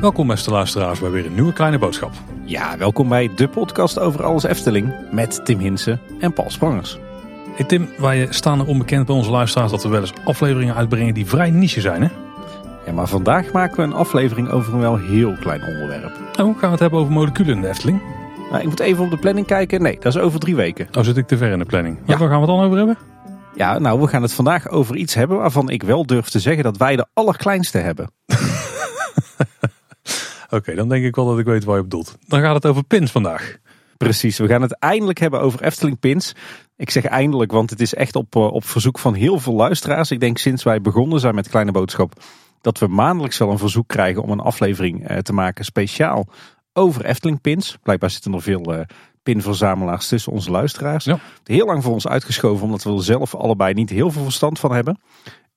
Welkom beste luisteraars bij weer een nieuwe kleine boodschap. Ja, welkom bij de podcast over alles Efteling met Tim Hinsen en Paul Sprangers. Hey Tim, wij staan er onbekend bij onze luisteraars dat we wel eens afleveringen uitbrengen die vrij niche zijn hè? Ja, maar vandaag maken we een aflevering over een wel heel klein onderwerp. En hoe gaan we het hebben over moleculen in de Efteling? Nou, ik moet even op de planning kijken. Nee, dat is over drie weken. Oh, zit ik te ver in de planning. Ja. Waar gaan we het dan over hebben? Ja, nou, we gaan het vandaag over iets hebben waarvan ik wel durf te zeggen dat wij de allerkleinste hebben. Oké, dan denk ik wel dat ik weet waar je op bedoelt. Dan gaat het over pins vandaag. Precies, we gaan het eindelijk hebben over Efteling Pins. Ik zeg eindelijk, want het is echt op, eh, op verzoek van heel veel luisteraars. Ik denk sinds wij begonnen zijn met Kleine Boodschap... dat we maandelijks wel een verzoek krijgen om een aflevering eh, te maken speciaal over Efteling Pins. Blijkbaar zitten er veel eh, pinverzamelaars tussen onze luisteraars. Ja. Heel lang voor ons uitgeschoven, omdat we er zelf allebei niet heel veel verstand van hebben.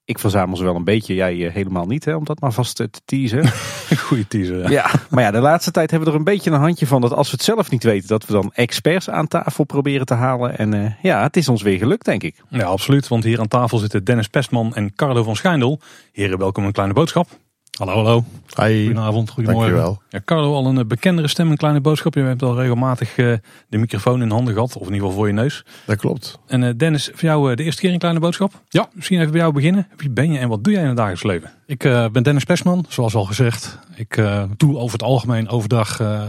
Ik verzamel ze wel een beetje, jij eh, helemaal niet, hè, om dat maar vast te teasen. Goeie teaser. Ja. Ja, maar ja, de laatste tijd hebben we er een beetje een handje van dat als we het zelf niet weten, dat we dan experts aan tafel proberen te halen. En eh, ja, het is ons weer gelukt, denk ik. ja, absoluut. Want hier aan tafel zitten Dennis Pestman en Carlo van Schijndel. Heren, welkom een kleine boodschap. Hallo, hallo. Hi, Goedenavond, goedemorgen. dankjewel. Ja, Carlo, al een eh, bekendere stem, een kleine boodschap. Je hebt al regelmatig eh, de microfoon in handen gehad, of in ieder geval voor je neus. Dat klopt. En eh, Dennis, voor jou de eerste keer een kleine boodschap? Ja. Misschien even bij jou beginnen. Wie ben je en wat doe jij in het dagelijks leven? Ik eh, ben Dennis Pesman, zoals al gezegd. Ik eh, doe over het algemeen overdag eh,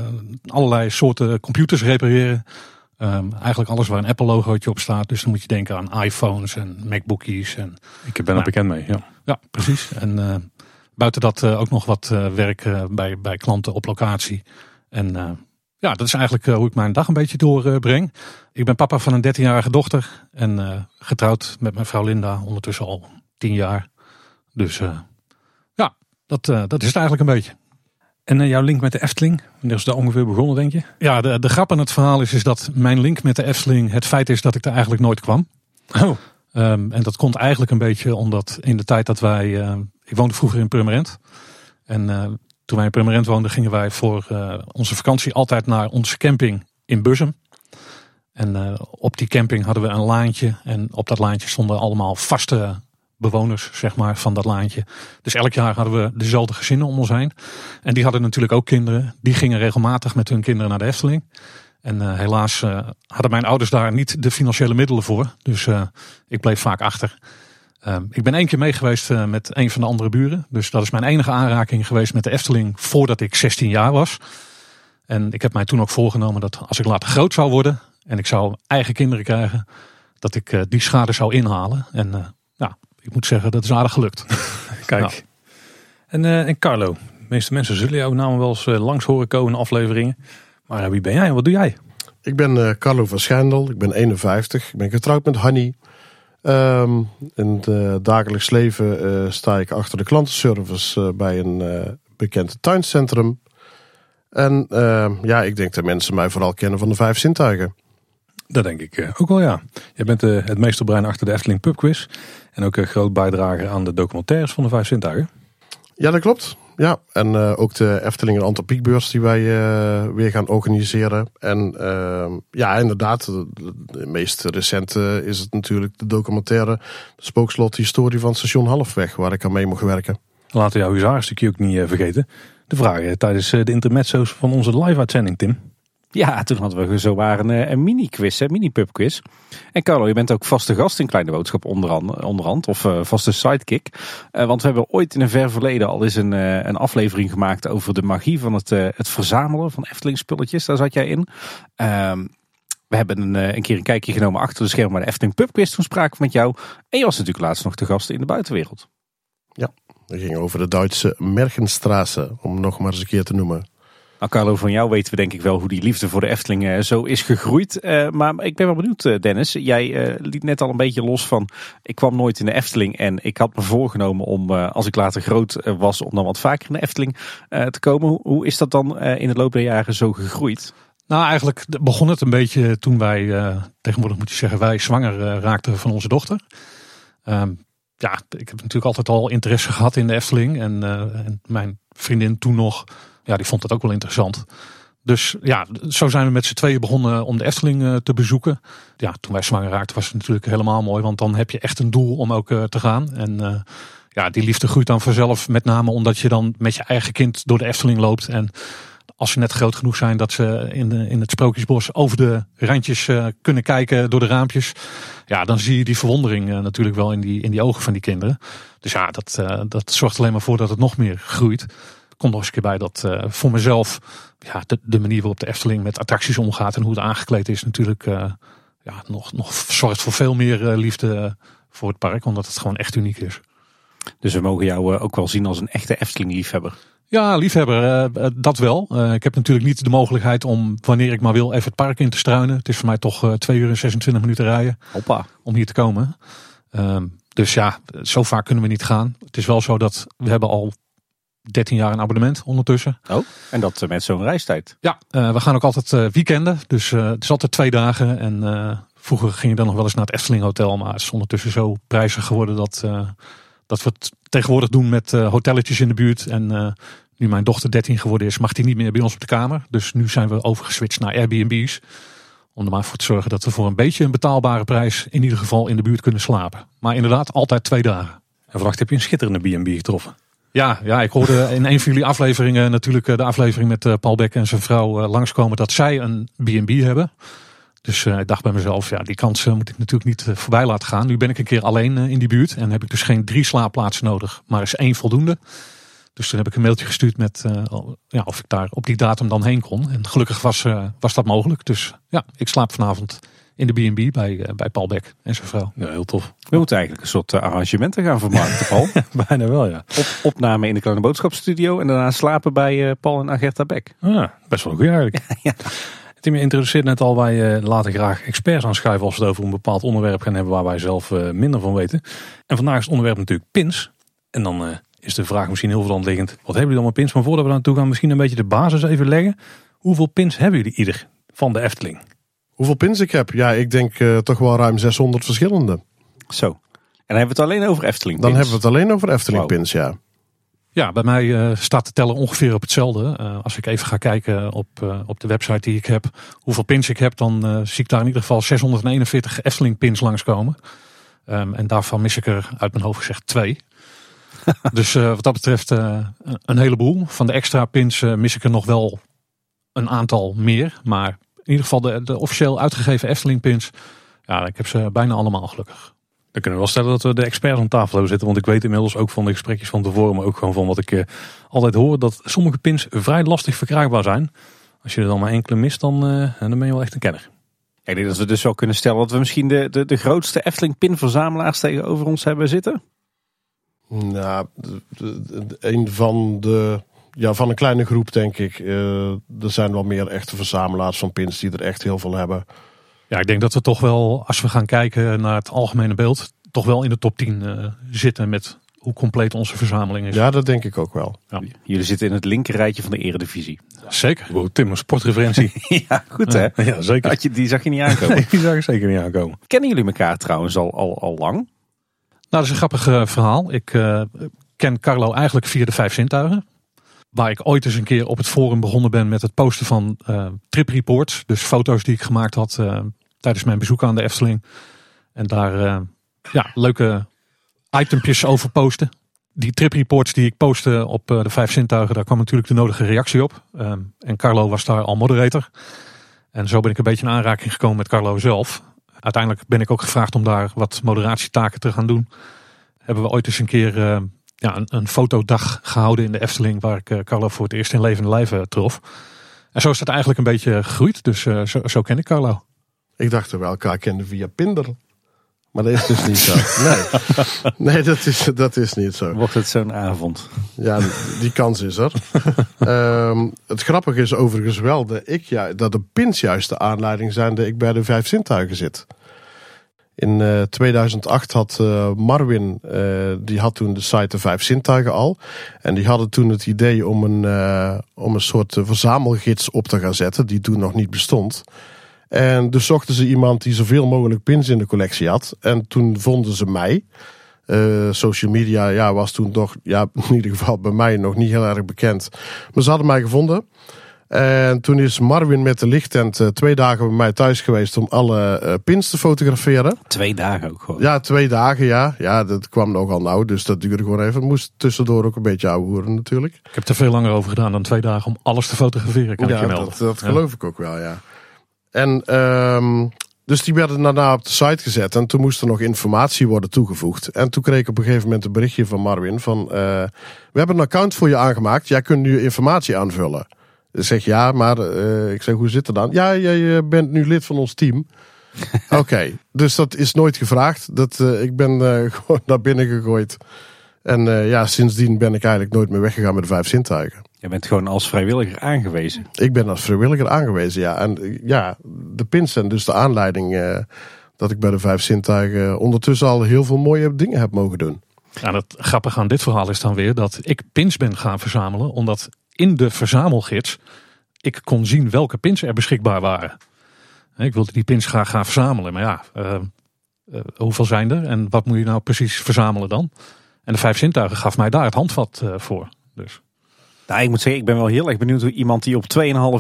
allerlei soorten computers repareren. Ehm, eigenlijk alles waar een Apple logootje op staat. Dus dan moet je denken aan iPhones en MacBookies. En, Ik ben er Nou. bekend mee, ja. ja, precies. En eh, buiten dat eh, ook nog wat eh, werk eh, bij, bij klanten op locatie. En ja, dat is eigenlijk hoe ik mijn dag een beetje doorbreng. ik ben papa van een 13-jarige dochter. En getrouwd met mijn vrouw Linda ondertussen al 10 jaar. Dus ja, dat, dat is het eigenlijk een beetje. En jouw link met de Efteling? Wanneer is dat ongeveer begonnen, denk je? Ja, de, de grap aan het verhaal is, is dat mijn link met de Efteling het feit is dat ik er eigenlijk nooit kwam. Oh, Ehm, en dat komt eigenlijk een beetje omdat in de tijd dat wij. Ik woonde vroeger in Purmerend. En eh, toen wij in Purmerend woonden, gingen wij voor eh, onze vakantie altijd naar onze camping in Bussum. En eh, op die camping hadden we een laantje. En op dat laantje stonden allemaal vaste bewoners, zeg maar, van dat laantje. Dus elk jaar hadden we dezelfde gezinnen om ons heen. En die hadden natuurlijk ook kinderen. Die gingen regelmatig met hun kinderen naar de Efteling. En helaas hadden mijn ouders daar niet de financiële middelen voor. Dus ik bleef vaak achter. Ehm, ik ben één keer mee geweest eh, met een van de andere buren. Dus dat is mijn enige aanraking geweest met de Efteling voordat ik 16 jaar was. En ik heb mij toen ook voorgenomen dat als ik later groot zou worden en ik zou eigen kinderen krijgen, dat ik eh, die schade zou inhalen. En eh, ja, ik moet zeggen, dat is aardig gelukt. kijk. En, eh, en Carlo, de meeste mensen zullen jouw naam wel eens langs horen komen in afleveringen. Maar wie ben jij en wat doe jij? Ik ben eh, Carlo van Schendel, ik ben 51, ik ben getrouwd met Hanny. Ehm, in het eh, dagelijks leven eh, sta ik achter de klantenservice eh, bij een bekend tuincentrum. En ehm, ja, ik denk dat mensen mij vooral kennen van de vijf zintuigen. Dat denk ik ook wel, ja. Jij bent het meesterbrein achter de Efteling Pubquiz. En ook een groot bijdrager aan de documentaires van de Vijf Zintuigen. Ja, dat klopt. Ja, en eh, ook de Efteling en Antropiekbeurs die wij eh, weer gaan organiseren. En ehm, ja, inderdaad, de, meest recente is het natuurlijk de documentaire Spookslot Historie van Station Halfweg, waar ik aan mee mocht werken. Laten we jouw huzarenstukje ook niet eh, vergeten. De vragen tijdens de intermezzo's van onze live-uitzending, Tim. Ja, toen hadden we zo waren een, een mini-quiz, een mini-pubquiz. En Carlo, je bent ook vaste gast in Kleine Boodschap onderhand, onderhand of eh, vaste sidekick. Eh, want we hebben ooit in een ver verleden al eens een, eh, een aflevering gemaakt over de magie van het, eh, het verzamelen van Efteling spulletjes. Daar zat jij in. Ehm, we hebben een, eh, een keer een kijkje genomen achter de schermen bij de Efteling Pubquiz. Toen spraken we met jou. En je was natuurlijk laatst nog te gast in de buitenwereld. Dat ging over de Duitse Mergenstraße, om nog maar eens een keer te noemen. Carlo, van jou weten we denk ik wel hoe die liefde voor de Efteling eh, zo is gegroeid. Eh, maar ik ben wel benieuwd, eh, Dennis. Jij liet net al een beetje los van. Ik kwam nooit in de Efteling en ik had me voorgenomen om, als ik later groot was, om dan wat vaker in de Efteling te komen. Hoe, is dat dan in de loop der jaren zo gegroeid? Nou, eigenlijk begon het een beetje toen wij, tegenwoordig moet je zeggen, wij zwanger raakten van onze dochter. Ehm, ja, ik heb natuurlijk altijd al interesse gehad in de Efteling. En, en mijn vriendin toen nog, ja, die vond het ook wel interessant. Dus ja, zo zijn we met z'n tweeën begonnen om de Efteling eh, te bezoeken. Ja, toen wij zwanger raakten was het natuurlijk helemaal mooi. Want dan heb je echt een doel om ook eh, te gaan. En eh, ja, die liefde groeit dan vanzelf. Met name omdat je dan met je eigen kind door de Efteling loopt. En als ze net groot genoeg zijn dat ze in, in het Sprookjesbos over de randjes kunnen kijken door de raampjes. Ja, dan zie je die verwondering natuurlijk wel in die, in die ogen van die kinderen. Dus ja, dat, dat zorgt alleen maar voor dat het nog meer groeit komt nog eens een keer bij dat uh, voor mezelf ja, de, de, manier waarop de Efteling met attracties omgaat en hoe het aangekleed is natuurlijk uh, ja, nog, nog zorgt voor veel meer uh, liefde voor het park, omdat het gewoon echt uniek is. Dus we mogen jou ook wel zien als een echte Efteling-liefhebber. Ja, liefhebber, dat wel. ik heb natuurlijk niet de mogelijkheid om, wanneer ik maar wil, even het park in te struinen. Het is voor mij toch 2 uur en 26 minuten rijden Hoppa. om hier te komen. Ehm, dus ja, zo vaak kunnen we niet gaan. Het is wel zo dat we hebben al 13 jaar een abonnement ondertussen. Oh, en dat eh, met zo'n reistijd? Ja, uh, we gaan ook altijd uh, weekenden. Dus uh, het is altijd twee dagen. En vroeger ging je dan nog wel eens naar het Efteling Hotel. Maar het is ondertussen zo prijzig geworden dat, dat we het tegenwoordig doen met hotelletjes in de buurt. En nu mijn dochter 13 geworden is, mag die niet meer bij ons op de kamer. Dus nu zijn we overgeswitcht naar Airbnb's. Om er maar voor te zorgen dat we voor een beetje een betaalbare prijs in ieder geval in de buurt kunnen slapen. Maar inderdaad, altijd twee dagen. En vannacht heb je een schitterende B&B getroffen. Ja, ja, ik hoorde in een van jullie afleveringen natuurlijk eh, de aflevering met eh, Paul Beck en zijn vrouw eh, langskomen dat zij een B&B hebben. Dus ik dacht bij mezelf, ja, die kans moet ik natuurlijk niet voorbij laten gaan. Nu ben ik een keer alleen in die buurt en heb ik dus geen drie slaapplaatsen nodig, maar is één voldoende. Dus toen heb ik een mailtje gestuurd met ja, of ik daar op die datum dan heen kon. En gelukkig was, was dat mogelijk. Dus ja, ik slaap vanavond in de B&B bij, uh, bij Paul Beck en zijn vrouw. Ja, heel tof. We moeten eigenlijk een soort uh, arrangementen gaan vermarkten, Paul. Bijna wel, ja. Op, opname in de Kleine Boodschapstudio en daarna slapen bij uh, Paul en Agerta Beck. Ah, best wel goed eigenlijk. ja. Tim, je introduceert net al, wij laten graag experts aanschuiven als we het over een bepaald onderwerp gaan hebben waar wij zelf minder van weten. En vandaag is het onderwerp natuurlijk pins. En dan is de vraag misschien heel veel liggend. Wat hebben jullie allemaal pins? Maar voordat we naartoe gaan, misschien een beetje de basis even leggen. Hoeveel pins hebben jullie ieder van de Efteling? Hoeveel pins ik heb? Ja, ik denk uh, toch wel ruim 600 verschillende. Zo. En dan hebben we het alleen over Efteling pins? Dan hebben we het alleen over Efteling pins, ja. Ja, bij mij uh, staat de teller ongeveer op hetzelfde. Uh, als ik even ga kijken op, op de website die ik heb, hoeveel pins ik heb, dan zie ik daar in ieder geval 641 Efteling pins langskomen. Um, en daarvan mis ik er uit mijn hoofd gezegd twee. dus wat dat betreft een heleboel. Van de extra pins mis ik er nog wel een aantal meer. Maar in ieder geval de, de officieel uitgegeven Efteling pins. Ja, ik heb ze bijna allemaal gelukkig. Dan kunnen we wel stellen dat we de experts aan tafel hebben zitten. Want ik weet inmiddels ook van de gesprekjes van tevoren, maar ook gewoon van wat ik uh, altijd hoor, dat sommige pins vrij lastig verkrijgbaar zijn. Als je er dan maar enkele mist, dan, uh, dan ben je wel echt een kenner. Ik denk dat we dus wel kunnen stellen dat we misschien de, de, de grootste Efteling pinverzamelaars tegenover ons hebben zitten. Nou, een van de ja, van een kleine groep denk ik. Uh, er zijn wel meer echte verzamelaars van pins die er echt heel veel hebben. Ja, ik denk dat we toch wel, als we gaan kijken naar het algemene beeld, toch wel in de top 10 uh, eh, zitten met hoe compleet onze verzameling is. Ja, dat denk ik ook wel. Ja. Jullie zitten in het linkerrijtje van de eredivisie. Zeker. Wow, Tim, een sportreferentie. ja, goed hè? Ja, zeker. Had je, die zag je niet aankomen. die zag ik zeker niet aankomen. Kennen jullie elkaar trouwens al, al, al lang? Nou, dat is een grappig uh, verhaal. Ik uh, ken Carlo eigenlijk via de vijf zintuigen. Waar ik ooit eens een keer op het forum begonnen ben met het posten van uh, trip reports. Dus foto's die ik gemaakt had uh, tijdens mijn bezoek aan de Efteling. En daar uh, ja, leuke itempjes over posten. Die trip reports die ik postte op de vijf zintuigen, daar kwam natuurlijk de nodige reactie op. en Carlo was daar al moderator. En zo ben ik een beetje in aanraking gekomen met Carlo zelf. Uiteindelijk ben ik ook gevraagd om daar wat moderatietaken te gaan doen. Hebben we ooit eens een keer ja, een, een fotodag gehouden in de Efteling. Waar ik uh, Carlo voor het eerst in levende lijven trof. En zo is dat eigenlijk een beetje gegroeid. Dus uh, zo, zo ken ik Carlo. Ik dacht dat we elkaar kenden via Pinder. Maar dat is dus niet zo. Nee, nee dat, is, dat is niet zo. Wordt het zo'n avond? Ja, die kans is er. um, het grappige is overigens wel dat, ik, ja, dat de pins juist de aanleiding zijn dat ik bij de vijf zintuigen zit. In uh, eh, 2008 had uh, Marwin, uh, die had toen de site De Vijf Zintuigen al. En die hadden toen het idee om een, om een soort verzamelgids op te gaan zetten, die toen nog niet bestond. En dus zochten ze iemand die zoveel mogelijk pins in de collectie had. En toen vonden ze mij. social media ja, was toen toch, ja, in ieder geval bij mij nog niet heel erg bekend. Maar ze hadden mij gevonden. En toen is Marvin met de lichttent eh, twee dagen bij mij thuis geweest om alle eh, pins te fotograferen. Twee dagen ook gewoon. Ja, twee dagen, ja. Ja, dat kwam nogal nauw, dus dat duurde gewoon even. Moest tussendoor ook een beetje ouwehoeren natuurlijk. Ik heb er veel langer over gedaan dan twee dagen om alles te fotograferen, kan ik ja, je melden. dat, dat Ja. geloof ik ook wel, ja. En ehm, dus die werden daarna op de site gezet en toen moest er nog informatie worden toegevoegd. En toen kreeg ik op een gegeven moment een berichtje van Marvin van, eh, we hebben een account voor je aangemaakt, jij kunt nu informatie aanvullen. Zeg ja, maar eh, ik zeg hoe zit het dan? Ja, jij bent nu lid van ons team. Oké, dus dat is nooit gevraagd. Dat, eh, ik ben eh, gewoon naar binnen gegooid. En eh, ja, sindsdien ben ik eigenlijk nooit meer weggegaan met de vijf zintuigen. Je bent gewoon als vrijwilliger aangewezen. Ik ben als vrijwilliger aangewezen, ja. En ja, de pins zijn dus de aanleiding eh, dat ik bij de vijf zintuigen ondertussen al heel veel mooie dingen heb mogen doen. Nou, het grappige aan dit verhaal is dan weer dat ik pins ben gaan verzamelen. Omdat in de verzamelgids ik kon zien welke pins er beschikbaar waren. Ik wilde die pins graag gaan verzamelen. Maar ja, eh, eh, hoeveel zijn er? En wat moet je nou precies verzamelen dan? En de vijf zintuigen gaf mij daar het handvat eh, voor. Dus Nou, ik moet zeggen, ik ben wel heel erg benieuwd hoe iemand die op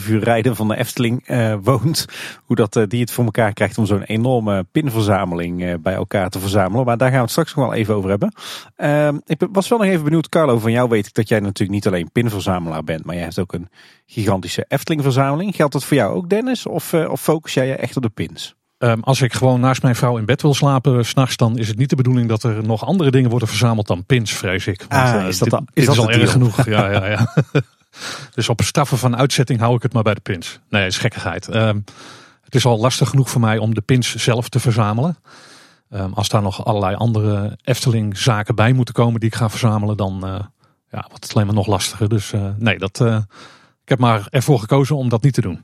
2,5 uur rijden van de Efteling eh, woont, hoe dat, eh, die het voor elkaar krijgt om zo'n enorme pinverzameling eh, bij elkaar te verzamelen. Maar daar gaan we het straks nog wel even over hebben. Ehm, ik was wel nog even benieuwd, Carlo, van jou weet ik dat jij natuurlijk niet alleen pinverzamelaar bent, maar jij hebt ook een gigantische Efteling verzameling. Geldt dat voor jou ook, Dennis? Of, of focus jij je echt op de pins? Ehm, als ik gewoon naast mijn vrouw in bed wil slapen s'nachts, dan is het niet de bedoeling dat er nog andere dingen worden verzameld dan pins, vrees ik. Ah, eh, is dat dit, al- is dit dat is al erg genoeg. Ja, ja, ja. dus op straffen van uitzetting hou ik het maar bij de pins. Nee, is gekkigheid. Ehm, het is al lastig genoeg voor mij om de pins zelf te verzamelen. Ehm, als daar nog allerlei andere Efteling zaken bij moeten komen die ik ga verzamelen, dan eh, ja, wordt het alleen maar nog lastiger. Dus eh, nee, dat, eh, ik heb maar ervoor gekozen om dat niet te doen.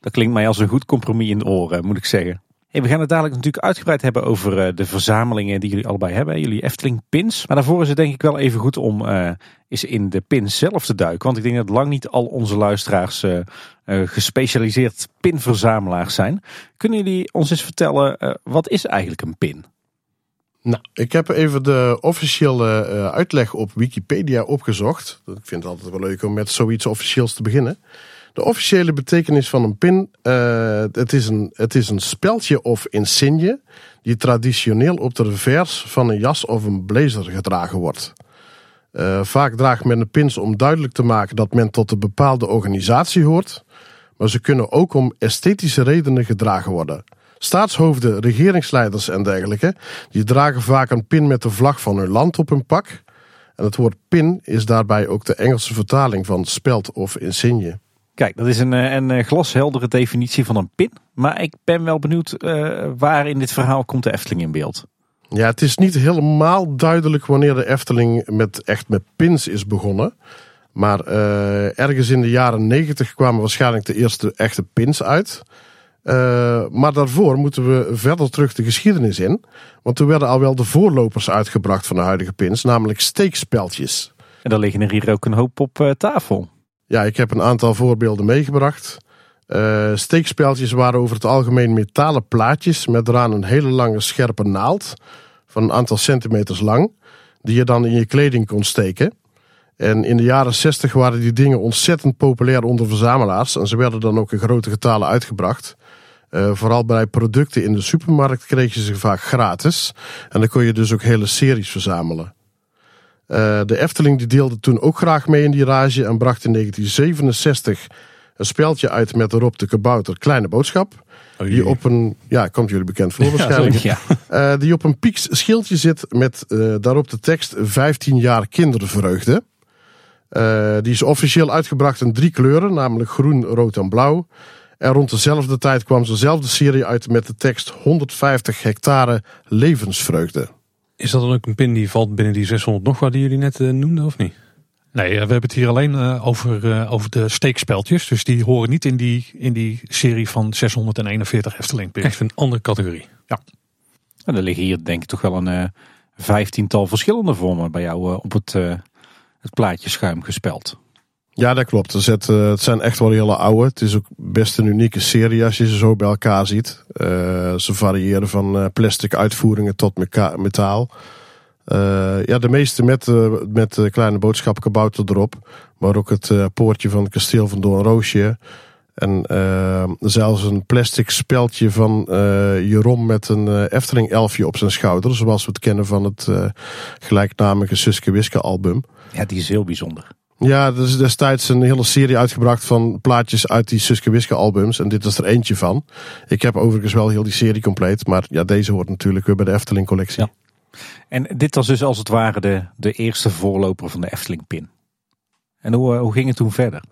Dat klinkt mij als een goed compromis in de oren, moet ik zeggen. We gaan het dadelijk natuurlijk uitgebreid hebben over eh, de verzamelingen die jullie allebei hebben. Jullie Efteling pins. Maar daarvoor is het denk ik wel even goed om eh, eens in de pins zelf te duiken. Want ik denk dat lang niet al onze luisteraars eh, eh, gespecialiseerd pinverzamelaars zijn. Kunnen jullie ons eens vertellen, wat is eigenlijk een pin? Nou, ik heb even de officiële uitleg op Wikipedia opgezocht. Ik vind het altijd wel leuk om met zoiets officieels te beginnen. De officiële betekenis van een pin, eh, het, is een, het is een speldje of insigne die traditioneel op de revers van een jas of een blazer gedragen wordt. Eh, vaak draagt men de pins om duidelijk te maken dat men tot een bepaalde organisatie hoort, maar ze kunnen ook om esthetische redenen gedragen worden. Staatshoofden, regeringsleiders en dergelijke, die dragen vaak een pin met de vlag van hun land op hun pak. En het woord pin is daarbij ook de Engelse vertaling van speld of insigne. Kijk, dat is een, eh, een eh, glasheldere definitie van een pin. Maar ik ben wel benieuwd eh, waar in dit verhaal komt de Efteling in beeld. Ja, het is niet helemaal duidelijk wanneer de Efteling met, echt met pins is begonnen. Maar ergens in de jaren negentig kwamen waarschijnlijk de eerste echte pins uit. Maar daarvoor moeten we verder terug de geschiedenis in. Want toen werden al wel de voorlopers uitgebracht van de huidige pins, namelijk steekspeltjes. En daar liggen er hier ook een hoop op eh, tafel. Ja, ik heb een aantal voorbeelden meegebracht. Steekspeltjes waren over het algemeen metalen plaatjes met eraan een hele lange scherpe naald van een aantal centimeters lang, die je dan in je kleding kon steken. En in de jaren 60 waren die dingen ontzettend populair onder verzamelaars en ze werden dan ook in grote getalen uitgebracht. Eh, vooral bij producten in de supermarkt kreeg je ze vaak gratis en dan kon je dus ook hele series verzamelen. Eh, de Efteling die deelde toen ook graag mee in die rage en bracht in 1967 een speldje uit met erop de kabouter Kleine Boodschap. Die op een, ja, komt jullie bekend voor waarschijnlijk. Ja. Eh, die op een pieks schildje zit met eh, daarop de tekst 15 jaar kindervreugde. Die is officieel uitgebracht in drie kleuren, namelijk groen, rood en blauw. En rond dezelfde tijd kwam dezelfde serie uit met de tekst 150 hectare levensvreugde. Is dat dan ook een pin die valt binnen die 600 nog wat die jullie net eh, noemden of niet? Nee, eh, we hebben het hier alleen eh, over, over de steekspeltjes. Dus die horen niet in die, in die serie van 641 Efteling pins. Echt een andere categorie. En er liggen hier denk ik toch wel een vijftiental verschillende vormen bij jou op het, het plaatje schuim gespeld. Ja, dat klopt. Er zit, eh, het zijn echt wel hele oude. Het is ook best een unieke serie als je ze zo bij elkaar ziet. Eh, ze variëren van eh, plastic uitvoeringen tot metaal. Ja, de meeste met, met uh, kleine boodschap kabouter erop. Maar ook het poortje van het kasteel van Doornroosje. En zelfs een plastic speldje van Jeroen met een Efteling elfje op zijn schouder. Zoals we het kennen van het gelijknamige Suske Wiske album. Ja, die is heel bijzonder. Ja, er is destijds een hele serie uitgebracht van plaatjes uit die Suske Wiske albums. En dit is er eentje van. Ik heb overigens wel heel die serie compleet. Maar ja, deze hoort natuurlijk weer bij de Efteling collectie. Ja. En dit was dus als het ware de, de eerste voorloper van de Efteling pin. En hoe, hoe ging het toen verder?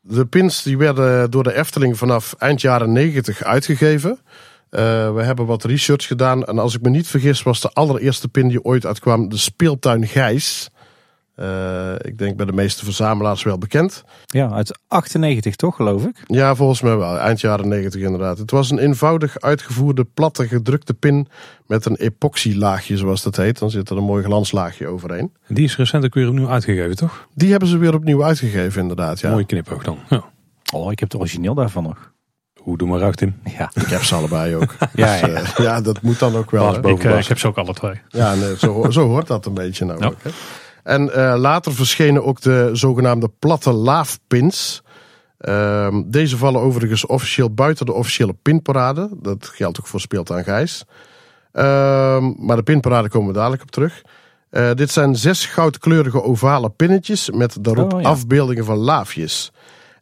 De pins die werden door de Efteling vanaf eind jaren 90 uitgegeven. Uh, we hebben wat research gedaan. En als ik me niet vergis was de allereerste pin die ooit uitkwam de speeltuin Gijs. Uh, ik denk bij de meeste verzamelaars wel bekend. Ja, uit 98 toch geloof ik? Ja, volgens mij wel. Eind jaren 90 inderdaad. Het was een eenvoudig uitgevoerde platte gedrukte pin met een epoxylaagje zoals dat heet. Dan zit er een mooi glanslaagje overheen. Die is recent ook weer opnieuw uitgegeven toch? Die hebben ze weer opnieuw uitgegeven inderdaad. Ja. Mooi knipoog dan. Ja. Oh, ik heb het origineel daarvan nog. Hoe doe maar uit Tim. Ja. Ik heb ze allebei ook. ja, ja. Dus, uh, ja, dat moet dan ook wel. Ik, uh, ik, heb ze ook alle twee. Ja, nee, zo, zo hoort dat een beetje nou ook. Hè. En uh, later verschenen ook de zogenaamde platte laafpins. Uh, deze vallen overigens officieel buiten de officiële pinparade. Dat geldt ook voor Speeltuin Gijs. Uh, maar de pinparade komen we dadelijk op terug. Uh, dit zijn zes goudkleurige ovale pinnetjes met daarop oh, ja. afbeeldingen van laafjes.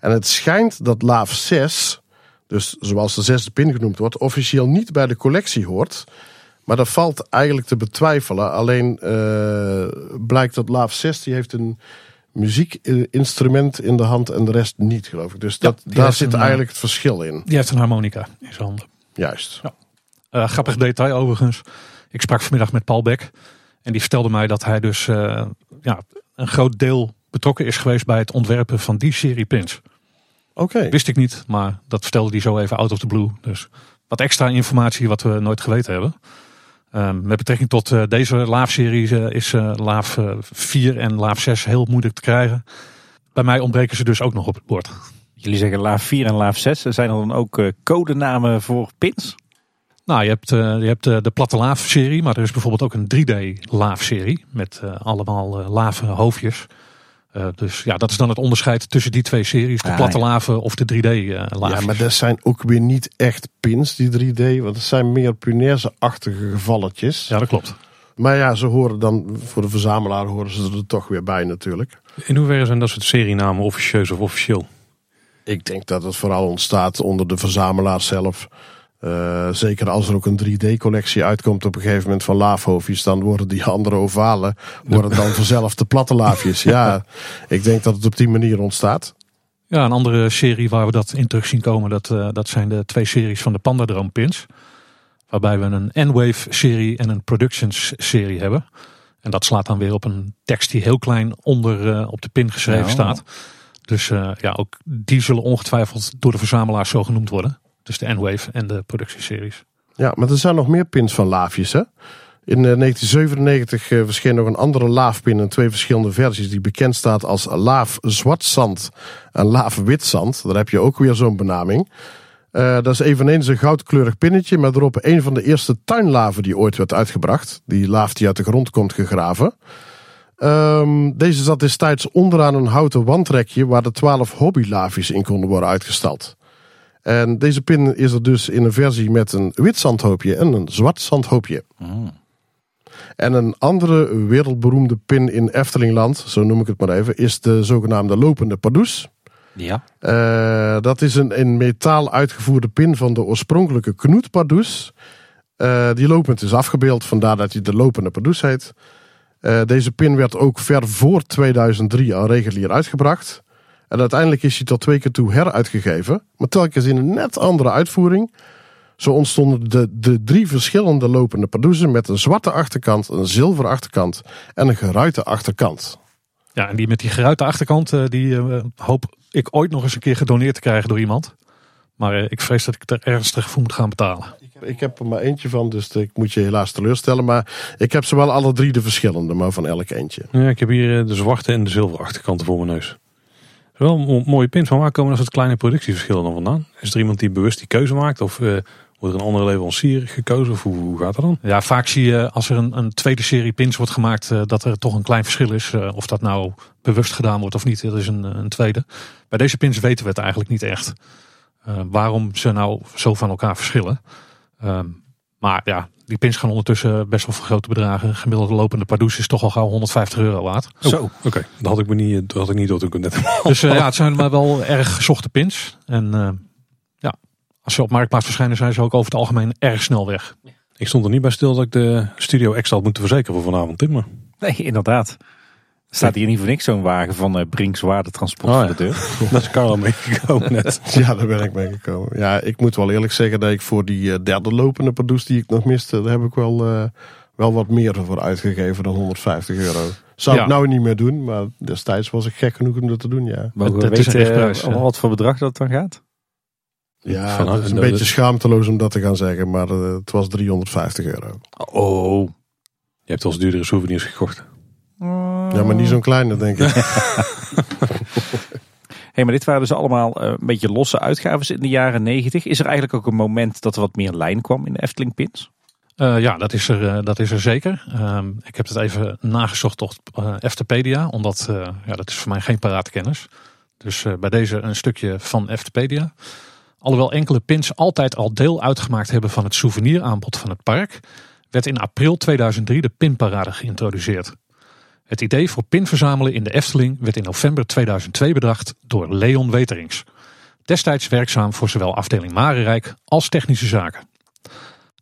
En het schijnt dat laaf 6, dus zoals de zesde pin genoemd wordt, officieel niet bij de collectie hoort. Maar dat valt eigenlijk te betwijfelen. Alleen uh, blijkt dat Laaf 6 die heeft een muziekinstrument in de hand en de rest niet, geloof ik. Dus dat, ja, daar zit een, eigenlijk het verschil in. Die heeft een harmonica in zijn handen. Juist. Ja. Uh, grappig detail overigens. Ik sprak vanmiddag met Paul Beck. En die vertelde mij dat hij dus uh, ja, een groot deel betrokken is geweest bij het ontwerpen van die serie pins. Oké. Okay. Wist ik niet, maar dat vertelde hij zo even out of the blue. Dus wat extra informatie wat we nooit geweten hebben. Um, met betrekking tot uh, deze laafserie uh, is uh, laaf 4 en laaf 6 heel moeilijk te krijgen. Bij mij ontbreken ze dus ook nog op het bord. Jullie zeggen laaf 4 en laaf 6. Zijn er dan ook codenamen voor pins? Nou, je hebt, je hebt de platte laaf-serie, maar er is bijvoorbeeld ook een 3D-laaf-serie met allemaal lave hoofdjes. Uh, dus ja, dat is dan het onderscheid tussen die twee series. De ah, platte ja. laven of de 3D-laven. ja, maar dat zijn ook weer niet echt pins, die 3D. Want dat zijn meer punaise-achtige gevalletjes. Ja, dat klopt. Maar ja, ze horen dan, voor de verzamelaar horen ze er toch weer bij natuurlijk. In hoeverre zijn dat soort serienamen officieus of officieel? Ik denk dat het vooral ontstaat onder de verzamelaar zelf. Uh, zeker als er ook een 3D-collectie uitkomt op een gegeven moment van laafhoofdjes, dan worden die andere ovalen worden dan vanzelf de platte laafjes. Ja, ik denk dat het op die manier ontstaat. Ja, een andere serie waar we dat in terug zien komen, dat, uh, dat zijn de twee series van de Pandadroom pins. Waarbij we een N-Wave-serie en een Productions-serie hebben. En dat slaat dan weer op een tekst die heel klein onder uh, op de pin geschreven ja. staat. Dus ja, ook die zullen ongetwijfeld door de verzamelaars zo genoemd worden. Dus de N-Wave en de productieseries. Ja, maar er zijn nog meer pins van laafjes hè? In uh, 1997 uh, verscheen nog een andere laafpin in twee verschillende versies die bekend staat als laaf zwart zand en laaf wit zand. Daar heb je ook weer zo'n benaming. Uh, dat is eveneens een goudkleurig pinnetje met erop een van de eerste tuinlaven die ooit werd uitgebracht. Die laaf die uit de grond komt gegraven. Um, deze zat destijds onderaan een houten wandrekje waar de twaalf hobbylaafjes in konden worden uitgestald. En deze pin is er dus in een versie met een wit zandhoopje en een zwart zandhoopje. Mm. En een andere wereldberoemde pin in Eftelingland, zo noem ik het maar even, is de zogenaamde lopende pardoes. Ja. Uh, dat is een in metaal uitgevoerde pin van de oorspronkelijke Knoet pardoes. Uh, die lopend is afgebeeld, vandaar dat hij de lopende pardoes heet. Uh, deze pin werd ook ver voor 2003 al regulier uitgebracht. En uiteindelijk is hij tot twee keer toe heruitgegeven, maar telkens in een net andere uitvoering. Zo ontstonden de, de drie verschillende lopende pardoezen met een zwarte achterkant, een zilveren achterkant en een geruite achterkant. Ja, en die met die geruite achterkant, die uh, hoop ik ooit nog eens een keer gedoneerd te krijgen door iemand. Maar uh, ik vrees dat ik er ernstig voor moet gaan betalen. Ik heb, er maar eentje van, dus ik moet je helaas teleurstellen. Maar ik heb ze wel alle drie de verschillende, maar van elk eentje. Ja, ik heb hier de zwarte en de zilveren achterkanten voor mijn neus. Wel een mooie pin van waar komen dat soort kleine productieverschillen dan vandaan? Is er iemand die bewust die keuze maakt? Of uh, Wordt er een andere leverancier gekozen of hoe, gaat dat dan? Ja, vaak zie je als er een, een tweede serie pins wordt gemaakt, eh, dat er toch een klein verschil is. Eh, of dat nou bewust gedaan wordt of niet, dat is een, een tweede. Bij deze pins weten we het eigenlijk niet echt. Eh, waarom ze nou zo van elkaar verschillen. Ehm, maar ja, die pins gaan ondertussen best wel voor grote bedragen. Gemiddelde lopende Pardoes is toch al gauw 150 euro waard. Zo. Oké, dat had ik me niet, dat had ik niet door toen ik het net Dus eh, ja, het zijn maar wel erg gezochte pins. En eh, ja, als ze op marktplaats verschijnen, zijn ze ook over het algemeen erg snel weg. Ik stond er niet bij stil dat ik de studio extra had moeten verzekeren voor vanavond, Tim. Maar Nee, inderdaad. Staat hier niet voor niks zo'n wagen van uh, Brinks Waardetransport Oh, voor ja. de deur. daar is Carlo meegekomen net. Ja, daar ben ik mee gekomen. Ja, ik moet wel eerlijk zeggen dat ik voor die eh, derde lopende Pardoes die ik nog miste, daar heb ik wel, eh, wel wat meer voor uitgegeven dan 150 euro. Zou Ja. ik nou niet meer doen, maar destijds was ik gek genoeg om dat te doen, ja. Mogen we Het- het is een weten richtprijs, eh, ja. wat voor bedrag dat dan gaat? Ja, het is een dat- beetje schaamteloos om dat te gaan zeggen, maar eh, het was 350 euro. Oh. Je hebt wel eens duurdere souvenirs gekocht. Ja, maar niet zo'n kleine, denk ik. Hey, maar dit waren dus allemaal eh, een beetje losse uitgaven in de jaren negentig. Is er eigenlijk ook een moment dat er wat meer lijn kwam in de Efteling pins? Eh, ja, dat is er, eh, dat is er zeker. Ehm, ik heb het even nagezocht op uh, Eftepedia, omdat eh, ja, dat is voor mij geen parate kennis. Dus eh, bij deze een stukje van Eftepedia. Alhoewel enkele pins altijd al deel uitgemaakt hebben van het souvenieraanbod van het park, werd in april 2003 de pinparade geïntroduceerd. Het idee voor pin verzamelen in de Efteling werd in november 2002 bedacht door Leon Weterings. Destijds werkzaam voor zowel afdeling Marenrijk als technische zaken.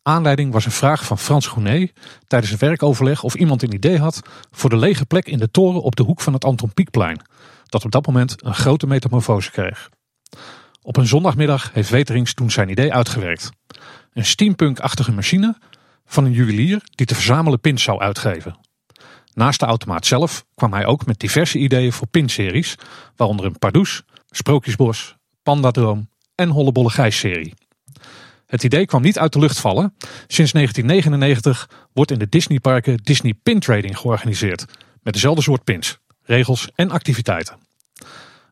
Aanleiding was een vraag van Frans Groenet tijdens een werkoverleg of iemand een idee had voor de lege plek in de toren op de hoek van het Anton Pieckplein, dat op dat moment een grote metamorfose kreeg. Op een zondagmiddag heeft Weterings toen zijn idee uitgewerkt. Een steampunk-achtige machine van een juwelier die te verzamelen pins zou uitgeven. Naast de automaat zelf kwam hij ook met diverse ideeën voor pinseries, waaronder een Pardoes, Sprookjesbos, Pandadroom en Hollebolle Gijs serie. Het idee kwam niet uit de lucht vallen. Sinds 1999 wordt in de Disneyparken Disney Pin Trading georganiseerd. Met dezelfde soort pins, regels en activiteiten.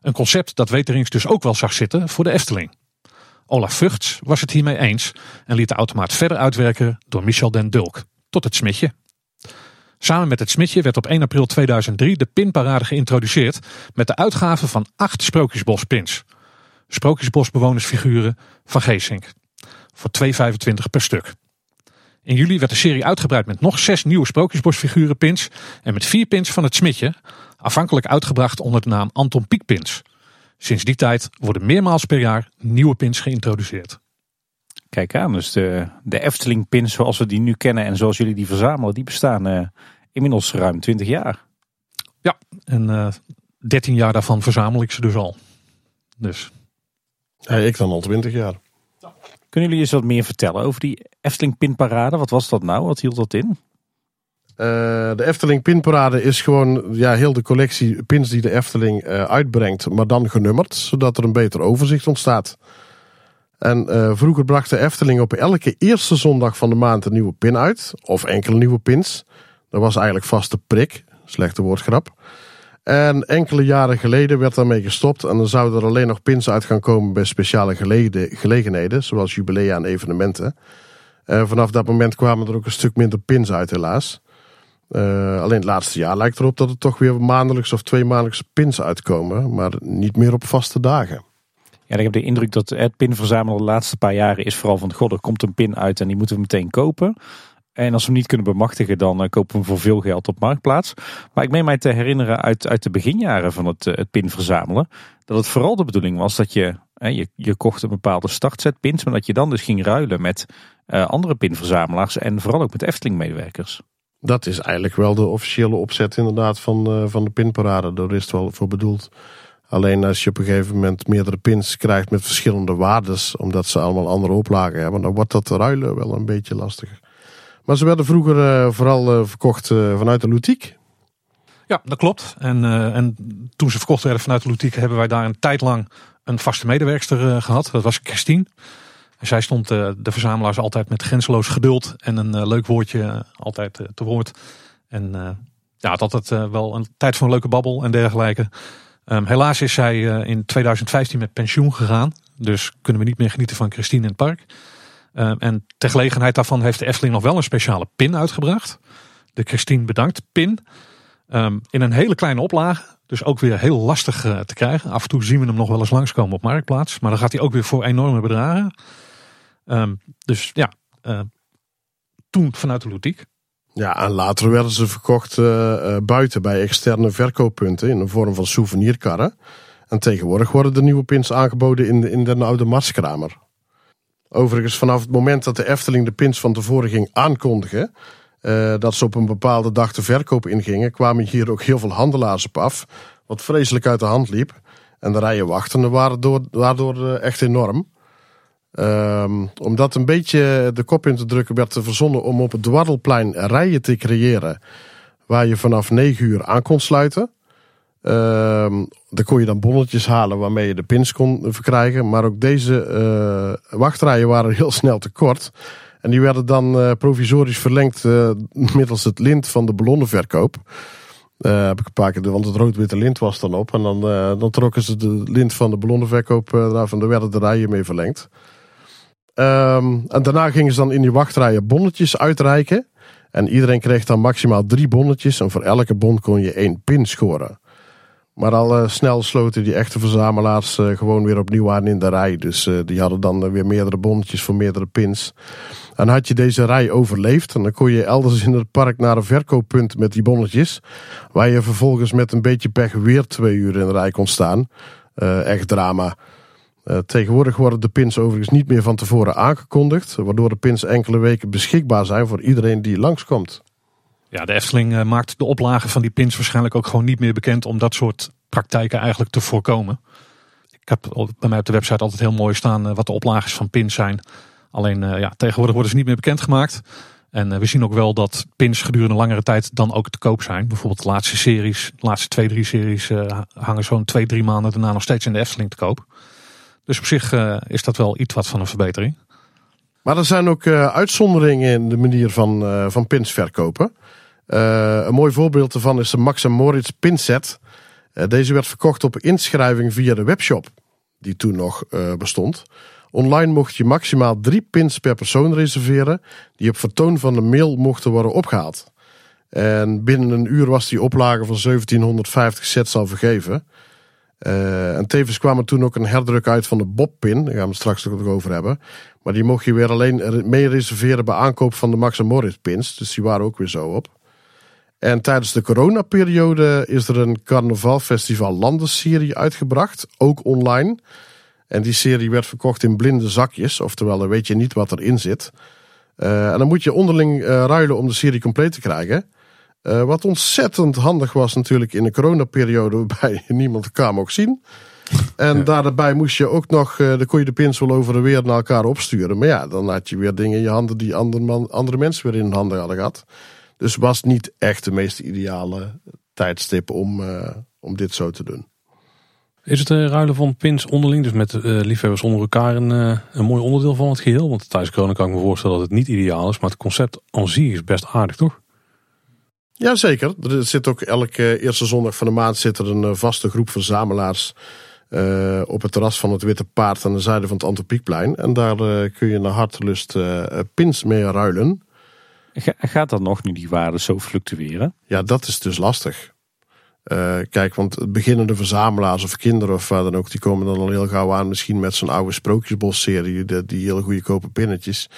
Een concept dat Weterings dus ook wel zag zitten voor de Efteling. Olaf Vugts was het hiermee eens en liet de automaat verder uitwerken door Michel den Dulk. Tot het smidje. Samen met het smidje werd op 1 april 2003 de pinparade geïntroduceerd met de uitgave van acht Sprookjesbos-pins. Sprookjesbosbewonersfiguren van Geesink. Voor 2,25 per stuk. In juli werd de serie uitgebreid met nog zes nieuwe Sprookjesbosfiguren pins en met vier pins van het smidje, afhankelijk uitgebracht onder de naam Anton Pieck pins. Sinds die tijd worden meermaals per jaar nieuwe pins geïntroduceerd. Kijk aan, dus de, de Efteling pins zoals we die nu kennen en zoals jullie die verzamelen, die bestaan eh, inmiddels ruim 20 jaar. En eh 13 jaar daarvan verzamel ik ze dus al. Dus Ja, ik dan al 20 jaar. Kunnen jullie eens wat meer vertellen over die Efteling pinparade? Wat was dat nou? Wat hield dat in? Eh, de Efteling Pinparade is gewoon ja, heel de collectie pins die de Efteling eh, uitbrengt, maar dan genummerd, zodat er een beter overzicht ontstaat. En eh, vroeger bracht de Efteling op elke eerste zondag van de maand een nieuwe pin uit, of enkele nieuwe pins. Dat was eigenlijk vaste prik, slechte woordgrap. En enkele jaren geleden werd daarmee gestopt en dan zouden er alleen nog pins uit gaan komen bij speciale gelegenheden, zoals jubilea en evenementen. Eh, vanaf dat moment kwamen er ook een stuk minder pins uit, helaas. Eh, alleen het laatste jaar lijkt erop dat er toch weer maandelijks of twee pins uitkomen, maar niet meer op vaste dagen. Ja, ik heb de indruk dat het pinverzamelen de laatste paar jaren is vooral van... God, er komt een pin uit en die moeten we meteen kopen. En als we hem niet kunnen bemachtigen, dan eh, kopen we voor veel geld op Marktplaats. Maar ik meen mij te herinneren uit, uit de beginjaren van het, eh, het pinverzamelen... dat het vooral de bedoeling was dat je, je... Je kocht een bepaalde startset pins, maar dat je dan dus ging ruilen met eh, andere pinverzamelaars... en vooral ook met Efteling-medewerkers. Dat is eigenlijk wel de officiële opzet inderdaad van, eh, van de pinparade. Daar is het wel voor bedoeld. Alleen als je op een gegeven moment meerdere pins krijgt met verschillende waardes, omdat ze allemaal andere oplagen hebben, dan wordt dat ruilen wel een beetje lastiger. Maar ze werden vroeger eh, vooral eh, verkocht eh, vanuit de Lutique. ja, dat klopt. En, en toen ze verkocht werden vanuit de Lutique hebben wij daar een tijd lang een vaste medewerkster eh, gehad. Dat was Christine. En zij stond de verzamelaars altijd met grenzeloos geduld en een leuk woordje altijd te woord. En ja, het had eh, wel een tijd voor een leuke babbel en dergelijke. Ehm, helaas is zij eh, in 2015 met pensioen gegaan. Dus kunnen we niet meer genieten van Christine in het park. Uh, en ter gelegenheid daarvan heeft de Efteling nog wel een speciale pin uitgebracht. De Christine Bedankt pin. Um, in een hele kleine oplage. Dus ook weer heel lastig uh, te krijgen. Af en toe zien we hem nog wel eens langskomen op Marktplaats. Maar dan gaat hij ook weer voor enorme bedragen. Dus ja, uh, toen vanuit de Loetiek. Ja, en later werden ze verkocht uh, buiten bij externe verkooppunten in de vorm van souvenirkarren. En tegenwoordig worden de nieuwe pins aangeboden in de, in de oude Marskramer. Overigens, vanaf het moment dat de Efteling de pins van tevoren ging aankondigen, uh, dat ze op een bepaalde dag de verkoop ingingen, kwamen hier ook heel veel handelaars op af. Wat vreselijk uit de hand liep. En de rijen wachtenden waren door, daardoor echt enorm. Um, om dat een beetje de kop in te drukken, werd er verzonnen om op het Dwarrelplein rijen te creëren. Waar je vanaf 9 uur aan kon sluiten. Um, daar kon je dan bonnetjes halen waarmee je de pins kon verkrijgen. Maar ook deze uh, wachtrijen waren heel snel te kort. En die werden dan uh, provisorisch verlengd uh, middels het lint van de ballonnenverkoop. Heb ik een paar keer, want het rood-witte lint was dan op. En dan, dan trokken ze de lint van de ballonnenverkoop eraf en daar werden de rijen mee verlengd. Um, en daarna gingen ze dan in die wachtrijen bonnetjes uitreiken. En iedereen kreeg dan maximaal drie bonnetjes. En voor elke bon kon je één pin scoren. Maar al uh, snel sloten die echte verzamelaars uh, gewoon weer opnieuw aan in de rij. Dus uh, die hadden dan weer meerdere bonnetjes voor meerdere pins. En had je deze rij overleefd, dan kon je elders in het park naar een verkooppunt met die bonnetjes. Waar je vervolgens met een beetje pech weer twee uur in de rij kon staan. echt drama. Uh, tegenwoordig worden de pins overigens niet meer van tevoren aangekondigd, waardoor de pins enkele weken beschikbaar zijn voor iedereen die langskomt. Ja, de Efteling uh, maakt de oplagen van die pins waarschijnlijk ook gewoon niet meer bekend om dat soort praktijken eigenlijk te voorkomen. Ik heb bij mij op de website altijd heel mooi staan uh, wat de oplages van pins zijn. Alleen ja, tegenwoordig worden ze niet meer bekendgemaakt. En we zien ook wel dat pins gedurende langere tijd dan ook te koop zijn. Bijvoorbeeld de laatste series, de laatste twee, drie series hangen zo'n twee, drie maanden daarna nog steeds in de Efteling te koop. Dus op zich uh, is dat wel iets wat van een verbetering. Maar er zijn ook uh, uitzonderingen in de manier van, uh, van pins verkopen. een mooi voorbeeld daarvan is de Max Moritz pinset. deze werd verkocht op inschrijving via de webshop, die toen nog bestond. Online mocht je maximaal drie pins per persoon reserveren, die op vertoon van de mail mochten worden opgehaald. En binnen een uur was die oplage van 1750 sets al vergeven. Uh, en tevens kwam er toen ook een herdruk uit van de Bob-pin. Daar gaan we straks nog over hebben. Maar die mocht je weer alleen mee reserveren bij aankoop van de Max Morris pins. Dus die waren ook weer zo op. En tijdens de coronaperiode is er een carnavalfestival landenserie uitgebracht. Ook online. En die serie werd verkocht in blinde zakjes. Oftewel, dan weet je niet wat erin zit. Uh, en dan moet je onderling uh, ruilen om de serie compleet te krijgen. Uh, wat ontzettend handig was natuurlijk in de coronaperiode waarbij niemand elkaar mocht zien. En ja. daarbij moest je ook nog, uh, dan kon je de pinsel over en weer naar elkaar opsturen. Maar ja, dan had je weer dingen in je handen die andere, man, andere mensen weer in hun handen hadden gehad. Dus was niet echt de meest ideale tijdstip om, uh, om dit zo te doen. Is het ruilen van pins onderling, dus met liefhebbers onder elkaar, een, een mooi onderdeel van het geheel? Want tijdens corona kan ik me voorstellen dat het niet ideaal is, maar het concept aan zich is best aardig, toch? Jazeker. Er zit ook elke eerste zondag van de maand zit er een vaste groep verzamelaars uh, op het terras van het Witte Paard aan de zijde van het Antropiekplein. En daar uh, kun je naar hartelust uh, pins mee ruilen. Gaat dat nog nu die waarde zo fluctueren? Ja, dat is dus lastig. kijk, want beginnende verzamelaars of kinderen of wat dan ook, die komen dan al heel gauw aan. Misschien met zo'n oude Sprookjesbos-serie, die, die hele goede kope pinnetjes.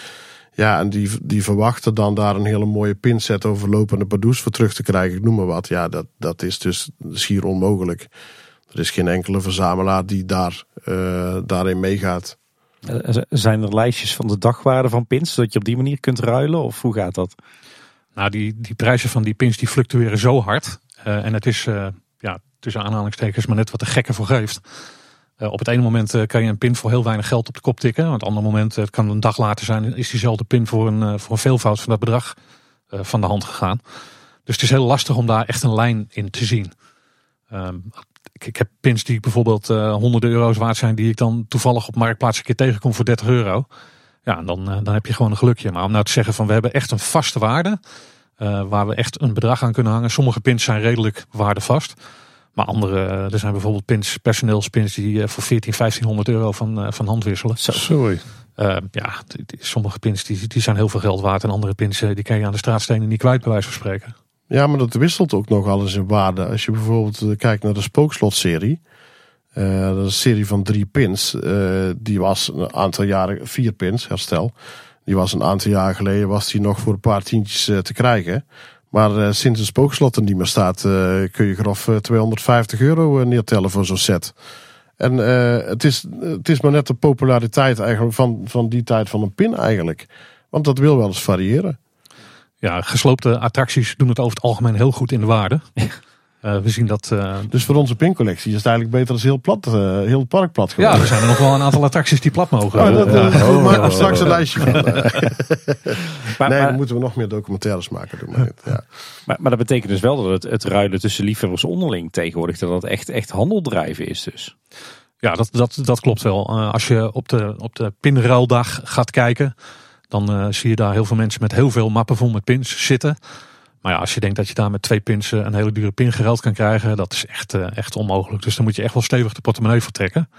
Ja, en die, die verwachten dan daar een hele mooie pinset over lopende Pardoes voor terug te krijgen. Ik noem maar wat. Ja, dat, dat is dus schier onmogelijk. Er is geen enkele verzamelaar die daar, uh, daarin meegaat. Zijn er lijstjes van de dagwaarde van pins, zodat je op die manier kunt ruilen? Of hoe gaat dat? Nou, die, die prijzen van die pins die fluctueren zo hard. Uh, en het is, uh, ja, tussen aanhalingstekens, maar net wat de gekke voor geeft. Uh, op het ene moment uh, kan je een pin voor heel weinig geld op de kop tikken. Op het andere moment, het kan een dag later zijn, is diezelfde pin voor een, voor een veelvoud van dat bedrag van de hand gegaan. Dus het is heel lastig om daar echt een lijn in te zien. Um, ik, heb pins die bijvoorbeeld honderden euro's waard zijn, die ik dan toevallig op marktplaats een keer tegenkom voor 30 euro. Ja, dan, dan heb je gewoon een gelukje. Maar om nou te zeggen van we hebben echt een vaste waarde, waar we echt een bedrag aan kunnen hangen. Sommige pins zijn redelijk waardevast. Maar andere, eh, er zijn bijvoorbeeld pins, personeelspins die eh, voor 14, 1500 euro van, eh, van hand wisselen. Sorry. Uh, ja, sommige pins die, die zijn heel veel geld waard. En andere pins die kan je aan de straatstenen niet kwijt bij wijze van spreken. Ja, maar dat wisselt ook nog alles in waarde. Als je bijvoorbeeld kijkt naar de Spookslot-serie. dat is een serie van drie pins. die was een aantal jaren, vier pins, herstel. Die was een aantal jaar geleden, was die nog voor een paar tientjes te krijgen. Maar eh, sinds het spookslot er niet meer staat, eh, kun je grof eh, 250 euro eh, neertellen voor zo'n set. En eh, het, is, het is maar net de populariteit eigenlijk van, van die tijd van een pin eigenlijk. Want dat wil wel eens variëren. Ja, gesloopte attracties doen het over het algemeen heel goed in de waarde. Eh, we zien dat. eh, Dus voor onze pincollectie is het eigenlijk beter als heel plat, eh, heel het park plat ja, er zijn er nog wel een aantal attracties die plat mogen. Oh, dat, Ja. eh, maak er straks een lijstje van. Maar, nee, maar, dan moeten we nog meer documentaires maken. Doen maar. Ja. maar, maar dat betekent dus wel dat het, het ruilen tussen liefhebbers onderling tegenwoordig, dat dat echt, echt handeldrijven is dus. Ja, dat, dat, dat klopt wel. Eh, als je op de, op de pinruildag gaat kijken, dan eh, zie je daar heel veel mensen met heel veel mappen vol met pins zitten. Maar ja, als je denkt dat je daar met twee pins een hele dure pin geruild kan krijgen, dat is echt, eh, echt onmogelijk. Dus dan moet je echt wel stevig de portemonnee vertrekken.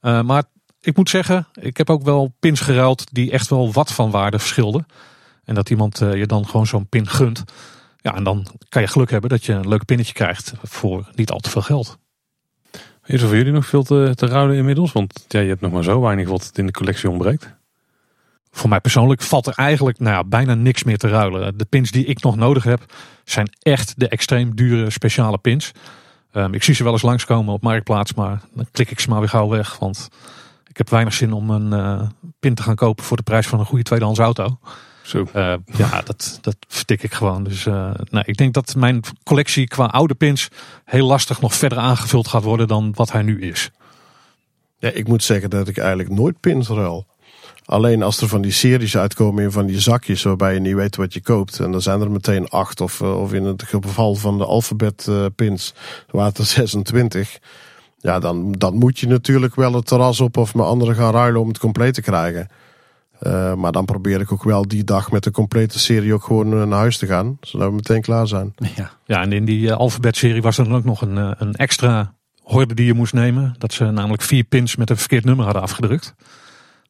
Eh, maar ik moet zeggen, ik heb ook wel pins geruild die echt wel wat van waarde verschilden. En dat iemand eh, je dan gewoon zo'n pin gunt. Ja, en dan kan je geluk hebben dat je een leuk pinnetje krijgt voor niet al te veel geld. Is er voor jullie nog veel te, te ruilen inmiddels? Want ja, je hebt nog maar zo weinig wat in de collectie ontbreekt. Voor mij persoonlijk valt er eigenlijk nou ja, bijna niks meer te ruilen. De pins die ik nog nodig heb, zijn echt de extreem dure speciale pins. Ehm, ik zie ze wel eens langskomen op Marktplaats, maar dan klik ik ze maar weer gauw weg. Want ik heb weinig zin om een eh, pin te gaan kopen voor de prijs van een goede tweedehands auto. Zo. Eh, ja, dat, dat vertik ik gewoon. Dus nou, ik denk dat mijn collectie qua oude pins heel lastig nog verder aangevuld gaat worden dan wat hij nu is. Ja, ik moet zeggen dat ik eigenlijk nooit pins ruil. Alleen als er van die series uitkomen in van die zakjes waarbij je niet weet wat je koopt. En dan zijn er meteen acht of, eh, of in het geval van de alfabet eh, pins waren er 26. Ja, dan, dan moet je natuurlijk wel het terras op of met anderen gaan ruilen om het compleet te krijgen. Eh, maar dan probeer ik ook wel die dag met de complete serie ook gewoon naar huis te gaan. Zodat we meteen klaar zijn. Ja. Ja, en in die eh, alfabetserie was er dan ook nog een, een extra horde die je moest nemen. Dat ze namelijk vier pins met een verkeerd nummer hadden afgedrukt.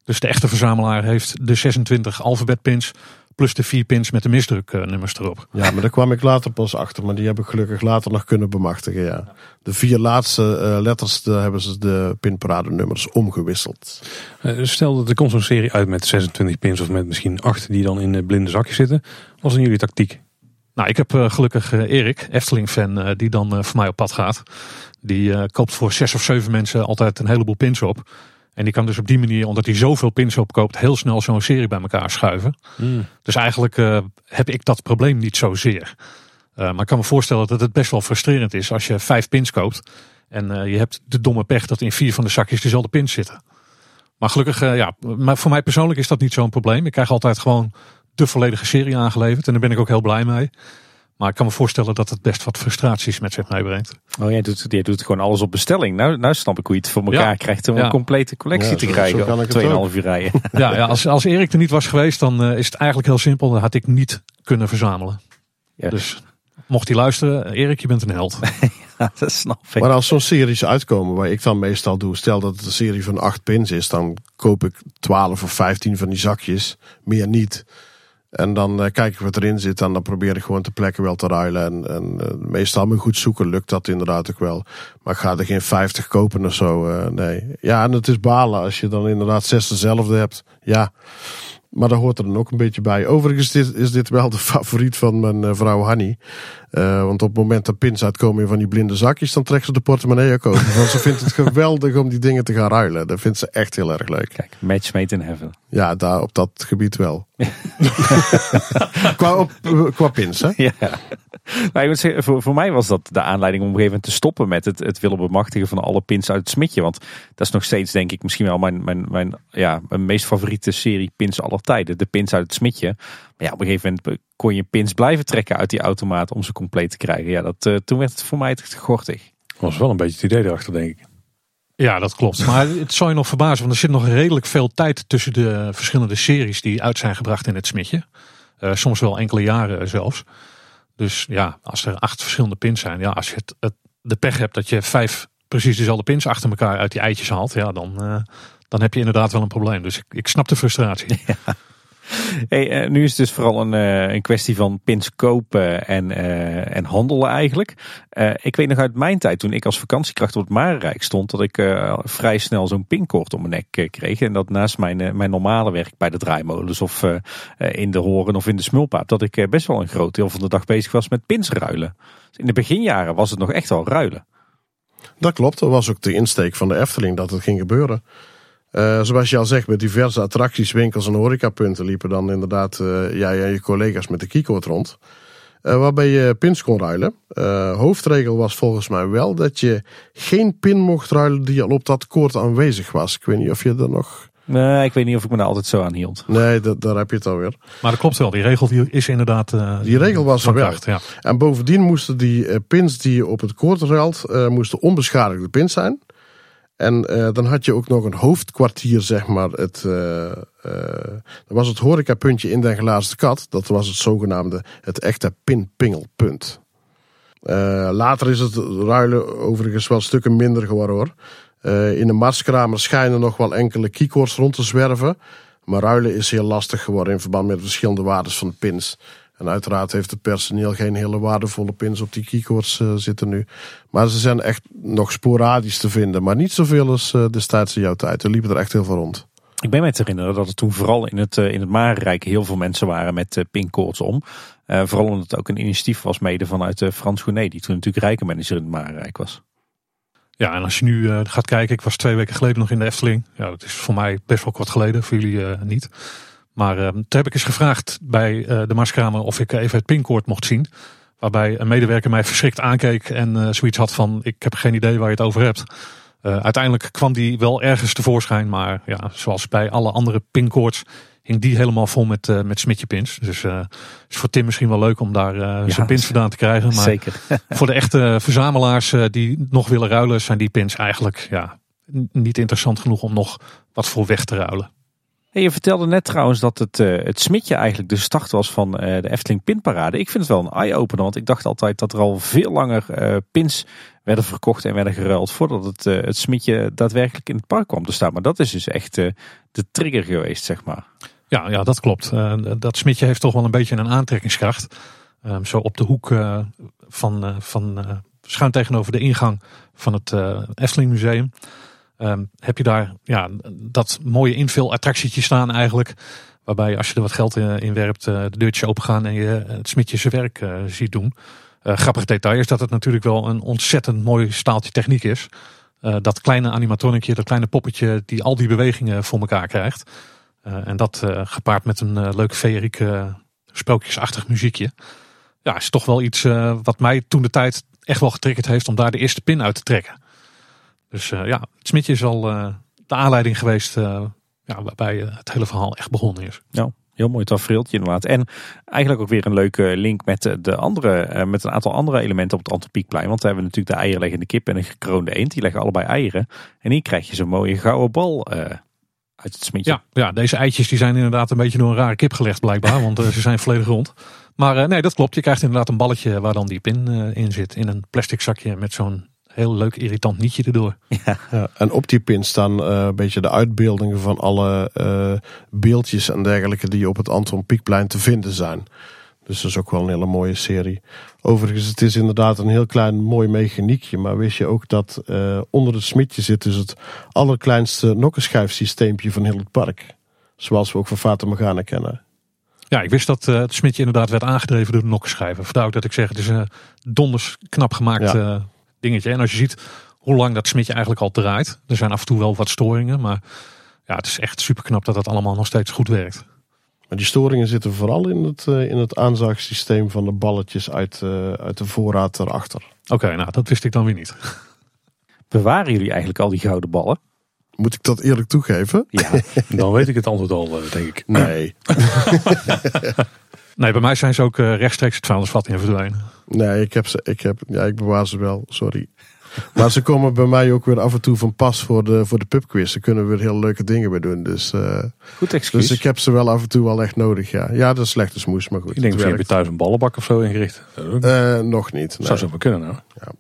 Dus de echte verzamelaar heeft de 26 alfabetpins plus de vier pins met de misdruknummers erop. Ja, maar daar kwam ik later pas achter. Maar die heb ik gelukkig later nog kunnen bemachtigen. Ja. De vier laatste eh, letters daar hebben ze de pinparade nummers omgewisseld. Eh, Stel dat er komt zo'n serie uit met 26 pins of met misschien 8 die dan in eh, blinde zakjes zitten. Wat is dan jullie tactiek? Nou, ik heb eh, gelukkig eh, Erik, Efteling-fan, eh, die dan eh, voor mij op pad gaat. Die eh, koopt voor zes of zeven mensen altijd een heleboel pins op. En die kan dus op die manier, omdat hij zoveel pins opkoopt, heel snel zo'n serie bij elkaar schuiven. Dus eigenlijk eh, heb ik dat probleem niet zozeer. Eh, maar ik kan me voorstellen dat het best wel frustrerend is als je vijf pins koopt. En eh, je hebt de domme pech dat in vier van de zakjes dezelfde pins zitten. Maar gelukkig, ja, maar voor mij persoonlijk is dat niet zo'n probleem. Ik krijg altijd gewoon de volledige serie aangeleverd. En daar ben ik ook heel blij mee. Maar ik kan me voorstellen dat het best wat frustraties met zich meebrengt. Oh, jij doet, jij doet gewoon alles op bestelling. Nou, nou snap ik hoe je het voor elkaar Ja. krijgt om Ja. een complete collectie Ja, te zo- krijgen. zo kan ik het 2,5 uur rijden. Ja, ja als, als Erik er niet was geweest, dan eh, is het eigenlijk heel simpel. Dan had ik niet kunnen verzamelen. Ja. Dus mocht hij luisteren, Erik, je bent een held. Ja, dat snap ik. Maar als zo'n series uitkomen, waar ik dan meestal doe, stel dat het een serie van acht pins is, dan koop ik 12 of 15 van die zakjes, meer niet. En dan eh, kijk ik wat erin zit en dan probeer ik gewoon te plekken wel te ruilen. En, en eh, meestal met goed zoeken lukt dat inderdaad ook wel. Maar ik ga er geen 50 kopen of zo, eh, nee. Ja, en het is balen als je dan inderdaad zes dezelfde hebt. Ja, maar daar hoort er dan ook een beetje bij. Overigens is dit, is dit wel de favoriet van mijn eh, vrouw Hanny. Eh, want op het moment dat pins uitkomen in van die blinde zakjes, dan trekt ze de portemonnee ook open. Want ze vindt het geweldig om die dingen te gaan ruilen. Dat vindt ze echt heel erg leuk. Kijk, match made in heaven. Ja, daar op dat gebied wel. qua, op, qua pins, hè? Ja. Nou, ik moet zeggen, voor, voor mij was dat de aanleiding om op een gegeven moment te stoppen met het, het willen bemachtigen van alle pins uit het smidje. Want dat is nog steeds, denk ik, misschien wel mijn, mijn, mijn, ja, mijn meest favoriete serie pins aller tijden. De pins uit het smidje. Maar ja, op een gegeven moment kon je pins blijven trekken uit die automaat om ze compleet te krijgen. Ja, dat, eh, toen werd het voor mij echt gortig. was wel een beetje het idee erachter, denk ik. Ja, dat klopt. Maar het zou je nog verbazen, want er zit nog redelijk veel tijd tussen de verschillende series die uit zijn gebracht in het smidje. Eh, soms wel enkele jaren zelfs. Dus ja, als er acht verschillende pins zijn, ja, als je het, de pech hebt dat je vijf precies dezelfde pins achter elkaar uit die eitjes haalt, ja, dan, uh, dan heb je inderdaad wel een probleem. Dus ik, ik snap de frustratie. Ja. Hey, uh, nu is het dus vooral een, uh, een kwestie van pins kopen en, uh, en handelen eigenlijk. ik weet nog uit mijn tijd toen ik als vakantiekracht op het Marenrijk stond, dat ik vrij snel zo'n pinkoord om mijn nek kreeg. En dat naast mijn, mijn normale werk bij de draaimolens of in de horen of in de smulpaap, dat ik best wel een groot deel van de dag bezig was met pins ruilen. Dus in de beginjaren was het nog echt wel ruilen. Dat klopt, dat was ook de insteek van de Efteling dat het ging gebeuren. Uh, zoals je al zegt, met diverse attracties, winkels en horecapunten liepen dan inderdaad uh, jij en je collega's met de keycord rond. Uh, waarbij je pins kon ruilen. hoofdregel was volgens mij wel dat je geen pin mocht ruilen die al op dat koord aanwezig was. Ik weet niet of je er nog... Nee, ik weet niet of ik me daar altijd zo aan hield. Nee, dat, daar heb je het alweer. Maar dat klopt wel, die regel die is inderdaad. Uh, die regel was er wel. Ja. En bovendien moesten die uh, pins die je op het koord ruilt, uh, moesten onbeschadigde pins zijn. En uh, dan had je ook nog een hoofdkwartier, zeg maar. Het, uh, uh, was het horecapuntje in Den Glazen Kat. Dat was het zogenaamde, het echte pinpingelpunt. later is het ruilen overigens wel stukken minder geworden hoor. in de marskramer schijnen nog wel enkele keycords rond te zwerven. Maar ruilen is heel lastig geworden in verband met de verschillende waardes van de pins. En uiteraard heeft het personeel geen hele waardevolle pins op die keycords uh, zitten nu. Maar ze zijn echt nog sporadisch te vinden. Maar niet zoveel als uh, destijds in jouw tijd. Er liepen er echt heel veel rond. Ik ben me te herinneren dat er toen vooral in het, uh, in het Marenrijk heel veel mensen waren met uh, pincodes om. vooral omdat het ook een initiatief was mede vanuit Frans Gournay. Die toen natuurlijk rijkenmanager in het Marenrijk was. Ja, en als je nu gaat kijken. Ik was twee weken geleden nog in de Efteling. Ja, dat is voor mij best wel kort geleden. Voor jullie niet. Maar uh, toen heb ik eens gevraagd bij uh, de Marskamer of ik even het pinkoord mocht zien. Waarbij een medewerker mij verschrikt aankeek en uh, zoiets had van ik heb geen idee waar je het over hebt. uiteindelijk kwam die wel ergens tevoorschijn, maar ja, zoals bij alle andere pinkoords hing die helemaal vol met, uh, met smitje pins. Dus uh, is voor Tim misschien wel leuk om daar uh, ja, zijn pins vandaan te krijgen. Maar zeker. voor de echte verzamelaars die nog willen ruilen, zijn die pins eigenlijk ja, niet interessant genoeg om nog wat voor weg te ruilen je vertelde net trouwens dat het, uh, het smitje eigenlijk de start was van uh, de Efteling Pinparade. Ik vind het wel een eye-opener, want ik dacht altijd dat er al veel langer uh, pins werden verkocht en werden geruild voordat het, het smitje daadwerkelijk in het park kwam te staan. Maar dat is dus echt de trigger geweest, zeg maar. Ja, ja dat klopt. dat smitje heeft toch wel een beetje een aantrekkingskracht. Ehm, zo op de hoek van, van schuin tegenover de ingang van het Efteling Museum. Um, heb je daar ja, dat mooie invulattractietje staan eigenlijk. Waarbij als je er wat geld in, werpt, uh, de deurtjes opengaan en je het smidje zijn werk ziet doen. Grappig detail is dat het natuurlijk wel een ontzettend mooi staaltje techniek is. dat kleine animatronicje, dat kleine poppetje die al die bewegingen voor elkaar krijgt. en dat gepaard met een leuk feeriek sprookjesachtig muziekje. Ja, is toch wel iets wat mij toen de tijd echt wel getriggerd heeft om daar de eerste pin uit te trekken. Dus uh, ja, het smitje is al uh, de aanleiding geweest uh, ja, waarbij het hele verhaal echt begonnen is. Ja, heel mooi tafereeltje inderdaad. En eigenlijk ook weer een leuke link met, de andere, met een aantal andere elementen op het Antropiekplein. Want we hebben natuurlijk de eierleggende kip en een gekroonde eend. Die leggen allebei eieren. En hier krijg je zo'n mooie gouden bal uit het smitje. Ja, ja, deze eitjes die zijn inderdaad een beetje door een rare kip gelegd blijkbaar. want ze zijn volledig rond. Maar nee, dat klopt. Je krijgt inderdaad een balletje waar dan die pin in zit. In een plastic zakje met zo'n heel leuk irritant nietje erdoor. Ja. ja en op die pin staan uh, een beetje de uitbeeldingen van alle uh, beeldjes en dergelijke die op het Anton Pieckplein te vinden zijn. Dus dat is ook wel een hele mooie serie. Overigens, het is inderdaad een heel klein mooi mechaniekje. Maar wist je ook dat uh, onder het smitje zit dus het allerkleinste nokkenschijfsysteempje van heel het park. Zoals we ook van Fata Morgana kennen. Ja, ik wist dat uh, het smitje inderdaad werd aangedreven door de nokkenschijven. Vandaar ook dat ik zeg, het is een donders knap gemaakt ja dingetje. En als je ziet hoe lang dat smidje eigenlijk al draait. Er zijn af en toe wel wat storingen. Maar ja, het is echt super knap dat het allemaal nog steeds goed werkt. Maar die storingen zitten vooral in het, uh, in het aanzaagsysteem van de balletjes uit, uh, uit de voorraad erachter. Oké, nou dat wist ik dan weer niet. Bewaren jullie eigenlijk al die gouden ballen? Moet ik dat eerlijk toegeven? Ja, dan weet ik het antwoord al, eh, denk ik. Nee. nee, bij mij zijn ze ook rechtstreeks het vuilnisvat in verdwijnen. Nee, ik heb ze, ik heb, ja, ik bewaar ze wel, sorry. Maar ze komen bij mij ook weer af en toe van pas voor de, voor de pubquiz. Ze kunnen weer heel leuke dingen mee doen. Dus, uh, goed excuus. Dus ik heb ze wel af en toe wel echt nodig, ja. Ja, dat is slechte smoes, maar goed. Ik denk dat je thuis een ballenbak of zo ingericht. Uh, nog niet. Nee. Zou zo maar kunnen nou. Ja.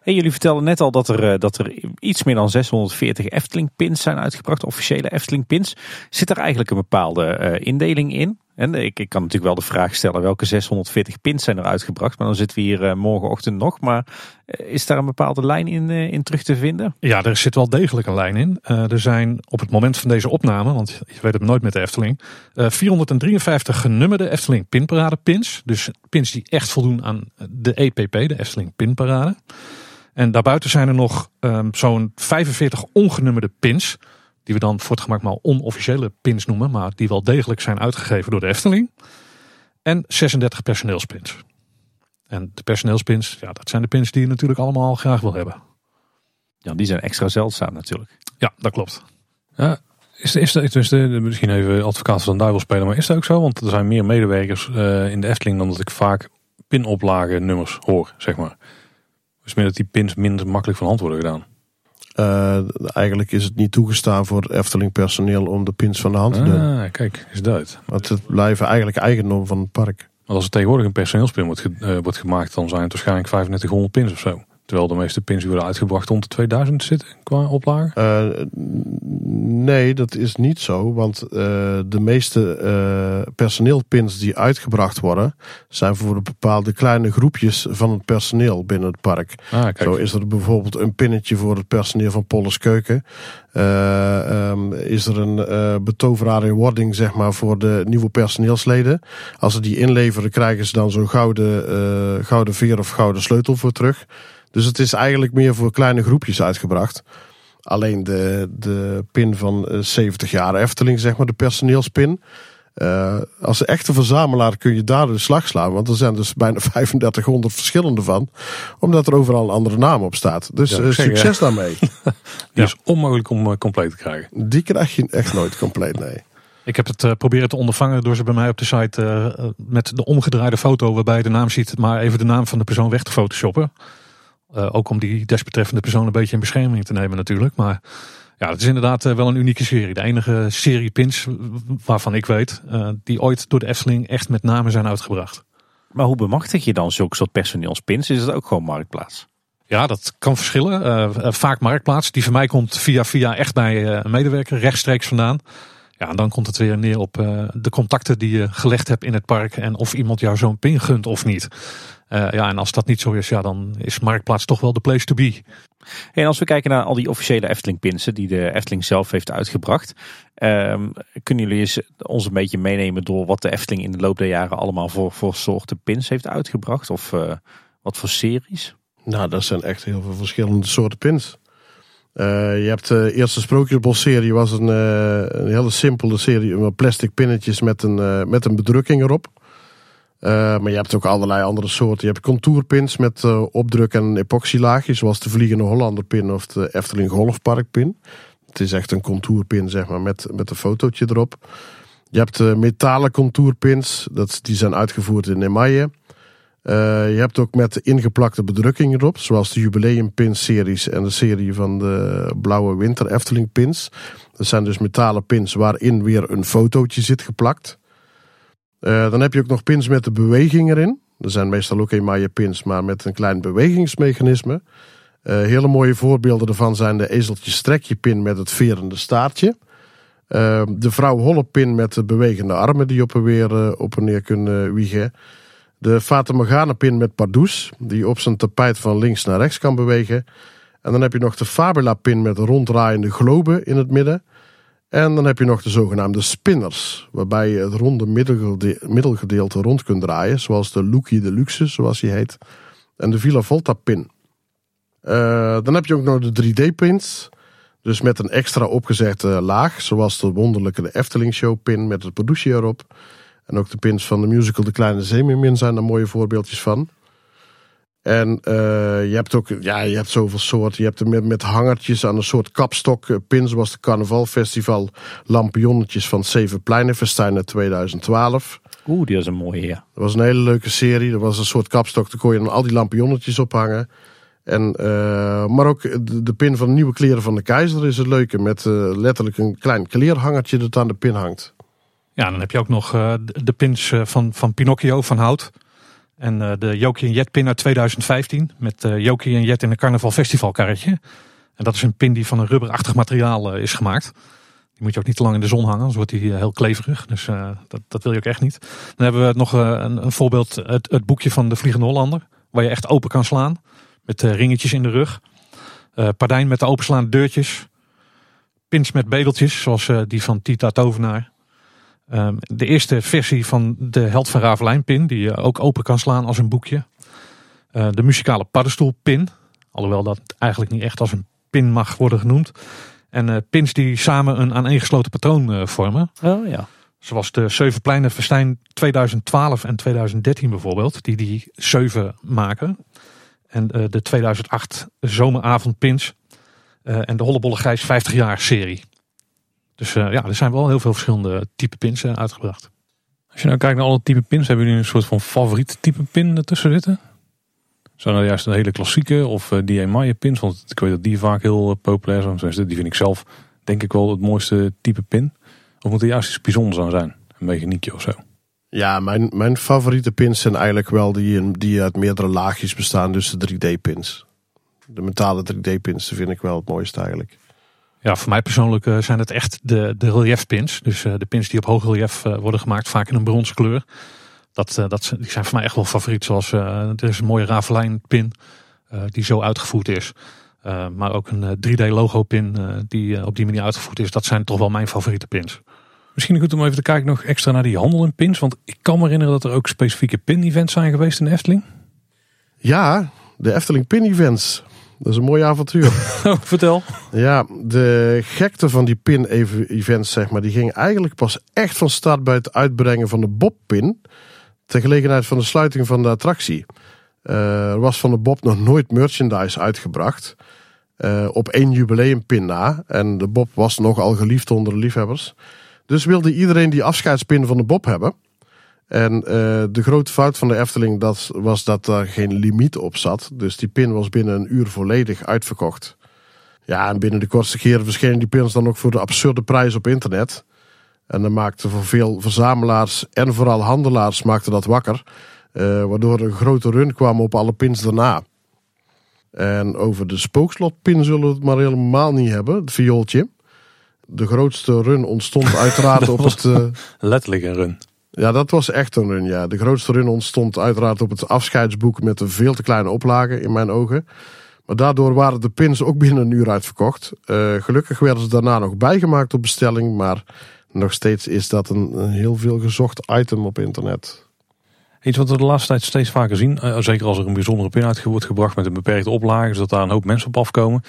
Hey, jullie vertelden net al dat er, dat er iets meer dan 640 Efteling pins zijn uitgebracht, officiële Efteling pins. Zit er eigenlijk een bepaalde indeling in? En ik, ik kan natuurlijk wel de vraag stellen welke 640 pins zijn er uitgebracht. Maar dan zitten we hier morgenochtend nog. Maar is daar een bepaalde lijn in, in terug te vinden? Ja, er zit wel degelijk een lijn in. er zijn op het moment van deze opname, want je weet het nooit met de Efteling, 453 genummerde Efteling pinparade pins. Dus pins die echt voldoen aan de EPP, de Efteling pinparade. En daarbuiten zijn er nog um, zo'n 45 ongenummerde pins. Die we dan voor het gemak maar onofficiële pins noemen. Maar die wel degelijk zijn uitgegeven door de Efteling. En 36 personeelspins. En de personeelspins, ja, dat zijn de pins die je natuurlijk allemaal graag wil hebben. Ja, die zijn extra zeldzaam natuurlijk. Ja, dat klopt. Ja, is, is, is, is de, misschien even advocaat van de duivel spelen, maar is dat ook zo? Want er zijn meer medewerkers uh, in de Efteling dan dat ik vaak pinoplagen nummers hoor, zeg maar. Dus meer dat die pins minder makkelijk van hand worden gedaan. Uh, eigenlijk is het niet toegestaan voor Efteling personeel om de pins van de hand te doen. Ah, kijk, is dat. Want het blijven eigenlijk eigendom van het park. Maar als er tegenwoordig een personeelspin wordt, uh, wordt gemaakt, dan zijn het waarschijnlijk 3500 pins of zo. Terwijl de meeste pins worden uitgebracht rond de 2000 zitten qua oplage? Uh, nee, dat is niet zo. Want uh, de meeste uh, personeelpins die uitgebracht worden, zijn voor bepaalde kleine groepjes van het personeel binnen het park. Ah, zo is er bijvoorbeeld een pinnetje voor het personeel van Polles Keuken. Um, is er een betoveraar in wording, zeg maar, voor de nieuwe personeelsleden. Als ze die inleveren, krijgen ze dan zo'n gouden, gouden veer of gouden sleutel voor terug. Dus het is eigenlijk meer voor kleine groepjes uitgebracht. Alleen de, de pin van 70 eh, jaar Efteling, zeg maar, de personeelspin. Uh, als echte verzamelaar kun je daar de slag slaan. Want er zijn dus bijna 3500 verschillende van. Omdat er overal een andere naam op staat. Dus ja, uh, succes ja. daarmee. Die is onmogelijk om uh, compleet te krijgen. Die krijg je echt nooit compleet, nee. Ik heb het proberen te ondervangen door ze bij mij op de site met de omgedraaide foto waarbij je de naam ziet, maar even de naam van de persoon weg te photoshoppen. Uh, ook om die desbetreffende persoon een beetje in bescherming te nemen natuurlijk. Maar ja, het is inderdaad uh, wel een unieke serie. De enige serie pins waarvan ik weet, uh, die ooit door de Efteling echt met name zijn uitgebracht. Maar hoe bemachtig je dan zulke soort personeelspins? Is het ook gewoon marktplaats? Ja, dat kan verschillen. vaak marktplaats. Die van mij komt via via echt bij een medewerker rechtstreeks vandaan. Ja, en dan komt het weer neer op de contacten die je gelegd hebt in het park en of iemand jou zo'n pin gunt of niet. Uh, ja, en als dat niet zo is, ja, dan is Marktplaats toch wel de place to be. En als we kijken naar al die officiële Efteling-pinsen die de Efteling zelf heeft uitgebracht. Um, kunnen jullie eens ons een beetje meenemen door wat de Efteling in de loop der jaren allemaal voor, voor soorten pins heeft uitgebracht? Of uh, wat voor series? Nou, dat zijn echt heel veel verschillende soorten pins. Uh, je hebt de eerste Sprookjesbos-serie was een, een hele simpele serie met plastic pinnetjes met een, met een bedrukking erop. Maar je hebt ook allerlei andere soorten. Je hebt contourpins met opdruk en een epoxylaagje, zoals de Vliegende Hollander pin of de Efteling Golfpark pin. Het is echt een contourpin, zeg maar, met, met een fotootje erop. Je hebt metalen contourpins, dat, die zijn uitgevoerd in emaille. Je hebt ook met ingeplakte bedrukking erop, zoals de Jubileumpins series en de serie van de Blauwe Winter Efteling pins. Dat zijn dus metalen pins waarin weer een fotootje zit geplakt. Uh, dan heb je ook nog pins met de beweging erin. Er zijn meestal ook emaille pins, maar met een klein bewegingsmechanisme. Uh, hele mooie voorbeelden daarvan zijn de ezeltje strekje pin met het verende staartje. De vrouw holle pin met de bewegende armen die op en weer op en neer kunnen wiegen. De Fata Morgana pin met pardoes, die op zijn tapijt van links naar rechts kan bewegen. En dan heb je nog de Fabula pin met ronddraaiende globen in het midden. En dan heb je nog de zogenaamde spinners, waarbij je het ronde middelgedeelte rond kunt draaien, zoals de Lucky Deluxe, zoals die heet, en de Villa Volta pin. Uh, dan heb je ook nog de 3D-pins, dus met een extra opgezette laag, zoals de wonderlijke de Efteling Show pin met het Producie erop. En ook de pins van de musical De Kleine Zeemeermin zijn er mooie voorbeeldjes van. En uh, je hebt ook, ja, je hebt zoveel soorten. Je hebt er met, met hangertjes aan een soort kapstok uh, pin, zoals de Carnavalfestival lampionnetjes van Zeven Pleinenfestijn uit 2012. Oeh, die was een mooie, ja. Dat was een hele leuke serie. Dat was een soort kapstok, daar kon je dan al die lampionnetjes ophangen. En, uh, maar ook de, de, pin van de nieuwe kleren van de keizer is het leuke. Met letterlijk een klein kleerhangertje dat aan de pin hangt. Ja, dan heb je ook nog de pins van, van Pinocchio van hout. En uh, de Jokie en Jet pin uit 2015 met Jokie en Jet in een carnaval festivalkarretje. En dat is een pin die van een rubberachtig materiaal is gemaakt. Die moet je ook niet te lang in de zon hangen, anders wordt die heel kleverig. Dus dat, dat, wil je ook echt niet. Dan hebben we nog een, een, voorbeeld, het, het, boekje van de Vliegende Hollander. Waar je echt open kan slaan. Met ringetjes in de rug. pardijn met de openslaande deurtjes. Pins met bedeltjes, zoals die van Tita Tovenaar. Um, de eerste versie van de Held van Ravelijn pin, die je ook open kan slaan als een boekje. Uh, de muzikale paddenstoelpin, alhoewel dat eigenlijk niet echt als een pin mag worden genoemd. En uh, pins die samen een aaneengesloten patroon uh, vormen. Oh ja. Zoals de Zevenpleinen Festijn 2012 en 2013 bijvoorbeeld, die die zeven maken. En de 2008 Zomeravondpins en de Hollebolle Gijs 50 jaar serie. Dus uh, ja, er zijn wel heel veel verschillende type pins uh, uitgebracht. Als je nou kijkt naar alle type pins, hebben jullie een soort van favoriete type pin ertussen zitten? Zijn dat juist een hele klassieke of uh, die Emaille pins? Want ik weet dat die vaak heel populair zijn. Die vind ik zelf denk ik wel het mooiste type pin. Of moet er juist iets bijzonders aan zijn? Een mechaniekje of zo? Ja, mijn, mijn favoriete pins zijn eigenlijk wel die, die uit meerdere laagjes bestaan. Dus de 3D-pins. De metalen 3D-pins vind ik wel het mooiste eigenlijk. Ja, voor mij persoonlijk uh, zijn het echt de, de reliefpins. Dus uh, de pins die op hoog relief uh, worden gemaakt, vaak in een bronzen kleur. Dat, dat, die zijn voor mij echt wel favoriet. Zoals er is een mooie Ravelijn pin die zo uitgevoerd is. maar ook een 3D logo pin die op die manier uitgevoerd is. Dat zijn toch wel mijn favoriete pins. Misschien goed om even te kijken nog extra naar die handel in pins. Want ik kan me herinneren dat er ook specifieke pin-events zijn geweest in de Efteling. Ja, de Efteling pin-events. Dat is een mooi avontuur. Vertel. Ja, de gekte van die pin-events, zeg maar, die ging eigenlijk pas echt van start bij het uitbrengen van de Bob-pin. Ter gelegenheid van de sluiting van de attractie. Uh, er was van de Bob nog nooit merchandise uitgebracht. Uh, op één jubileumpin na. En de Bob was nogal geliefd onder de liefhebbers. Dus wilde iedereen die afscheidspin van de Bob hebben. En uh, de grote fout van de Efteling dat, was dat daar geen limiet op zat. Dus die pin was binnen een uur volledig uitverkocht. Ja, en binnen de kortste keren verschenen die pins dan ook voor de absurde prijs op internet. En dan maakte voor veel verzamelaars en vooral handelaars maakte dat wakker. Uh, waardoor er een grote run kwam op alle pins daarna. En over de spookslotpin zullen we het maar helemaal niet hebben, het viooltje. De grootste run ontstond uiteraard op het... Uh, letterlijk een run. Ja, dat was echt een run. Ja. De grootste run ontstond uiteraard op het afscheidsboek met een veel te kleine oplage in mijn ogen. Maar daardoor waren de pins ook binnen een uur uitverkocht. Uh, gelukkig werden ze daarna nog bijgemaakt op bestelling, maar nog steeds is dat een, heel veel gezocht item op internet. Iets wat we de laatste tijd steeds vaker zien, uh, zeker als er een bijzondere pin uit wordt gebracht met een beperkte oplage, zodat daar een hoop mensen op afkomen.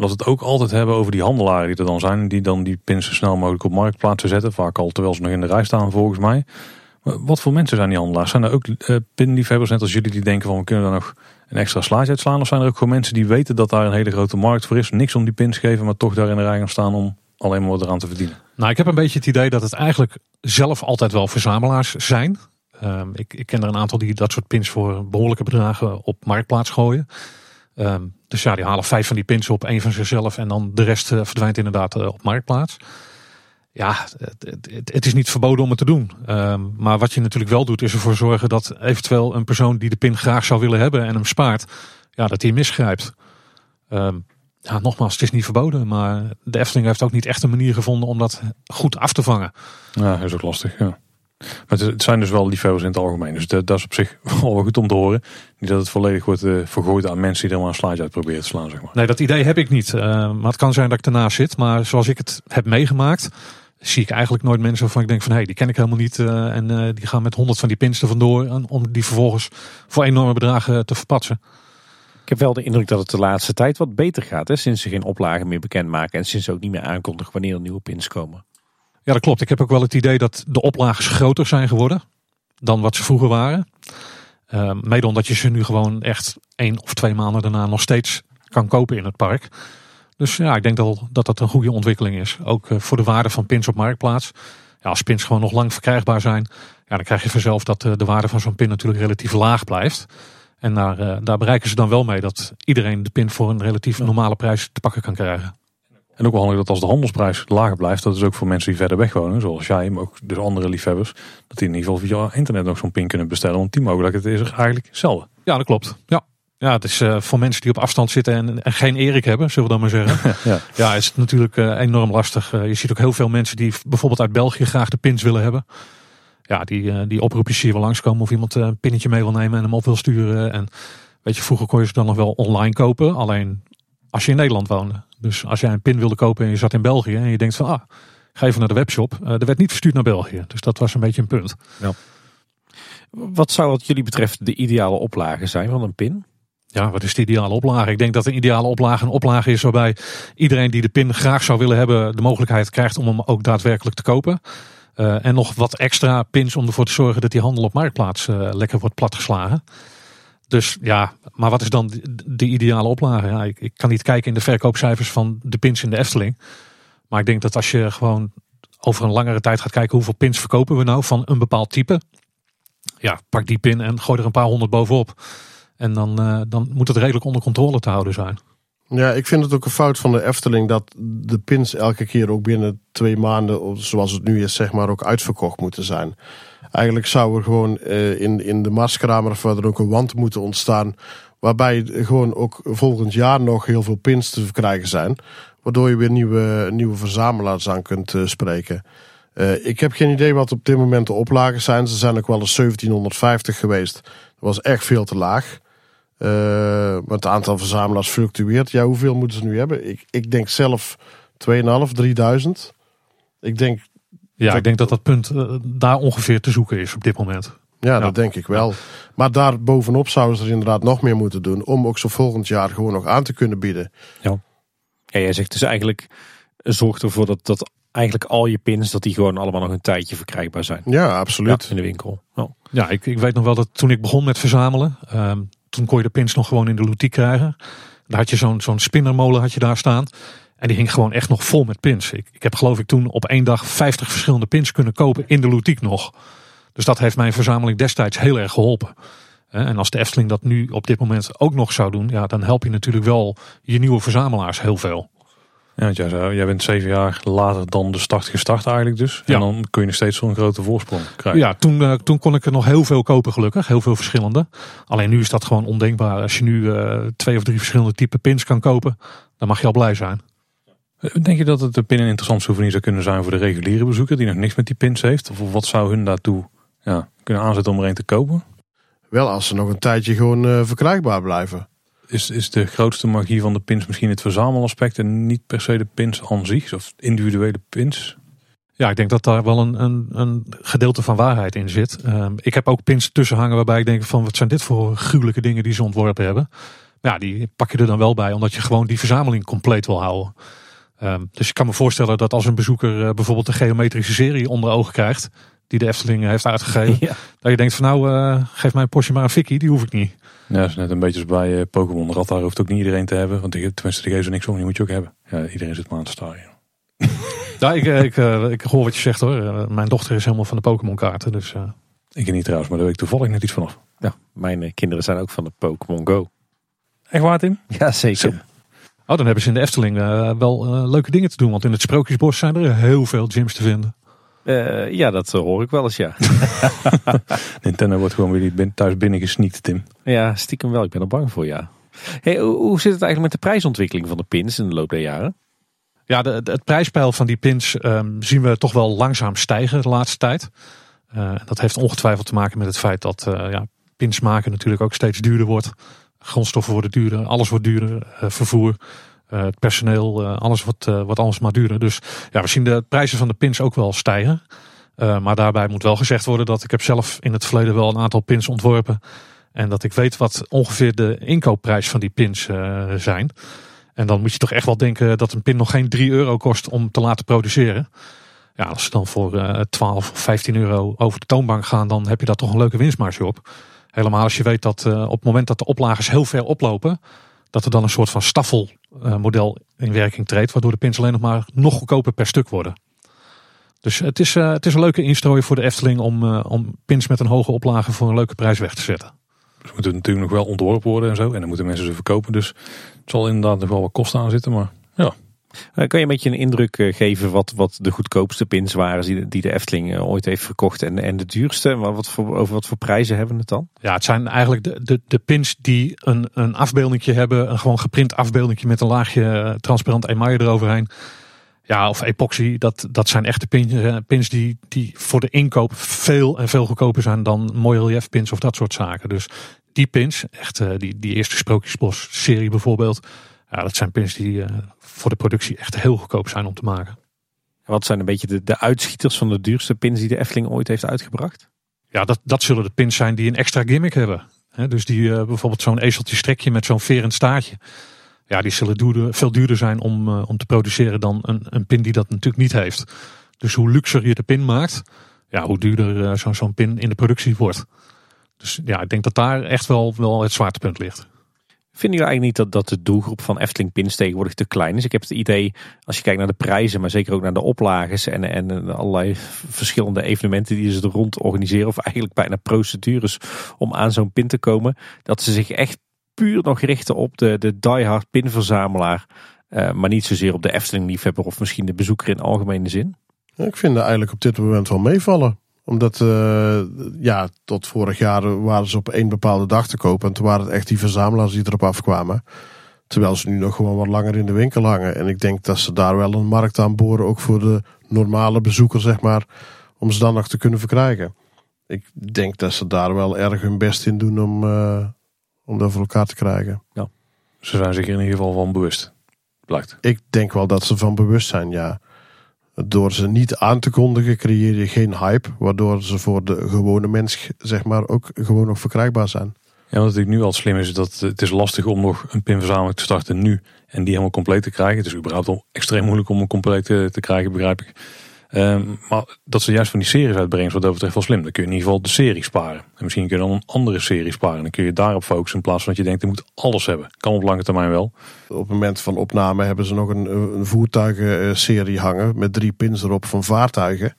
Dat we het ook altijd hebben over die handelaren die er dan zijn, die dan die pins zo snel mogelijk op marktplaatsen zetten. Vaak al terwijl ze nog in de rij staan volgens mij. Wat voor mensen zijn die handelaars? Zijn er ook uh, pinliefhebbers net als jullie die denken van we kunnen daar nog een extra slaatje uitslaan? Of zijn er ook gewoon mensen die weten dat daar een hele grote markt voor is, niks om die pins geven, maar toch daar in de rij gaan staan om alleen maar eraan te verdienen? Nou, ik heb een beetje het idee dat het eigenlijk zelf altijd wel verzamelaars zijn. Um, ik, ik, ken er een aantal die dat soort pins voor behoorlijke bedragen op marktplaats gooien. Um, dus ja, die halen vijf van die pins op, één van zichzelf en dan de rest uh, verdwijnt inderdaad uh, op marktplaats. Ja, het, is niet verboden om het te doen. Um, maar wat je natuurlijk wel doet, is ervoor zorgen dat eventueel een persoon die de pin graag zou willen hebben en hem spaart, ja, dat hij misgrijpt. Um, ja, nogmaals, het is niet verboden, maar de Efteling heeft ook niet echt een manier gevonden om dat goed af te vangen. Ja, is ook lastig, ja. Maar het zijn dus wel liefhebbers in het algemeen. Dus dat, is op zich wel goed om te horen. Niet dat het volledig wordt uh, vergooid aan mensen die er maar een slaatje uit proberen te slaan. Zeg maar. Nee, dat idee heb ik niet. Uh, maar het kan zijn dat ik ernaast zit. Maar zoals ik het heb meegemaakt, zie ik eigenlijk nooit mensen waarvan ik denk van hé, hey, die ken ik helemaal niet. Uh, en die gaan met honderd van die pins er vandoor. Om die vervolgens voor enorme bedragen te verpatsen. Ik heb wel de indruk dat het de laatste tijd wat beter gaat. Hè? Sinds ze geen oplagen meer bekendmaken. En sinds ze ook niet meer aankondigen wanneer er nieuwe pins komen. Ja, dat klopt. Ik heb ook wel het idee dat de oplages groter zijn geworden dan wat ze vroeger waren. Uh, mede omdat je ze nu gewoon echt één of twee maanden daarna nog steeds kan kopen in het park. Dus ja, ik denk dat dat, dat een goede ontwikkeling is. Ook uh, voor de waarde van pins op marktplaats. Ja, als pins gewoon nog lang verkrijgbaar zijn, ja, dan krijg je vanzelf dat uh, de waarde van zo'n pin natuurlijk relatief laag blijft. En daar, uh, daar bereiken ze dan wel mee dat iedereen de pin voor een relatief normale prijs te pakken kan krijgen. En ook wel handig dat als de handelsprijs lager blijft, dat is ook voor mensen die verder weg wonen, zoals jij, maar ook dus andere liefhebbers, dat die in ieder geval via internet nog zo'n pin kunnen bestellen. Want die mogelijkheid is er eigenlijk zelden. Ja, dat klopt. Ja. Ja, het is uh, voor mensen die op afstand zitten en, en, geen Erik hebben, zullen we dan maar zeggen. ja. ja, is het natuurlijk uh, enorm lastig. Uh, je ziet ook heel veel mensen die bijvoorbeeld uit België graag de pins willen hebben. Ja, die, die oproepjes hier wel langskomen of iemand een pinnetje mee wil nemen en hem op wil sturen. En weet je, vroeger kon je ze dan nog wel online kopen. Alleen als je in Nederland woonde. Dus als jij een pin wilde kopen en je zat in België en je denkt van ah, ga even naar de webshop. Uh, er werd niet verstuurd naar België. Dus dat was een beetje een punt. Ja. Wat zou wat jullie betreft de ideale oplage zijn van een pin? Ja, wat is de ideale oplage? Ik denk dat een ideale oplage een oplage is waarbij iedereen die de pin graag zou willen hebben, de mogelijkheid krijgt om hem ook daadwerkelijk te kopen. Uh, en nog wat extra pins om ervoor te zorgen dat die handel op marktplaats uh, lekker wordt platgeslagen. Dus ja, maar wat is dan de, ideale oplage? Ja, ik, kan niet kijken in de verkoopcijfers van de pins in de Efteling. Maar ik denk dat als je gewoon over een langere tijd gaat kijken hoeveel pins verkopen we nou van een bepaald type. Ja, pak die pin en gooi er een paar honderd bovenop. En dan, uh, dan moet het redelijk onder controle te houden zijn. Ja, ik vind het ook een fout van de Efteling dat de pins elke keer ook binnen twee maanden, zoals het nu is, zeg maar, ook uitverkocht moeten zijn. Eigenlijk zou er gewoon uh, in, in de Marskramer verder ook een wand moeten ontstaan. Waarbij gewoon ook volgend jaar nog heel veel pins te verkrijgen zijn. Waardoor je weer nieuwe, nieuwe verzamelaars aan kunt uh, spreken. Uh, ik heb geen idee wat op dit moment de oplagen zijn. Ze zijn ook wel eens 1750 geweest. Dat was echt veel te laag. Maar het aantal verzamelaars fluctueert. Ja, hoeveel moeten ze nu hebben? Ik, ik denk zelf 2.500, 3000. Ik denk ja, ik denk dat dat punt uh, daar ongeveer te zoeken is op dit moment. Ja, ja, dat denk ik wel. Maar daar bovenop zouden ze er inderdaad nog meer moeten doen. Om ook zo volgend jaar gewoon nog aan te kunnen bieden. Ja. En jij zegt dus eigenlijk, zorg ervoor dat, dat eigenlijk al je pins, dat die gewoon allemaal nog een tijdje verkrijgbaar zijn. Ja, absoluut. Ja, in de winkel. Ja, ja ik, ik weet nog wel dat toen ik begon met verzamelen, um, toen kon je de pins nog gewoon in de lutie krijgen. Daar had je zo'n zo'n spinnermolen had je daar staan. En die hing gewoon echt nog vol met pins. Ik, ik heb geloof ik toen op één dag 50 verschillende pins kunnen kopen in de Lutiek nog. Dus dat heeft mijn verzameling destijds heel erg geholpen. En als de Efteling dat nu op dit moment ook nog zou doen, ja, dan help je natuurlijk wel je nieuwe verzamelaars heel veel. Ja, want jij, jij bent zeven jaar later dan de start gestart eigenlijk dus. En dan kun je nog steeds zo'n grote voorsprong krijgen. Ja, toen, uh, toen kon ik er nog heel veel kopen gelukkig. Heel veel verschillende. Alleen nu is dat gewoon ondenkbaar. Als je nu uh, twee of drie verschillende type pins kan kopen, dan mag je al blij zijn. Denk je dat het een pin een interessant souvenir zou kunnen zijn voor de reguliere bezoeker die nog niks met die pins heeft? Of wat zou hun daartoe ja, kunnen aanzetten om er een te kopen? Wel als ze nog een tijdje gewoon uh, verkrijgbaar blijven. Is, is de grootste magie van de pins misschien het verzamelaspect en niet per se de pins aan zich of individuele pins? Ja, ik denk dat daar wel een, een, een gedeelte van waarheid in zit. Um, ik heb ook pins tussen hangen waarbij ik denk van wat zijn dit voor gruwelijke dingen die ze ontworpen hebben. Ja, die pak je er dan wel bij omdat je gewoon die verzameling compleet wil houden. Um, dus ik kan me voorstellen dat als een bezoeker uh, bijvoorbeeld de geometrische serie onder ogen krijgt, die de Efteling heeft uitgegeven, ja. dat je denkt van nou, uh, geef mij een portje maar een fikkie, die hoef ik niet. Ja, dat is net een beetje bij uh, Pokémon. Rat daar hoeft ook niet iedereen te hebben, want die, tenminste die geven ze niks om, die moet je ook hebben. Ja, iedereen zit maar aan te staan. Ja, ik, ik, ik, hoor wat je zegt hoor. mijn dochter is helemaal van de Pokémon kaarten, dus... Ik niet trouwens, maar daar weet ik toevallig net iets vanaf. Ja, mijn kinderen zijn ook van de Pokémon Go. Echt waar, Tim? Ja, zeker. Oh, dan hebben ze in de Efteling uh, wel uh, leuke dingen te doen. Want in het Sprookjesbos zijn er heel veel gyms te vinden. Uh, ja, dat hoor ik wel eens, ja. Nintendo wordt gewoon weer thuis binnengesneakt, Tim. Ja, stiekem wel. Ik ben er bang voor, ja. Hey, hoe zit het eigenlijk met de prijsontwikkeling van de pins in de loop der jaren? Ja, de, de, het prijspeil van die pins um, zien we toch wel langzaam stijgen de laatste tijd. dat heeft ongetwijfeld te maken met het feit dat ja, pins maken natuurlijk ook steeds duurder wordt. Grondstoffen worden duurder, alles wordt duurder, uh, vervoer, uh, het personeel, uh, alles wordt, wordt alles maar duurder. Dus ja, we zien de prijzen van de pins ook wel stijgen. maar daarbij moet wel gezegd worden dat ik heb zelf in het verleden wel een aantal pins ontworpen. En dat ik weet wat ongeveer de inkoopprijs van die pins zijn. En dan moet je toch echt wel denken dat een pin nog geen 3 euro kost om te laten produceren. Ja, als ze dan voor 12 of 15 euro over de toonbank gaan, dan heb je daar toch een leuke winstmarge op. Helemaal als je weet dat uh, op het moment dat de oplagers heel ver oplopen, dat er dan een soort van staffelmodel in werking treedt, waardoor de pins alleen nog maar nog goedkoper per stuk worden. Dus het is, uh, het is een leuke instrooi voor de Efteling om, om pins met een hoge oplage voor een leuke prijs weg te zetten. Ze moeten natuurlijk nog wel ontworpen worden en zo. En dan moeten mensen ze verkopen. Dus het zal inderdaad nog wel wat kosten aan zitten. Maar kan je een beetje een indruk uh, geven wat, wat de goedkoopste pins waren die, die de Efteling uh, ooit heeft verkocht en, en de duurste? Wat voor, over wat voor prijzen hebben we het dan? Ja, het zijn eigenlijk de, de, de pins die een, een afbeeldingje hebben, een gewoon geprint afbeeldingje met een laagje transparant emaille eroverheen. Ja, of epoxy, dat, dat zijn echte pins, pins die, die voor de inkoop veel en veel goedkoper zijn dan mooi relief pins of dat soort zaken. Dus die pins, echt die, die eerste Sprookjesbos serie bijvoorbeeld, ja, dat zijn pins die voor de productie echt heel goedkoop zijn om te maken. Wat zijn een beetje de, de uitschieters van de duurste pins die de Efteling ooit heeft uitgebracht? Ja, dat, dat zullen de pins zijn die een extra gimmick hebben. dus die uh, bijvoorbeeld zo'n ezeltje strekje met zo'n verend staartje. Ja, die zullen duurder, veel duurder zijn om, uh, om te produceren dan een, een pin die dat natuurlijk niet heeft. Dus hoe luxer je de pin maakt, ja, hoe duurder uh, zo'n zo'n pin in de productie wordt. Dus ja, ik denk dat daar echt wel, wel het zwaartepunt ligt. Vinden jullie eigenlijk niet dat, dat de doelgroep van Efteling pins tegenwoordig te klein is? Ik heb het idee, als je kijkt naar de prijzen, maar zeker ook naar de oplages en, en allerlei verschillende evenementen die ze er rond organiseren, of eigenlijk bijna procedures om aan zo'n pin te komen, dat ze zich echt puur nog richten op de, de diehard pinverzamelaar, uh, maar niet zozeer op de Efteling liefhebber of misschien de bezoeker in algemene zin. ik vind er eigenlijk op dit moment wel meevallen omdat, uh, ja, tot vorig jaar waren ze op één bepaalde dag te kopen. En toen waren het echt die verzamelaars die erop afkwamen. Terwijl ze nu nog gewoon wat langer in de winkel hangen. En ik denk dat ze daar wel een markt aan boren, ook voor de normale bezoeker, zeg maar. Om ze dan nog te kunnen verkrijgen. Ik denk dat ze daar wel erg hun best in doen om, uh, om dat voor elkaar te krijgen. Ja. Ze zijn zich in ieder geval van bewust. Blijkt. Ik denk wel dat ze van bewust zijn, ja. Door ze niet aan te kondigen creëer je geen hype, waardoor ze voor de gewone mens zeg maar ook gewoon nog verkrijgbaar zijn. Ja, wat natuurlijk nu al slim is, dat het is lastig om nog een pinverzameling te starten nu en die helemaal compleet te krijgen. Het is überhaupt al extreem moeilijk om een compleet te, te krijgen, begrijp ik. Um, maar dat ze juist van die series uitbrengen, wat dat betreft wel slim. Dan kun je in ieder geval de serie sparen. En misschien kun je dan een andere serie sparen. Dan kun je daarop focussen in plaats van dat je denkt, je moet alles hebben. Kan op lange termijn wel. Op het moment van opname hebben ze nog een, een voertuigenserie hangen met drie pins erop van vaartuigen.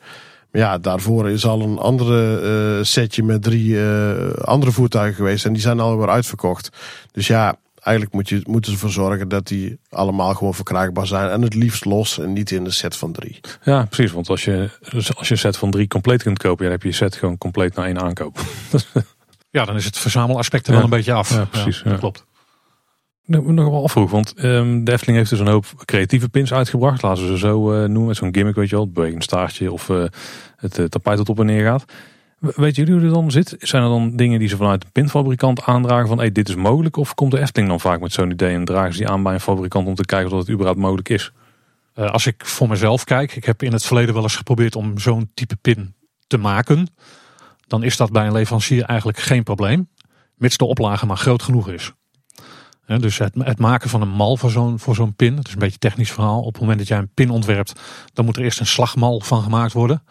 Maar ja, daarvoor is al een andere uh, setje met drie uh, andere voertuigen geweest. En die zijn alweer uitverkocht. Dus ja, eigenlijk moet je, moeten ze ervoor zorgen dat die allemaal gewoon verkrijgbaar zijn. En het liefst los en niet in de set van drie. Ja, precies. Want als je, als je een set van drie compleet kunt kopen, dan heb je je set gewoon compleet naar één aankoop. ja, dan is het verzamelaspect er wel een beetje af. Ja, precies. Ja, klopt. Nog wel afvroeg, want um, de Efteling heeft dus een hoop creatieve pins uitgebracht. Laten we ze zo uh, noemen, met zo'n gimmick, weet je wel. Het bewegend staartje of uh, het uh, tapijt dat op en neer gaat. Weet jullie hoe het dan zit? Zijn er dan dingen die ze vanuit de pinfabrikant aandragen van hey, dit is mogelijk? Of komt de Efteling dan vaak met zo'n idee en dragen ze die aan bij een fabrikant om te kijken of het überhaupt mogelijk is? Uh, als ik voor mezelf kijk, ik heb in het verleden wel eens geprobeerd om zo'n type pin te maken. Dan is dat bij een leverancier eigenlijk geen probleem. Mits de oplage maar groot genoeg is. Dus het, het, maken van een mal voor zo'n voor zo'n pin, dat is een beetje een technisch verhaal. Op het moment dat jij een pin ontwerpt, dan moet er eerst een slagmal van gemaakt worden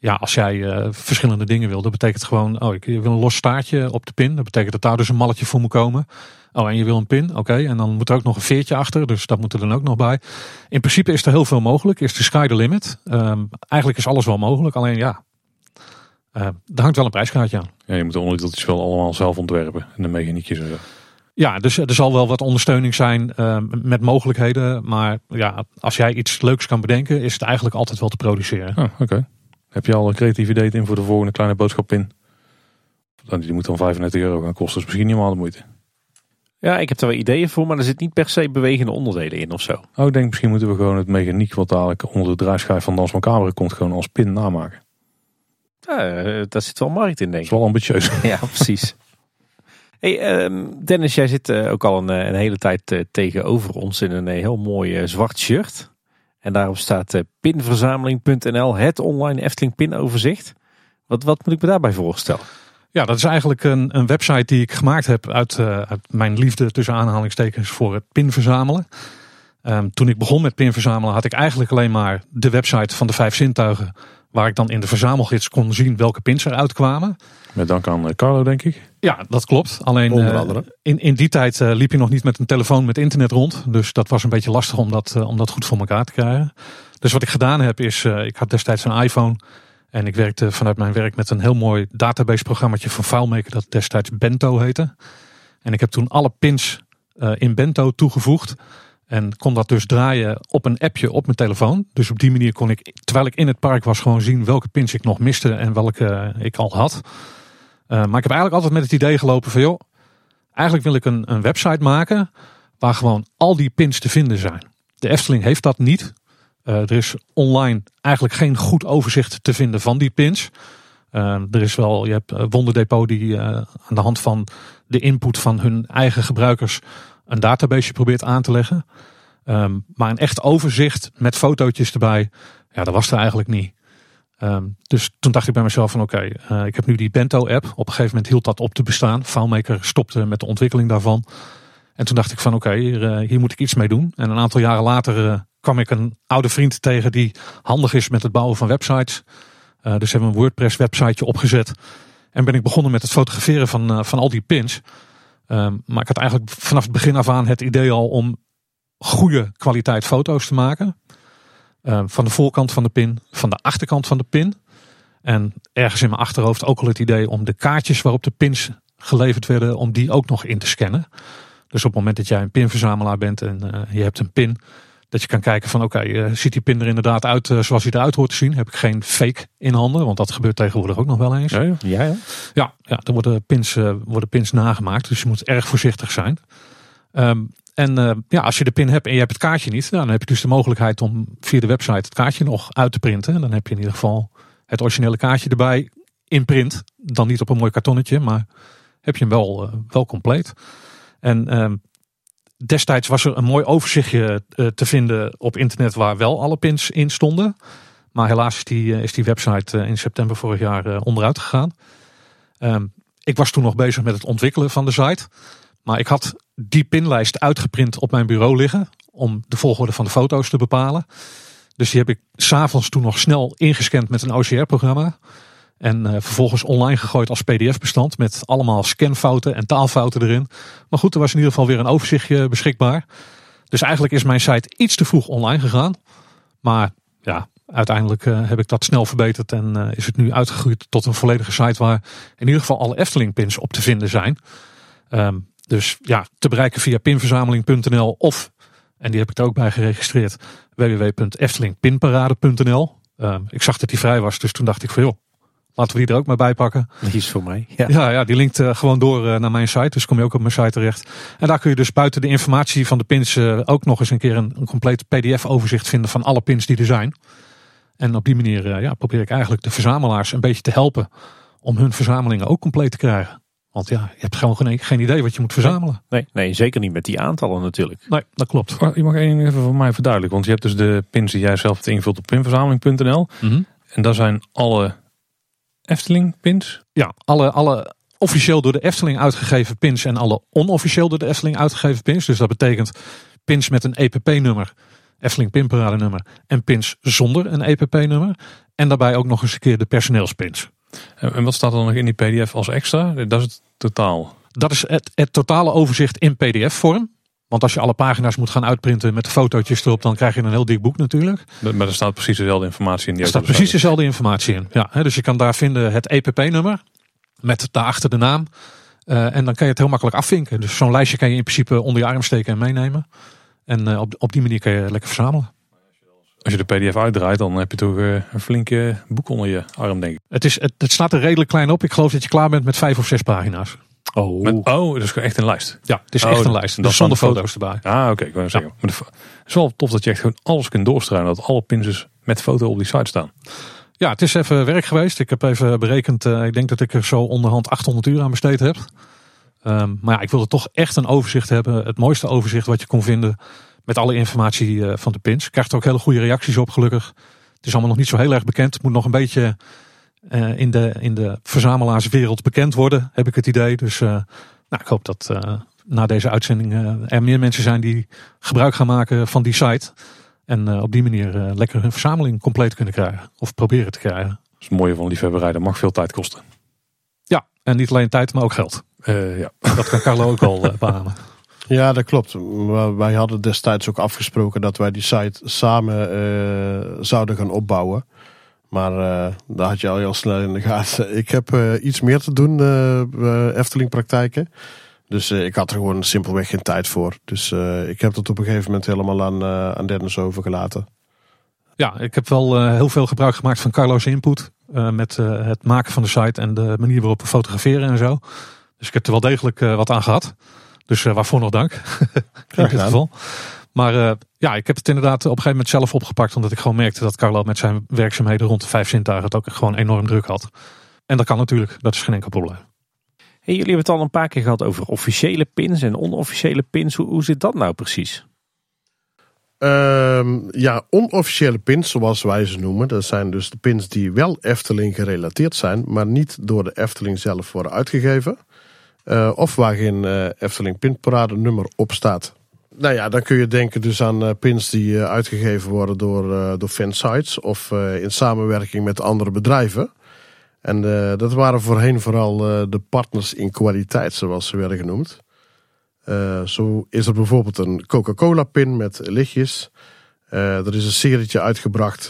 ja, als jij uh, verschillende dingen wil, dat betekent gewoon, oh, ik wil een los staartje op de pin. Dat betekent dat daar dus een malletje voor moet komen. Oh, en je wil een pin, oké. En dan moet er ook nog een veertje achter, dus dat moet er dan ook nog bij. In principe is er heel veel mogelijk. Is de sky the limit? Um, eigenlijk is alles wel mogelijk, alleen ja, uh, er hangt wel een prijskaartje aan. Ja, je moet de onderdeeltjes wel allemaal zelf ontwerpen en de mechaniekjes en zo. Ja, dus er zal wel wat ondersteuning zijn uh, met mogelijkheden. Maar ja, als jij iets leuks kan bedenken, is het eigenlijk altijd wel te produceren. Oh, oké. Heb je al een creatief idee in voor de volgende kleine boodschap in? Die moet dan 35 euro gaan kosten, dus misschien niet helemaal de moeite. Ja, ik heb er wel ideeën voor, maar er zit niet per se bewegende onderdelen in of zo. Oh, ik denk misschien moeten we gewoon het mechaniek wat dadelijk onder de draaischijf van Dans Macabre komt, gewoon als pin namaken. Ja, daar zit wel markt in, denk ik. Dat is wel ambitieus. ja, precies. Hey, um, Dennis, jij zit uh, ook al een, een hele tijd tegenover ons in een heel mooi zwart shirt. En daarop staat uh, pinverzameling.nl, het online Efteling pinoverzicht. Wat, wat moet ik me daarbij voorstellen? Ja, dat is eigenlijk een, een website die ik gemaakt heb uit, uh, uit mijn liefde tussen aanhalingstekens voor het pinverzamelen. Um, toen ik begon met pinverzamelen had ik eigenlijk alleen maar de website van de vijf zintuigen. Waar ik dan in de verzamelgids kon zien welke pins eruit kwamen. Met dank aan eh, Carlo, denk ik. Ja, dat klopt. Alleen uh, in, in die tijd uh, liep je nog niet met een telefoon met internet rond. Dus dat was een beetje lastig om dat, uh, om dat goed voor elkaar te krijgen. Dus wat ik gedaan heb is, ik had destijds een iPhone. En ik werkte vanuit mijn werk met een heel mooi database programmaatje van FileMaker dat destijds Bento heette. En ik heb toen alle pins in Bento toegevoegd. En kon dat dus draaien op een appje op mijn telefoon. Dus op die manier kon ik, terwijl ik in het park was, gewoon zien welke pins ik nog miste en welke ik al had. Maar ik heb eigenlijk altijd met het idee gelopen van joh, eigenlijk wil ik een, een website maken waar gewoon al die pins te vinden zijn. De Efteling heeft dat niet. er is online eigenlijk geen goed overzicht te vinden van die pins. Uh, er is wel, je hebt Wonderdepot die aan de hand van de input van hun eigen gebruikers een database probeert aan te leggen. Um, maar een echt overzicht met fotootjes erbij, ja, dat was er eigenlijk niet. Um, dus toen dacht ik bij mezelf van oké, uh, ik heb nu die Bento app. Op een gegeven moment hield dat op te bestaan. FileMaker stopte met de ontwikkeling daarvan. En toen dacht ik van oké, hier, hier, moet ik iets mee doen. En een aantal jaren later kwam ik een oude vriend tegen die handig is met het bouwen van websites. Dus hebben we een WordPress websiteje opgezet. En ben ik begonnen met het fotograferen van, van al die pins. Um, maar ik had eigenlijk vanaf het begin af aan het idee al om goede kwaliteit foto's te maken. Uh, van de voorkant van de pin, van de achterkant van de pin. En ergens in mijn achterhoofd ook al het idee om de kaartjes waarop de pins geleverd werden, om die ook nog in te scannen. Dus op het moment dat jij een pinverzamelaar bent en uh, je hebt een pin, dat je kan kijken van oké, okay, uh, ziet die pin er inderdaad uit uh, zoals hij eruit hoort te zien? Heb ik geen fake in handen? Want dat gebeurt tegenwoordig ook nog wel eens. Ja, ja. ja, ja. ja, ja er worden pins, worden pins nagemaakt. Dus je moet erg voorzichtig zijn. Um, en ja, als je de pin hebt en je hebt het kaartje niet, nou, dan heb je dus de mogelijkheid om via de website het kaartje nog uit te printen. En dan heb je in ieder geval het originele kaartje erbij in print. Dan niet op een mooi kartonnetje, maar heb je hem wel, wel compleet. En um, destijds was er een mooi overzichtje uh, te vinden op internet waar wel alle pins in stonden. Maar helaas is die, is die website in september vorig jaar onderuit gegaan. Um, ik was toen nog bezig met het ontwikkelen van de site. Maar ik had die pinlijst uitgeprint op mijn bureau liggen. Om de volgorde van de foto's te bepalen. Dus die heb ik s'avonds toen nog snel ingescand met een OCR-programma. En uh, vervolgens online gegooid als pdf-bestand met allemaal scanfouten en taalfouten erin. Maar goed, er was in ieder geval weer een overzichtje beschikbaar. Dus eigenlijk is mijn site iets te vroeg online gegaan. Maar ja, uiteindelijk uh, heb ik dat snel verbeterd en uh, is het nu uitgegroeid tot een volledige site waar in ieder geval alle Efteling pins op te vinden zijn. Um, dus ja, te bereiken via pinverzameling.nl of, en die heb ik er ook bij geregistreerd, www.eftelingpinparade.nl. Um, ik zag dat die vrij was, dus toen dacht ik van joh, Laten we die er ook maar bij pakken. Die is voor mij. Ja, ja, ja die linkt uh, gewoon door uh, naar mijn site. Dus kom je ook op mijn site terecht. En daar kun je dus buiten de informatie van de pins uh, ook nog eens een keer een, een compleet pdf-overzicht vinden van alle pins die er zijn. En op die manier ja, probeer ik eigenlijk de verzamelaars een beetje te helpen om hun verzamelingen ook compleet te krijgen. Want ja, je hebt gewoon geen, geen idee wat je moet verzamelen. Nee, nee, zeker niet met die aantallen natuurlijk. Nee, dat klopt. Je mag één even voor mij verduidelijken. Want je hebt dus de pins die jij zelf hebt ingevuld op pinverzameling.nl. Mhm. En daar zijn alle Efteling pins? Ja, alle, alle officieel door de Efteling uitgegeven pins en alle onofficieel door de Efteling uitgegeven pins. Dus dat betekent pins met een EPP-nummer, Efteling Pinparade nummer en pins zonder een EPP-nummer. En daarbij ook nog eens een keer de personeelspins. En wat staat er dan nog in die PDF als extra? Dat is het totaal. Dat is het, het totale overzicht in PDF-vorm. Want als je alle pagina's moet gaan uitprinten met de fotootjes erop, dan krijg je een heel dik boek natuurlijk. Maar er staat precies dezelfde informatie in. Die er staat precies dezelfde informatie in. Ja, dus je kan daar vinden het EPP-nummer met daarachter de naam. Uh, en dan kan je het heel makkelijk afvinken. Dus zo'n lijstje kan je in principe onder je arm steken en meenemen. En uh, op, op die manier kan je lekker verzamelen. Als je de PDF uitdraait, dan heb je toch uh, een flinke boek onder je arm, denk ik. Het, is, het, het staat er redelijk klein op. Ik geloof dat je klaar bent met vijf of zes pagina's. Oh. Met, oh, dat is echt een lijst. Ja, het is oh, echt een lijst. Dus zonder foto's erbij. Ah, oké. Okay, ik wou zeggen. Maar het is wel tof dat je echt gewoon alles kunt doorstruinen. Dat alle pins met foto op die site staan. Ja, het is even werk geweest. Ik heb even berekend. Uh, ik denk dat ik er zo onderhand 800 uur aan besteed heb. Um, maar ja, ik wilde toch echt een overzicht hebben. Het mooiste overzicht wat je kon vinden. Met alle informatie uh, van de pins. Ik krijg er ook hele goede reacties op, gelukkig. Het is allemaal nog niet zo heel erg bekend. Het moet nog een beetje uh, in, de, in de verzamelaarswereld bekend worden, heb ik het idee. Dus uh, nou, ik hoop dat uh, na deze uitzending er meer mensen zijn die gebruik gaan maken van die site. En op die manier lekker hun verzameling compleet kunnen krijgen. Of proberen te krijgen. Dat is het mooie van liefhebberij, dat mag veel tijd kosten. Ja, en niet alleen tijd, maar ook geld. ja. Dat kan Carlo ook al beamen. Ja, dat klopt. Wij hadden destijds ook afgesproken dat wij die site samen zouden gaan opbouwen. Maar uh, daar had je al heel snel in de gaten. Ik heb uh, iets meer te doen, Efteling praktijken. Dus ik had er gewoon simpelweg geen tijd voor. Dus ik heb dat op een gegeven moment helemaal aan, aan Dennis overgelaten. Ja, ik heb wel heel veel gebruik gemaakt van Carlo's input. met het maken van de site en de manier waarop we fotograferen en zo. Dus ik heb er wel degelijk wat aan gehad. Dus waarvoor nog dank. In dit geval. Maar ja, ik heb het inderdaad op een gegeven moment zelf opgepakt. Omdat ik gewoon merkte dat Carlo met zijn werkzaamheden rond de vijf zintuigen het ook gewoon enorm druk had. En dat kan natuurlijk, dat is geen enkel probleem. Hey, jullie hebben het al een paar keer gehad over officiële pins en onofficiële pins. Hoe, hoe zit dat nou precies? Um, ja, onofficiële pins, zoals wij ze noemen. Dat zijn dus de pins die wel Efteling gerelateerd zijn, maar niet door de Efteling zelf worden uitgegeven. Uh, of waar geen uh, Efteling pinparade nummer op staat. Nou ja, dan kun je denken dus aan uh, pins die uitgegeven worden door, door fansites of in samenwerking met andere bedrijven. En dat waren voorheen vooral de partners in kwaliteit, zoals ze werden genoemd. Zo is er bijvoorbeeld een Coca-Cola pin met lichtjes. er is een serietje uitgebracht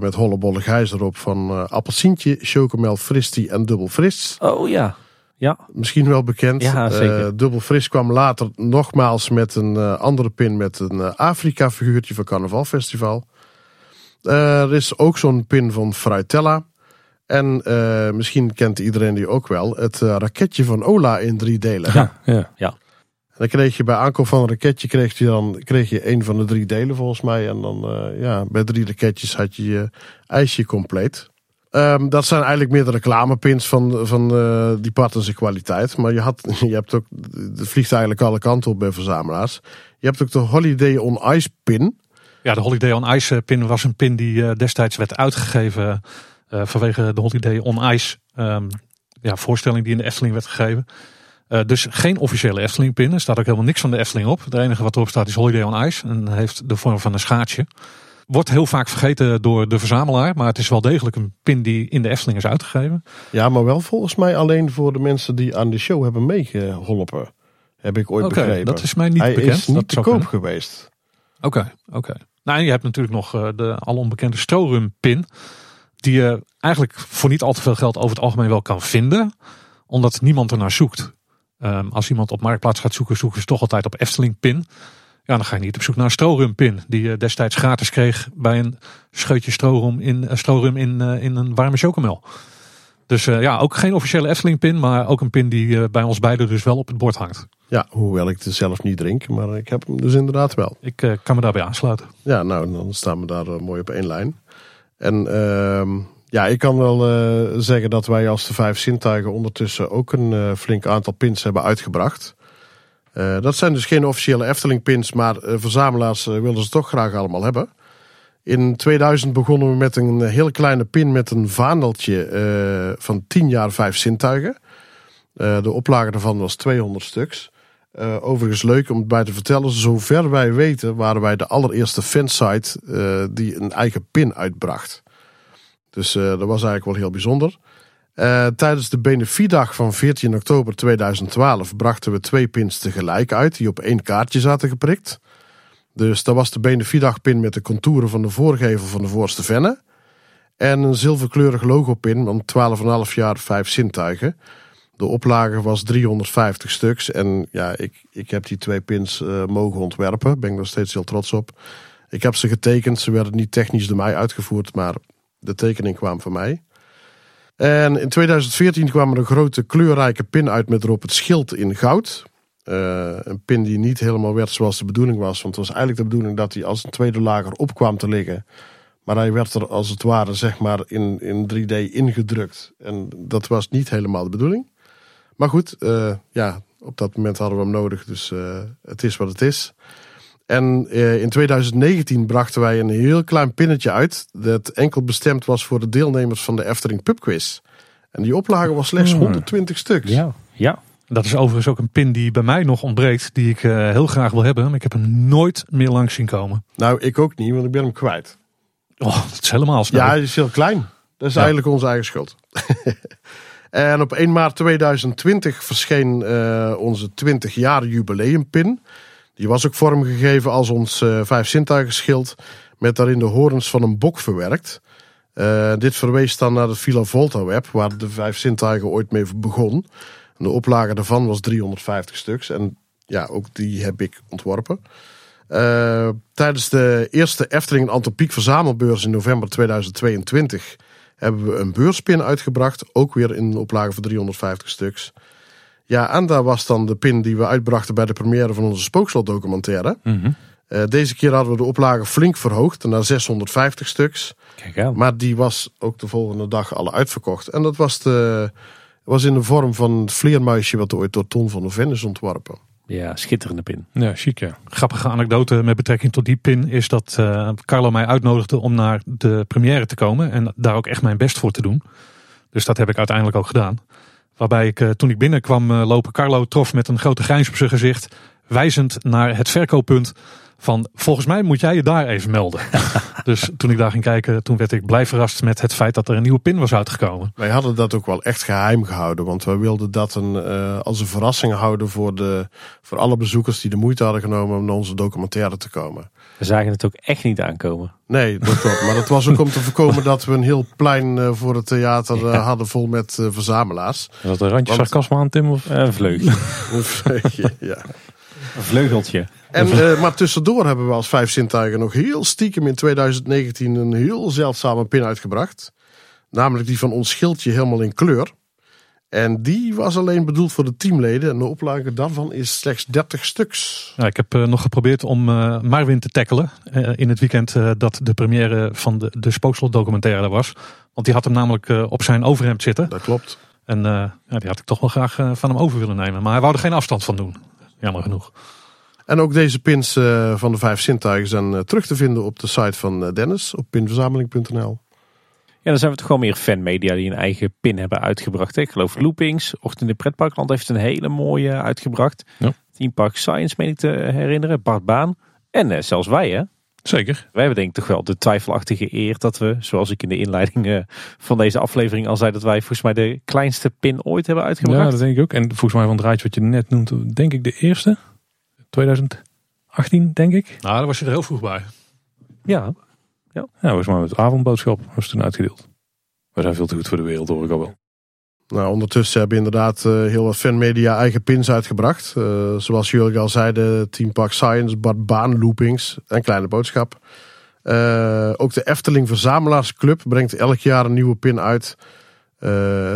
met hollebolle gijs erop van appelsientje, chocomel, fristi en dubbel fris. Oh ja. Ja. Misschien wel bekend. Ja, zeker. dubbel fris kwam later nogmaals met een andere pin met een Afrika figuurtje van Carnaval Festival. er is ook zo'n pin van Fruitella. En uh, misschien kent iedereen die ook wel. Het uh, raketje van Ola in drie delen. Ja, ja. ja. En dan kreeg je bij aankoop van een raketje kreeg je dan kreeg je een van de drie delen volgens mij. En dan uh, ja, bij drie raketjes had je je ijsje compleet. Um, dat zijn eigenlijk meer de reclamepins van, van die partners kwaliteit. Maar je, had, je hebt ook, het vliegt eigenlijk alle kanten op bij verzamelaars. Je hebt ook de Holiday on Ice pin. Ja, de Holiday on Ice pin was een pin die destijds werd uitgegeven vanwege de Holiday on Ice um, ja, voorstelling die in de Efteling werd gegeven. Dus geen officiële Efteling pin. Er staat ook helemaal niks van de Efteling op. Het enige wat erop staat is Holiday on Ice. En heeft de vorm van een schaatsje. Wordt heel vaak vergeten door de verzamelaar. Maar het is wel degelijk een pin die in de Efteling is uitgegeven. Ja, maar wel volgens mij alleen voor de mensen die aan de show hebben meegeholpen. Heb ik ooit okay, begrepen. dat is mij niet Hij bekend. is niet te koop geweest. Oké, oké. Nou, en je hebt natuurlijk nog uh, de al onbekende Strorum pin die je eigenlijk voor niet al te veel geld over het algemeen wel kan vinden, omdat niemand er naar zoekt. Um, als iemand op Marktplaats gaat zoeken, zoeken ze toch altijd op Efteling pin. Ja, dan ga je niet op zoek naar een strorum pin, die je destijds gratis kreeg bij een scheutje strorum in, uh, strorum in, uh, in een warme chocomel. Dus uh, ja, ook geen officiële Efteling pin, maar ook een pin die bij ons beiden dus wel op het bord hangt. Ja, hoewel ik het zelf niet drink, maar ik heb hem dus inderdaad wel. Ik kan me daarbij aansluiten. Ja, nou, dan staan we daar mooi op één lijn. En uh, ja, ik kan wel zeggen dat wij als de vijf zintuigen ondertussen ook een flink aantal pins hebben uitgebracht. Uh, dat zijn dus geen officiële Efteling pins, maar verzamelaars wilden ze toch graag allemaal hebben. In 2000 begonnen we met een heel kleine pin met een vaandeltje van 10 jaar vijf zintuigen. de oplage daarvan was 200 stuks. Overigens leuk om het bij te vertellen. Zover wij weten waren wij de allereerste fansite uh, die een eigen pin uitbracht. Dus dat was eigenlijk wel heel bijzonder. Tijdens de Benefiedag van 14 oktober 2012 brachten we twee pins tegelijk uit. Die op één kaartje zaten geprikt. Dus dat was de Benefiedag pin met de contouren van de voorgevel van de voorste venne. En een zilverkleurig logopin van 12,5 jaar vijf zintuigen. De oplage was 350 stuks. En ja, ik, ik heb die twee pins uh, mogen ontwerpen. Ben ik nog steeds heel trots op. Ik heb ze getekend. Ze werden niet technisch door mij uitgevoerd, maar de tekening kwam van mij. En in 2014 kwam er een grote kleurrijke pin uit met erop het schild in goud. Uh, een pin die niet helemaal werd zoals de bedoeling was. Want het was eigenlijk de bedoeling dat hij als een tweede lager op kwam te liggen. Maar hij werd er als het ware zeg maar in, in 3D ingedrukt. En dat was niet helemaal de bedoeling. Maar goed, uh, ja, op dat moment hadden we hem nodig. Dus uh, het is wat het is. En uh, in 2019 brachten wij een heel klein pinnetje uit. Dat enkel bestemd was voor de deelnemers van de Efteling Pubquiz. En die oplage was slechts 120 stuks. Ja, ja. Dat is overigens ook een pin die bij mij nog ontbreekt. Die ik heel graag wil hebben. Maar ik heb hem nooit meer langs zien komen. Nou, ik ook niet, want ik ben hem kwijt. Oh, dat is helemaal snel. Ja, hij is heel klein. Dat is ja. eigenlijk onze eigen schuld. En op 1 maart 2020 verscheen uh, onze 20 jaar jubileumpin. Die was ook vormgegeven als ons uh, vijf zintuigen schild met daarin de horens van een bok verwerkt. Uh, dit verwees dan naar het Villa Volta web waar de vijf zintuigen ooit mee begon. De oplage daarvan was 350 stuks. En ja, ook die heb ik ontworpen. Uh, tijdens de eerste Efteling Antropiek verzamelbeurs in november 2022 hebben we een beurspin uitgebracht. Ook weer in een oplage van 350 stuks. Ja, en daar was dan de pin die we uitbrachten bij de première van onze spookslotdocumentaire. Mhm. Uh, deze keer hadden we de oplage flink verhoogd naar 650 stuks. Kijk aan. Maar die was ook de volgende dag al uitverkocht. En dat was, de, was in de vorm van het vleermuisje wat ooit door Ton van de Ven is ontworpen. Ja, schitterende pin. Ja, chic ja. Grappige anekdote met betrekking tot die pin is dat uh, Carlo mij uitnodigde om naar de première te komen. En daar ook echt mijn best voor te doen. Dus dat heb ik uiteindelijk ook gedaan. Waarbij ik uh, toen ik binnenkwam uh, lopen, Carlo trof met een grote grijns op zijn gezicht. Wijzend naar het verkooppunt van volgens mij moet jij je daar even melden. dus toen ik daar ging kijken, toen werd ik blij verrast met het feit dat er een nieuwe pin was uitgekomen. Wij hadden dat ook wel echt geheim gehouden, want wij wilden dat een, uh, als een verrassing houden voor, de, voor alle bezoekers die de moeite hadden genomen om naar onze documentaire te komen. We zagen het ook echt niet aankomen. Nee, dat klopt. maar dat was ook om te voorkomen dat we een heel plein uh, voor het theater ja. hadden vol met verzamelaars. En dat een randje want... sarcasme aan, Tim? Of? Een vleugje. een vleugje, ja. Een vleugeltje. En, uh, maar tussendoor hebben we als vijf zintuigen nog heel stiekem in 2019 een heel zeldzame pin uitgebracht. Namelijk die van ons schildje helemaal in kleur. En die was alleen bedoeld voor de teamleden. En de oplage daarvan is slechts 30 stuks. Ja, ik heb uh, nog geprobeerd om uh, Marvin te tackelen. Uh, in het weekend dat de première van de, de Spookslot documentaire er was. Want die had hem namelijk op zijn overhemd zitten. Dat klopt. En ja, die had ik toch wel graag van hem over willen nemen. Maar hij wou er geen afstand van doen. Jammer genoeg. En ook deze pins van de vijf zintuigen zijn terug te vinden op de site van Dennis op pinverzameling.nl. Ja, dan zijn we toch gewoon meer fanmedia die een eigen pin hebben uitgebracht. Hè? Ik geloof Loopings, Ochtend in Pretparkland heeft een hele mooie uitgebracht. Ja. Team Park Science meen ik te herinneren, Bart Baan. En zelfs wij hè. Zeker. Wij hebben denk ik toch wel de twijfelachtige eer dat we, zoals ik in de inleiding van deze aflevering al zei, dat wij volgens mij de kleinste pin ooit hebben uitgebracht. Ja, dat denk ik ook. En volgens mij van het rijtje wat je net noemt, denk ik de eerste. 2018, denk ik. Nou, daar was je er heel vroeg bij. Ja. Ja, ja was maar met avondboodschap was toen uitgedeeld. We zijn veel te goed voor de wereld, hoor ik al wel. Nou, ondertussen hebben inderdaad uh, heel wat fanmedia eigen pins uitgebracht. Uh, zoals jullie al zeiden, Team Park Science, Bart Baan Loopings en Kleine Boodschap. Uh, ook de Efteling Verzamelaarsclub brengt elk jaar een nieuwe pin uit.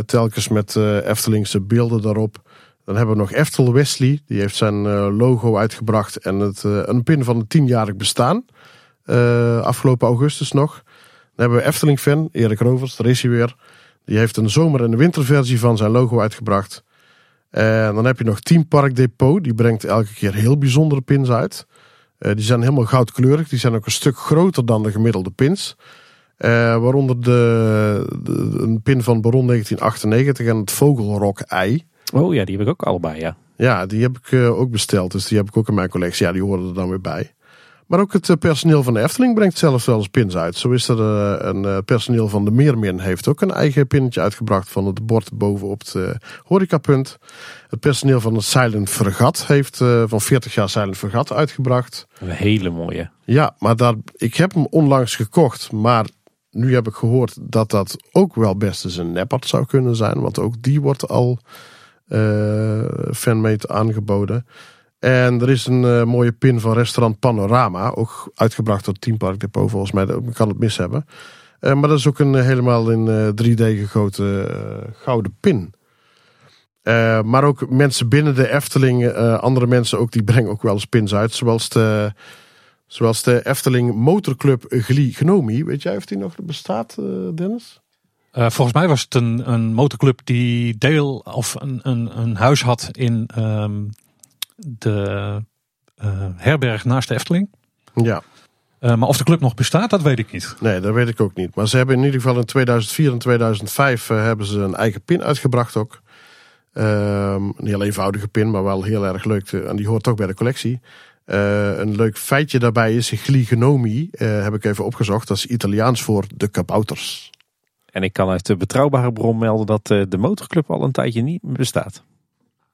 telkens met Eftelingse beelden daarop. Dan hebben we nog Eftel Wesley. Die heeft zijn logo uitgebracht. En het, een pin van het tienjarig bestaan. Uh, afgelopen augustus nog. Dan hebben we Efteling fan, Erik Rovers. Daar is hij weer. Die heeft een zomer- en een winterversie van zijn logo uitgebracht. En dan heb je nog Team Park Depot. Die brengt elke keer heel bijzondere pins uit. die zijn helemaal goudkleurig. Die zijn ook een stuk groter dan de gemiddelde pins. waaronder de, de, een pin van Baron 1998 en het Vogelrok-ei. Oh ja, die heb ik ook allebei, ja. Ja, die heb ik uh, ook besteld. Dus die heb ik ook in mijn collectie. Ja, die horen er dan weer bij. Maar ook het uh, personeel van de Efteling brengt zelfs wel eens pins uit. Zo is er uh, een personeel van de Meermin heeft ook een eigen pinnetje uitgebracht van het bord bovenop het horecapunt. Het personeel van het Silent Vergat heeft van 40 jaar Silent Vergat uitgebracht. Een hele mooie. Ja, maar daar, ik heb hem onlangs gekocht, maar nu heb ik gehoord dat dat ook wel best eens een neppert zou kunnen zijn. Want ook die wordt al uh, fanmate aangeboden. En er is een uh, mooie pin van restaurant Panorama. Ook uitgebracht door Team Park Depot volgens mij. Ik kan het mis hebben. Uh, maar dat is ook een helemaal in 3D gegoten gouden pin. maar ook mensen binnen de Efteling, andere mensen ook, die brengen ook wel eens pins uit. Zoals de, zoals de Efteling Motorclub Gli Gnomi. Weet jij of die nog bestaat, Dennis? Volgens mij was het een, een motorclub die deel of een, een, een huis had in um, de uh, herberg naast de Efteling. Ja. Uh, maar of de club nog bestaat, dat weet ik niet. Nee, dat weet ik ook niet. Maar ze hebben in ieder geval in 2004 en 2005 hebben ze een eigen pin uitgebracht ook. Um, een heel eenvoudige pin, maar wel heel erg leuk. Te, en die hoort ook bij de collectie. een leuk feitje daarbij is, Gligenomi heb ik even opgezocht. Dat is Italiaans voor de kabouters. En ik kan uit de betrouwbare bron melden dat de motorclub al een tijdje niet meer bestaat.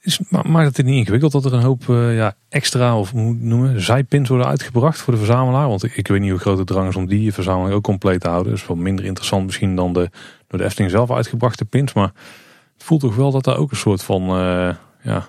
Is, maakt het niet ingewikkeld dat er een hoop uh, ja, extra of hoe noemen, zijpins worden uitgebracht voor de verzamelaar? Want ik, weet niet hoe groot de drang is om die verzameling ook compleet te houden. Dus wat minder interessant misschien dan de door de Efteling zelf uitgebrachte pins. Maar Het voelt toch wel dat daar ook een soort van, eh, ja,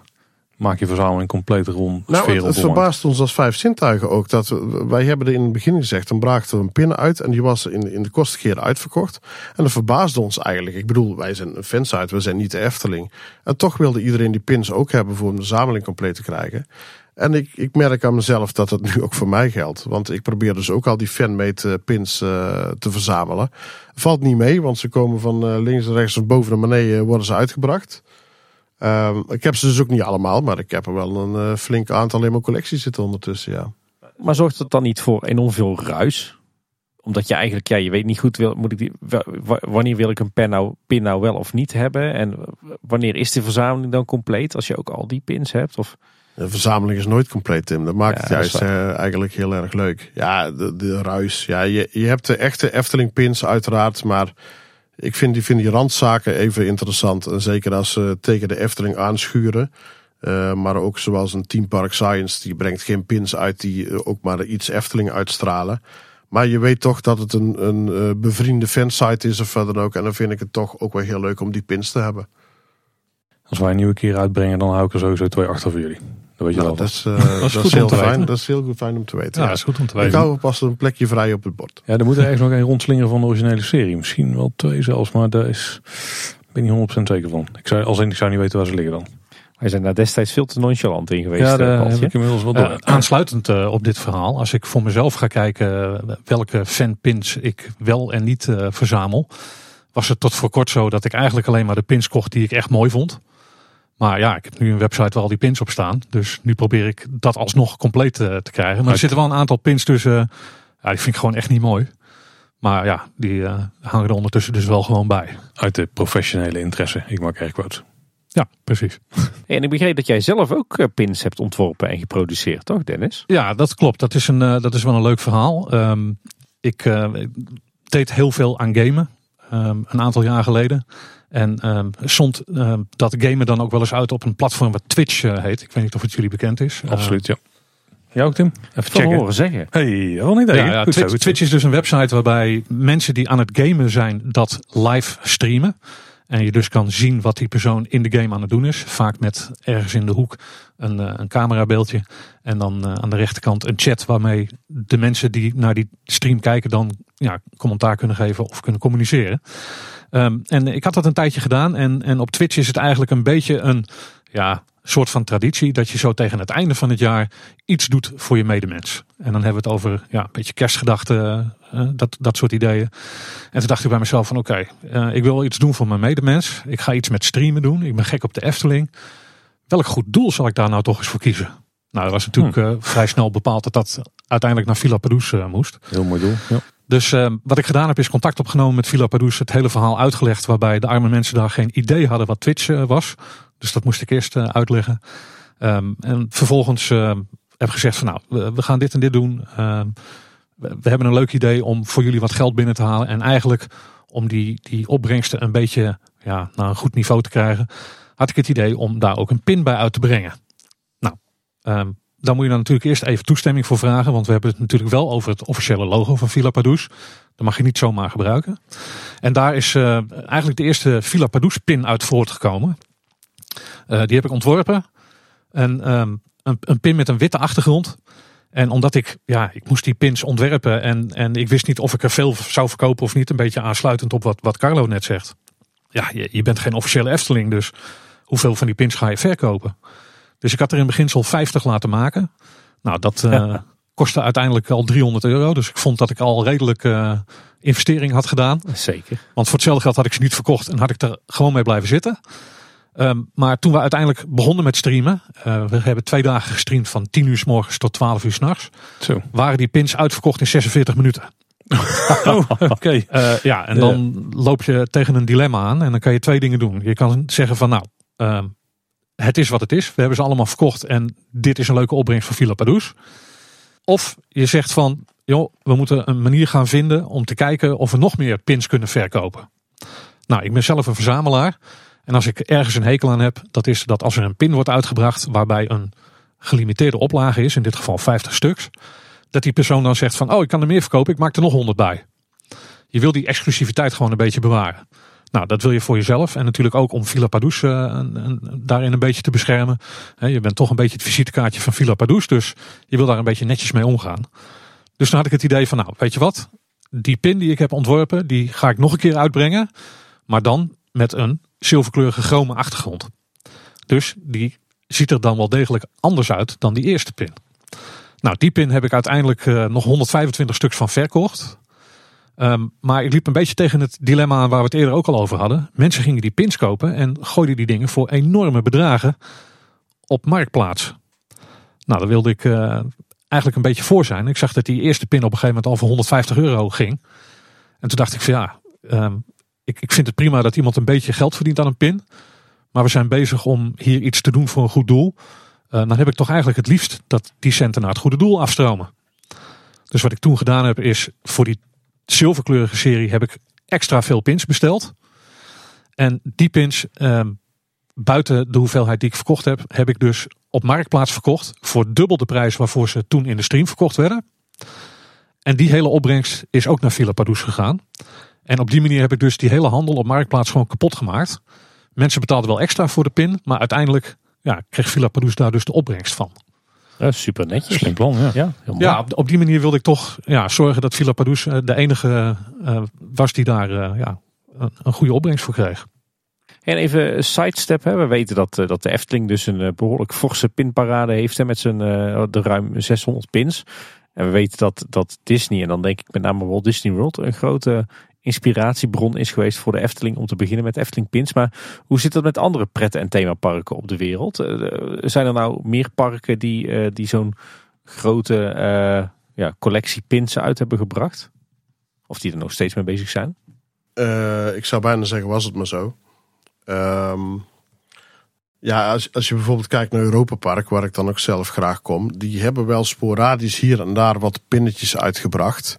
maak je verzameling compleet rond Nou, het, het verbaast ons als vijf zintuigen ook. Dat we, wij hebben er in het begin gezegd, dan brachten we een pin uit en die was in, in de kosten uitverkocht. En dat verbaasde ons eigenlijk. Ik bedoel, wij zijn een fansite, we zijn niet de Efteling. En toch wilde iedereen die pins ook hebben voor een verzameling compleet te krijgen. En ik, ik merk aan mezelf dat het nu ook voor mij geldt. Want ik probeer dus ook al die fanmade pins eh, te verzamelen. Valt niet mee, want ze komen van eh, links en rechts, van boven naar beneden worden ze uitgebracht. Ehm, ik heb ze dus ook niet allemaal, maar ik heb er wel een eh, flink aantal in mijn collectie zitten ondertussen, ja. Maar zorgt het dan niet voor enorm veel ruis? Omdat je eigenlijk, ja, je weet niet goed, wil, moet ik die, wa- wa- wanneer wil ik een pen nou, pin nou wel of niet hebben? En wanneer is de verzameling dan compleet als je ook al die pins hebt? Of, De verzameling is nooit compleet, Tim. Dat maakt Ja, het juist eh, eigenlijk heel erg leuk. Ja, de, de ruis. Ja, je, je hebt de echte Efteling pins uiteraard, maar ik vind die, vind die randzaken even interessant. En zeker als ze tegen de Efteling aanschuren. Eh, maar ook zoals een Team Park Science, die brengt geen pins uit die eh, ook maar iets Efteling uitstralen. Maar je weet toch dat het een, een eh, bevriende fansite is of dan ook. En dan vind ik het toch ook wel heel leuk om die pins te hebben. Als wij een nieuwe keer uitbrengen, dan hou ik er sowieso twee achter voor jullie. Dat weet je Nou, wel. dat is, eh, dat goed is om heel te fijn. weten. Dat is heel goed fijn om te weten. Ja, ja. dat is goed om te Ik weten. hou pas een plekje vrij op het bord. Ja, er moet er ergens nog een rondslingeren van de originele serie. Misschien wel twee zelfs, maar daar is, ben ik niet 100% zeker van. Ik zou, als in, ik zou niet weten waar ze liggen dan. wij zijn daar destijds veel te nonchalant in geweest. Ja, eh, daar heb ik inmiddels wel Eh, door. aansluitend eh, op dit verhaal, als ik voor mezelf ga kijken eh, welke fanpins ik wel en niet eh, verzamel, was het tot voor kort zo dat ik eigenlijk alleen maar de pins kocht die ik echt mooi vond. Maar ja, ik heb nu een website waar al die pins op staan. Dus nu probeer ik dat alsnog compleet eh, te krijgen. Maar er zitten wel een aantal pins tussen. Ja, die vind ik gewoon echt niet mooi. Maar ja, die eh, hangen er ondertussen dus wel gewoon bij. Uit de professionele interesse. Ik maak air quotes. Ja, precies. En ik begreep dat jij zelf ook eh, pins hebt ontworpen en geproduceerd, toch Dennis? Ja, dat klopt. Dat is, een, dat is wel een leuk verhaal. Ehm, ik eh, deed heel veel aan gamen. Ehm, een aantal jaar geleden. En ehm zond ehm, dat gamen dan ook wel eens uit op een platform wat Twitch eh, heet. Ik weet niet of het jullie bekend is. Absoluut, ja. Jij ook, Tim? Even checken. horen zeggen. Hey, wel niet Eh, tegen. ja, ja, Goed zo, Twitch. Twitch is dus een website waarbij mensen die aan het gamen zijn dat live streamen. En je dus kan zien wat die persoon in de game aan het doen is. Vaak met ergens in de hoek een, eh, een camerabeeldje. En dan eh, aan de rechterkant een chat waarmee de mensen die naar die stream kijken dan ja, commentaar kunnen geven of kunnen communiceren. Ehm, en ik had dat een tijdje gedaan. En, en op Twitch is het eigenlijk een beetje een ja, soort van traditie. Dat je zo tegen het einde van het jaar iets doet voor je medemens. En dan hebben we het over ja, een beetje kerstgedachten, eh, dat, dat soort ideeën. En toen dacht ik bij mezelf van oké, eh, ik wil iets doen voor mijn medemens. Ik ga iets met streamen doen. Ik ben gek op de Efteling. Welk goed doel zal ik daar nou toch eens voor kiezen? Nou, dat was natuurlijk eh, vrij snel bepaald dat dat uiteindelijk naar Villa eh, moest. Heel mooi doel. Ja. Dus eh, wat ik gedaan heb is contact opgenomen met Villa Padus. Het hele verhaal uitgelegd waarbij de arme mensen daar geen idee hadden wat Twitch eh, was. Dus dat moest ik eerst eh, uitleggen. Ehm, en vervolgens eh, heb ik gezegd van nou, we, gaan dit en dit doen. Ehm, we, hebben een leuk idee om voor jullie wat geld binnen te halen. En eigenlijk om die, die opbrengsten een beetje ja, naar een goed niveau te krijgen. Had ik het idee om daar ook een pin bij uit te brengen. Nou, ehm, daar moet je dan natuurlijk eerst even toestemming voor vragen. Want we hebben het natuurlijk wel over het officiële logo van Villa Padus. Dat mag je niet zomaar gebruiken. En daar is eh, eigenlijk de eerste Villa Padus pin uit voortgekomen. Eh, die heb ik ontworpen. En, ehm, een, een pin met een witte achtergrond. En omdat ik, ja, ik moest die pins ontwerpen. En, en ik wist niet of ik er veel zou verkopen of niet. Een beetje aansluitend op wat, wat Carlo net zegt. Ja, je, je bent geen officiële Efteling. Dus hoeveel van die pins ga je verkopen? Dus ik had er in beginsel 50 laten maken. Nou, dat eh, kostte uiteindelijk al 300 euro. Dus ik vond dat ik al redelijk eh, investering had gedaan. Zeker. Want voor hetzelfde geld had ik ze niet verkocht en had ik er gewoon mee blijven zitten. Ehm, maar toen we uiteindelijk begonnen met streamen, eh, we hebben twee dagen gestreamd van 10 uur s morgens tot 12 uur s'nachts, waren die pins uitverkocht in 46 minuten. Oh, oké. Eh, ja, en dan loop je tegen een dilemma aan en dan kan je twee dingen doen. Je kan zeggen van nou, ehm, het is wat het is. We hebben ze allemaal verkocht en dit is een leuke opbrengst voor Villa Padus. Of je zegt van, joh, we moeten een manier gaan vinden om te kijken of we nog meer pins kunnen verkopen. Nou, ik ben zelf een verzamelaar. En als ik ergens een hekel aan heb, dat is dat als er een pin wordt uitgebracht waarbij een gelimiteerde oplage is, in dit geval 50 stuks, dat die persoon dan zegt van, oh, ik kan er meer verkopen, ik maak er nog 100 bij. Je wil die exclusiviteit gewoon een beetje bewaren. Nou, dat wil je voor jezelf en natuurlijk ook om Villa Padus uh, daarin een beetje te beschermen. je bent toch een beetje het visitekaartje van Villa Padus, dus je wil daar een beetje netjes mee omgaan. Dus toen had ik het idee van, nou, weet je wat? Die pin die ik heb ontworpen, die ga ik nog een keer uitbrengen. Maar dan met een zilverkleurige chrome achtergrond. Dus die ziet er dan wel degelijk anders uit dan die eerste pin. Nou, die pin heb ik uiteindelijk uh, nog 125 stuks van verkocht. Um, maar ik liep een beetje tegen het dilemma aan waar we het eerder ook al over hadden. Mensen gingen die pins kopen en gooiden die dingen voor enorme bedragen op marktplaats. Nou, daar wilde ik uh, eigenlijk een beetje voor zijn. Ik zag dat die eerste pin op een gegeven moment al voor 150 euro ging. En toen dacht ik van ja, um, ik, ik vind het prima dat iemand een beetje geld verdient aan een pin. Maar we zijn bezig om hier iets te doen voor een goed doel. Uh, dan heb ik toch eigenlijk het liefst dat die centen naar het goede doel afstromen. Dus wat ik toen gedaan heb is voor die zilverkleurige serie heb ik extra veel pins besteld. En die pins, uh, buiten de hoeveelheid die ik verkocht heb, heb ik dus op marktplaats verkocht. Voor dubbel de prijs waarvoor ze toen in de stream verkocht werden. En die hele opbrengst is ook naar Villa Padus gegaan. En op die manier heb ik dus die hele handel op marktplaats gewoon kapot gemaakt. Mensen betaalden wel extra voor de pin, maar uiteindelijk ja, kreeg Villa Padus daar dus de opbrengst van. Ja, super netjes. Slim plan, ja. Ja, ja op, op, die manier wilde ik toch ja, zorgen dat Villa Padus eh, de enige uh, was die daar uh, ja, een goede opbrengst voor kreeg. En even een sidestep. Hè. We weten dat, dat de Efteling dus een behoorlijk forse pinparade heeft hè, met zijn de ruim 600 pins. En we weten dat, dat Disney, en dan denk ik met name Walt Disney World, een grote inspiratiebron is geweest voor de Efteling om te beginnen met Efteling Pins. Maar hoe zit dat met andere pretten- en themaparken op de wereld? Uh, zijn er nou meer parken die, uh, die zo'n grote ja, collectie pins uit hebben gebracht? Of die er nog steeds mee bezig zijn? ik zou bijna zeggen, was het maar zo. Um, ja, als, als je bijvoorbeeld kijkt naar Europa Park, waar ik dan ook zelf graag kom, die hebben wel sporadisch hier en daar wat pinnetjes uitgebracht.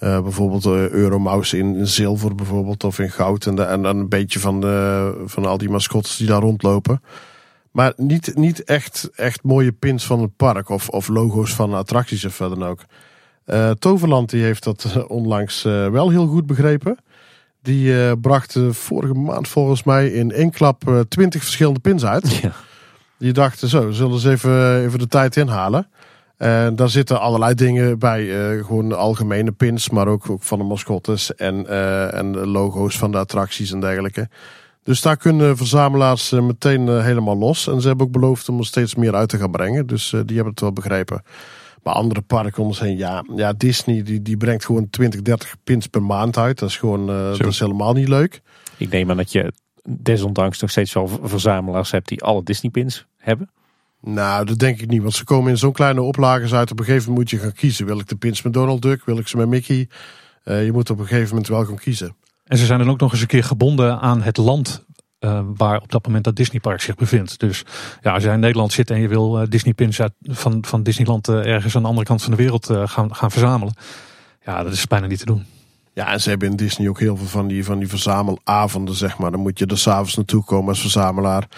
Uh, bijvoorbeeld uh, Euromouse in, in, zilver bijvoorbeeld of in goud. En, en dan een beetje van, de, van al die mascottes die daar rondlopen. Maar niet, niet echt, echt mooie pins van het park of, of logo's van attracties of verder dan ook. Uh, Toverland die heeft dat onlangs wel heel goed begrepen. Die bracht vorige maand volgens mij in één klap twintig verschillende pins uit. Ja. Die dachten zo, zullen ze even, even de tijd inhalen. En daar zitten allerlei dingen bij. Uh, gewoon algemene pins, maar ook, ook van de mascottes en, uh, en de logo's van de attracties en dergelijke. Dus daar kunnen verzamelaars meteen helemaal los. En ze hebben ook beloofd om er steeds meer uit te gaan brengen. Dus die hebben het wel begrepen. Maar andere parken om ons heen, ja, ja Disney die, die brengt gewoon 20, 30 pins per maand uit. Dat is gewoon dat is helemaal niet leuk. Ik neem aan dat je desondanks nog steeds wel verzamelaars hebt die alle Disney pins hebben. Nou, dat denk ik niet. Want ze komen in zo'n kleine oplages uit. Op een gegeven moment moet je gaan kiezen. Wil ik de pins met Donald Duck? Wil ik ze met Mickey? Uh, je moet op een gegeven moment wel gaan kiezen. En ze zijn dan ook nog eens een keer gebonden aan het land uh, waar op dat moment dat Disneypark zich bevindt. Dus ja, als jij in Nederland zit en je wil uh, Disney pins uit, van, van Disneyland ergens aan de andere kant van de wereld gaan, gaan verzamelen. Ja, dat is bijna niet te doen. Ja, en ze hebben in Disney ook heel veel van die, van die verzamelavonden, zeg maar. Dan moet je er s'avonds naartoe komen als verzamelaar.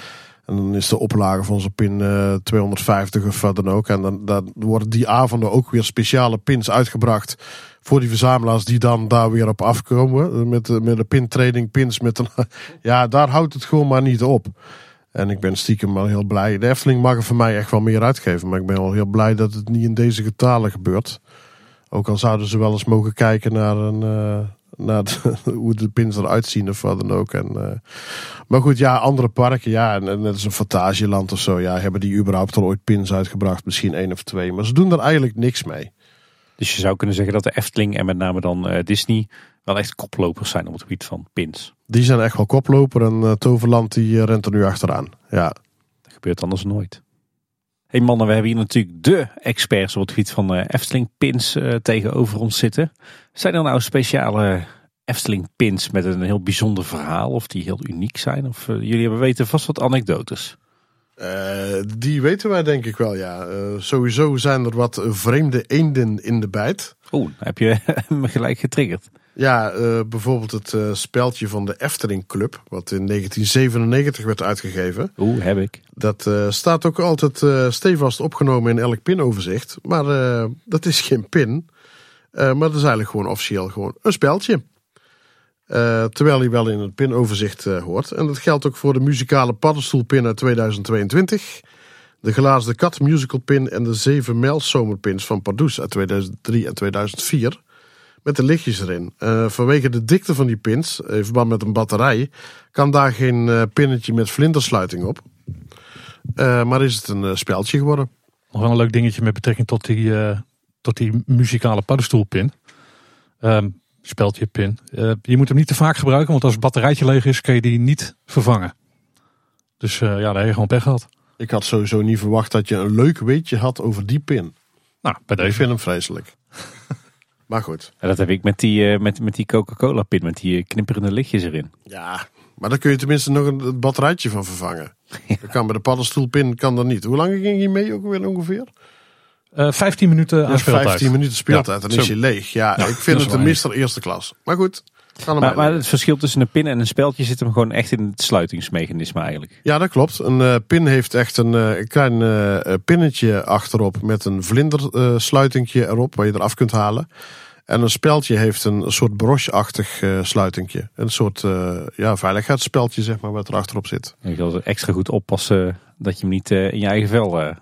En dan is de oplage van zo'n pin uh, 250 of wat dan ook. En dan, dan worden die avonden ook weer speciale pins uitgebracht. Voor die verzamelaars die dan daar weer op afkomen. Met, met de pin trading pins. Met een, ja, daar houdt het gewoon maar niet op. En ik ben stiekem wel heel blij. De Efteling mag er voor mij echt wel meer uitgeven. Maar ik ben wel heel blij dat het niet in deze getalen gebeurt. Ook al zouden ze wel eens mogen kijken naar een, uh, naar de, hoe de pins eruit zien of wat dan ook. En, uh, maar goed, ja, andere parken, ja, en, net als een Fantasieland of zo, ja, hebben die überhaupt al ooit pins uitgebracht? Misschien één of twee, maar ze doen er eigenlijk niks mee. Dus je zou kunnen zeggen dat de Efteling en met name dan uh, Disney wel echt koplopers zijn op het gebied van pins. Die zijn echt wel koploper en uh, Toverland die rent er nu achteraan. Ja. Dat gebeurt anders nooit. Hey mannen, we hebben hier natuurlijk de experts op het gebied van Efteling pins tegenover ons zitten. Zijn er nou speciale Efteling pins met een heel bijzonder verhaal of die heel uniek zijn? Of uh, jullie hebben weten vast wat anekdotes. Uh, die weten wij denk ik wel, ja. Uh, sowieso zijn er wat vreemde eenden in de bijt. Oeh, heb je me gelijk getriggerd. Ja, bijvoorbeeld het speldje van de Efteling Club, wat in 1997 werd uitgegeven. Oeh, heb ik. Dat staat ook altijd stevast opgenomen in elk pinoverzicht. Maar dat is geen pin. maar dat is eigenlijk gewoon officieel gewoon een speldje. Eh, terwijl hij wel in het pinoverzicht uh, hoort. En dat geldt ook voor de muzikale paddenstoelpin uit 2022. De glazen kat musical pin en de zeven mijlzomerpins van Pardoes uit 2003 en 2004. Met de lichtjes erin. Uh, vanwege de dikte van die pins, in verband met een batterij, kan daar geen pinnetje met vlindersluiting op. maar is het een speltje geworden. Nog wel een leuk dingetje met betrekking tot die, tot die muzikale paddenstoelpin. Um, speldje pin. Je moet hem niet te vaak gebruiken, want als het batterijtje leeg is, kun je die niet vervangen. Dus ja, daar heb je gewoon pech gehad. Ik had sowieso niet verwacht dat je een leuk weetje had over die pin. Nou, bij deze. Ik vind hem vreselijk. maar goed. En dat heb ik met die, uh, met, met die Coca-Cola pin, met die knipperende lichtjes erin. Ja, maar daar kun je tenminste nog een, het batterijtje van vervangen. Ja. Dat kan bij de paddenstoelpin kan dat niet. Hoe lang ging je mee ook weer ongeveer? Uh, eh, 15 minuten aan ja, speeltijd. 15 minuten speeltijd, ja, dan is je leeg. Ja, ik vind het een mister eerste klas. Maar goed. Maar, maar, het verschil tussen een pin en een speldje zit hem gewoon echt in het sluitingsmechanisme eigenlijk. Ja, dat klopt. Een uh, pin heeft echt een, uh, klein uh, pinnetje achterop met een vlindersluitingje erop waar je eraf kunt halen. En een speldje heeft een soort broche-achtig sluitingje. Een soort ja, veiligheidsspeltje zeg maar wat er achterop zit. je wil extra goed oppassen dat je hem niet in je eigen vel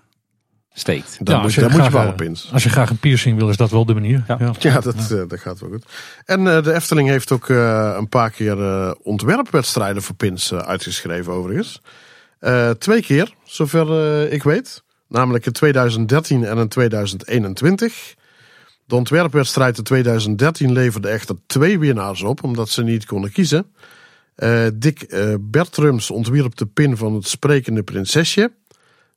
steekt. Dan ja, moet, je, moet je wel op Als je graag een piercing wil, is dat wel de manier. Ja, ja. dat, uh, dat gaat wel goed. En uh, de Efteling heeft ook uh, een paar keer ontwerpwedstrijden voor pins uitgeschreven overigens. twee keer, zover ik weet. Namelijk in 2013 en in 2021. De ontwerpwedstrijd in 2013 leverde echter twee winnaars op, omdat ze niet konden kiezen. Dick Bertrums ontwierp de pin van het sprekende prinsesje.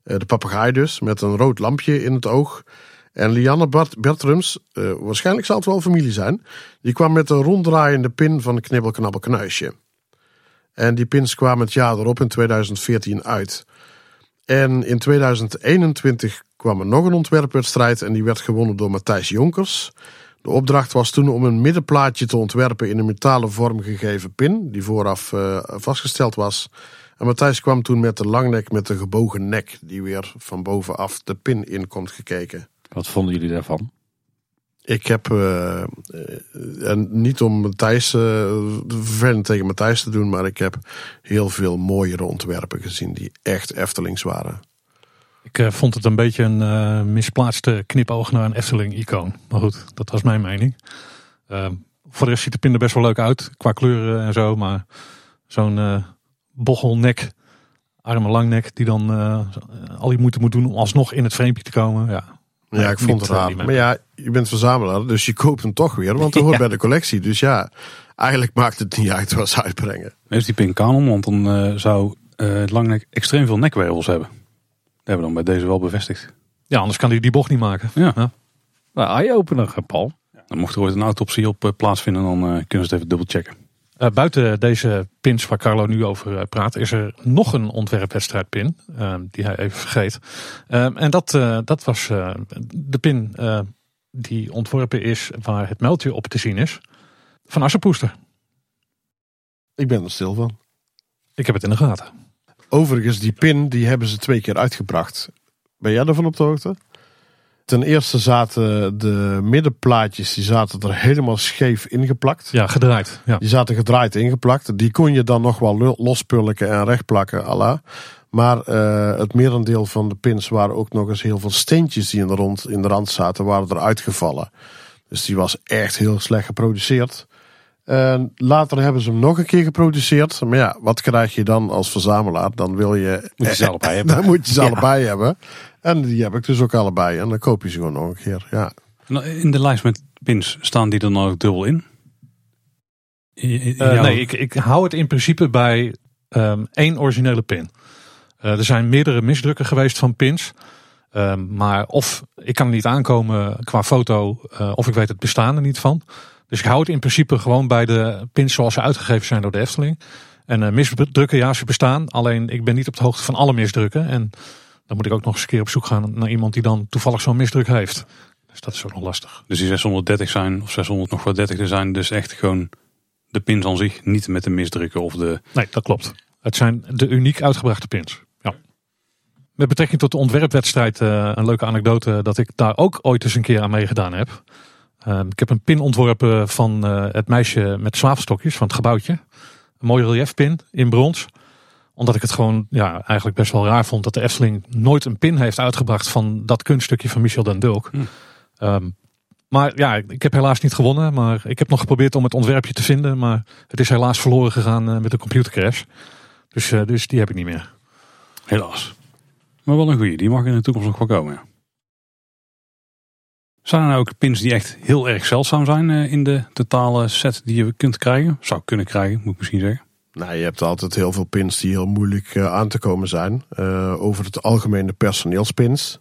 Eh, de papegaai dus, met een rood lampje in het oog. En Lianne Bart Bertrums, uh, waarschijnlijk zal het wel familie zijn, die kwam met een ronddraaiende pin van Knibbel Knuisje. En die pins kwamen het jaar erop in 2014 uit. En in 2021 kwam er nog een ontwerpwedstrijd en die werd gewonnen door Matthijs Jonkers. De opdracht was toen om een middenplaatje te ontwerpen in een metalen vorm gegeven pin, die vooraf uh, vastgesteld was. En Matthijs kwam toen met de langnek met de gebogen nek, die weer van bovenaf de pin in komt gekeken. Wat vonden jullie daarvan? Ik heb, uh, en niet om Matthijs, uh, vervelend tegen Matthijs te doen, maar ik heb heel veel mooiere ontwerpen gezien die echt Eftelings waren. Ik vond het een beetje een misplaatste knipoog naar een Efteling-icoon. Maar goed, dat was mijn mening. voor de rest ziet de pin er best wel leuk uit, qua kleuren en zo, maar zo'n bochelnek, arme langnek, die dan uh, al die moeite moet doen om alsnog in het frame te komen. Ja, ja ik vond het raar. Maar ja, je bent verzamelaar, dus je koopt hem toch weer, want dat hoort bij de collectie. Dus ja, eigenlijk maakt het niet uit wat ze uitbrengen. Heeft die pin kanon, want dan uh, zou uh, het langnek extreem veel nekwervels hebben. Dat hebben we dan bij deze wel bevestigd. Ja, anders kan hij die bocht niet maken. Ja. ja. Nou, eye-opener, Paul. Dan mocht er ooit een autopsie op plaatsvinden, dan kunnen ze het even dubbelchecken. Uh, buiten deze pins waar Carlo nu over eh, praat, is er nog een ontwerpwedstrijdpin. Uh, die hij even vergeet. en dat, dat was de pin die ontworpen is waar het meldje op te zien is. Van Assepoester. Ik ben er stil van. Ik heb het in de gaten. Overigens, die pin die hebben ze twee keer uitgebracht. Ben jij ervan op de hoogte? Ten eerste zaten de middenplaatjes die zaten er helemaal scheef ingeplakt. Ja, gedraaid. Ja. Die zaten gedraaid ingeplakt. Die kon je dan nog wel lospulken en rechtplakken, Allah. Maar uh, het merendeel van de pins waren ook nog eens heel veel steentjes die in de, rond, in de rand zaten, waren er uitgevallen. Dus die was echt heel slecht geproduceerd. En later hebben ze hem nog een keer geproduceerd. Maar ja, wat krijg je dan als verzamelaar? Dan wil je. Moet je ze allebei hebben. Dan moet je ze allebei hebben. En die heb ik dus ook allebei. En dan koop je ze gewoon nog een keer. Ja. In de lijst met pins staan die er dan ook dubbel in? Uh, nee, ik, ik hou het in principe bij um, één originele pin. Uh, er zijn meerdere misdrukken geweest van pins. Um, maar of ik kan er niet aankomen qua foto, uh, of ik weet het bestaan er niet van. Dus ik hou het in principe gewoon bij de pins zoals ze uitgegeven zijn door de Efteling. En misdrukken, ja, ze bestaan. Alleen ik ben niet op de hoogte van alle misdrukken. En dan moet ik ook nog eens een keer op zoek gaan naar iemand die dan toevallig zo'n misdruk heeft. Dus dat is ook nog lastig. Dus die 630 zijn, of 600 nog wat 30 zijn, dus echt gewoon de pins aan zich, niet met de misdrukken of de... Nee, dat klopt. Het zijn de uniek uitgebrachte pins. Ja. Met betrekking tot de ontwerpwedstrijd, uh, een leuke anekdote dat ik daar ook ooit eens een keer aan meegedaan heb. Ehm, ik heb een pin ontworpen van eh, het meisje met zwavelstokjes van het gebouwtje. Een mooie reliefpin in brons. Omdat ik het gewoon ja, eigenlijk best wel raar vond dat de Efteling nooit een pin heeft uitgebracht van dat kunststukje van Michel den Dulk. Hm. Ehm, maar ja, ik heb helaas niet gewonnen. Maar ik heb nog geprobeerd om het ontwerpje te vinden. Maar het is helaas verloren gegaan eh, met een computercrash. Dus, eh, dus die heb ik niet meer. Helaas. Maar wel een goeie. Die mag in de toekomst nog wel komen. ja. Zijn er nou ook pins die echt heel erg zeldzaam zijn eh, in de totale set die je kunt krijgen? Zou kunnen krijgen, moet ik misschien zeggen. Nou, je hebt altijd heel veel pins die heel moeilijk eh, aan te komen zijn. Eh, over het algemeen de personeelspins.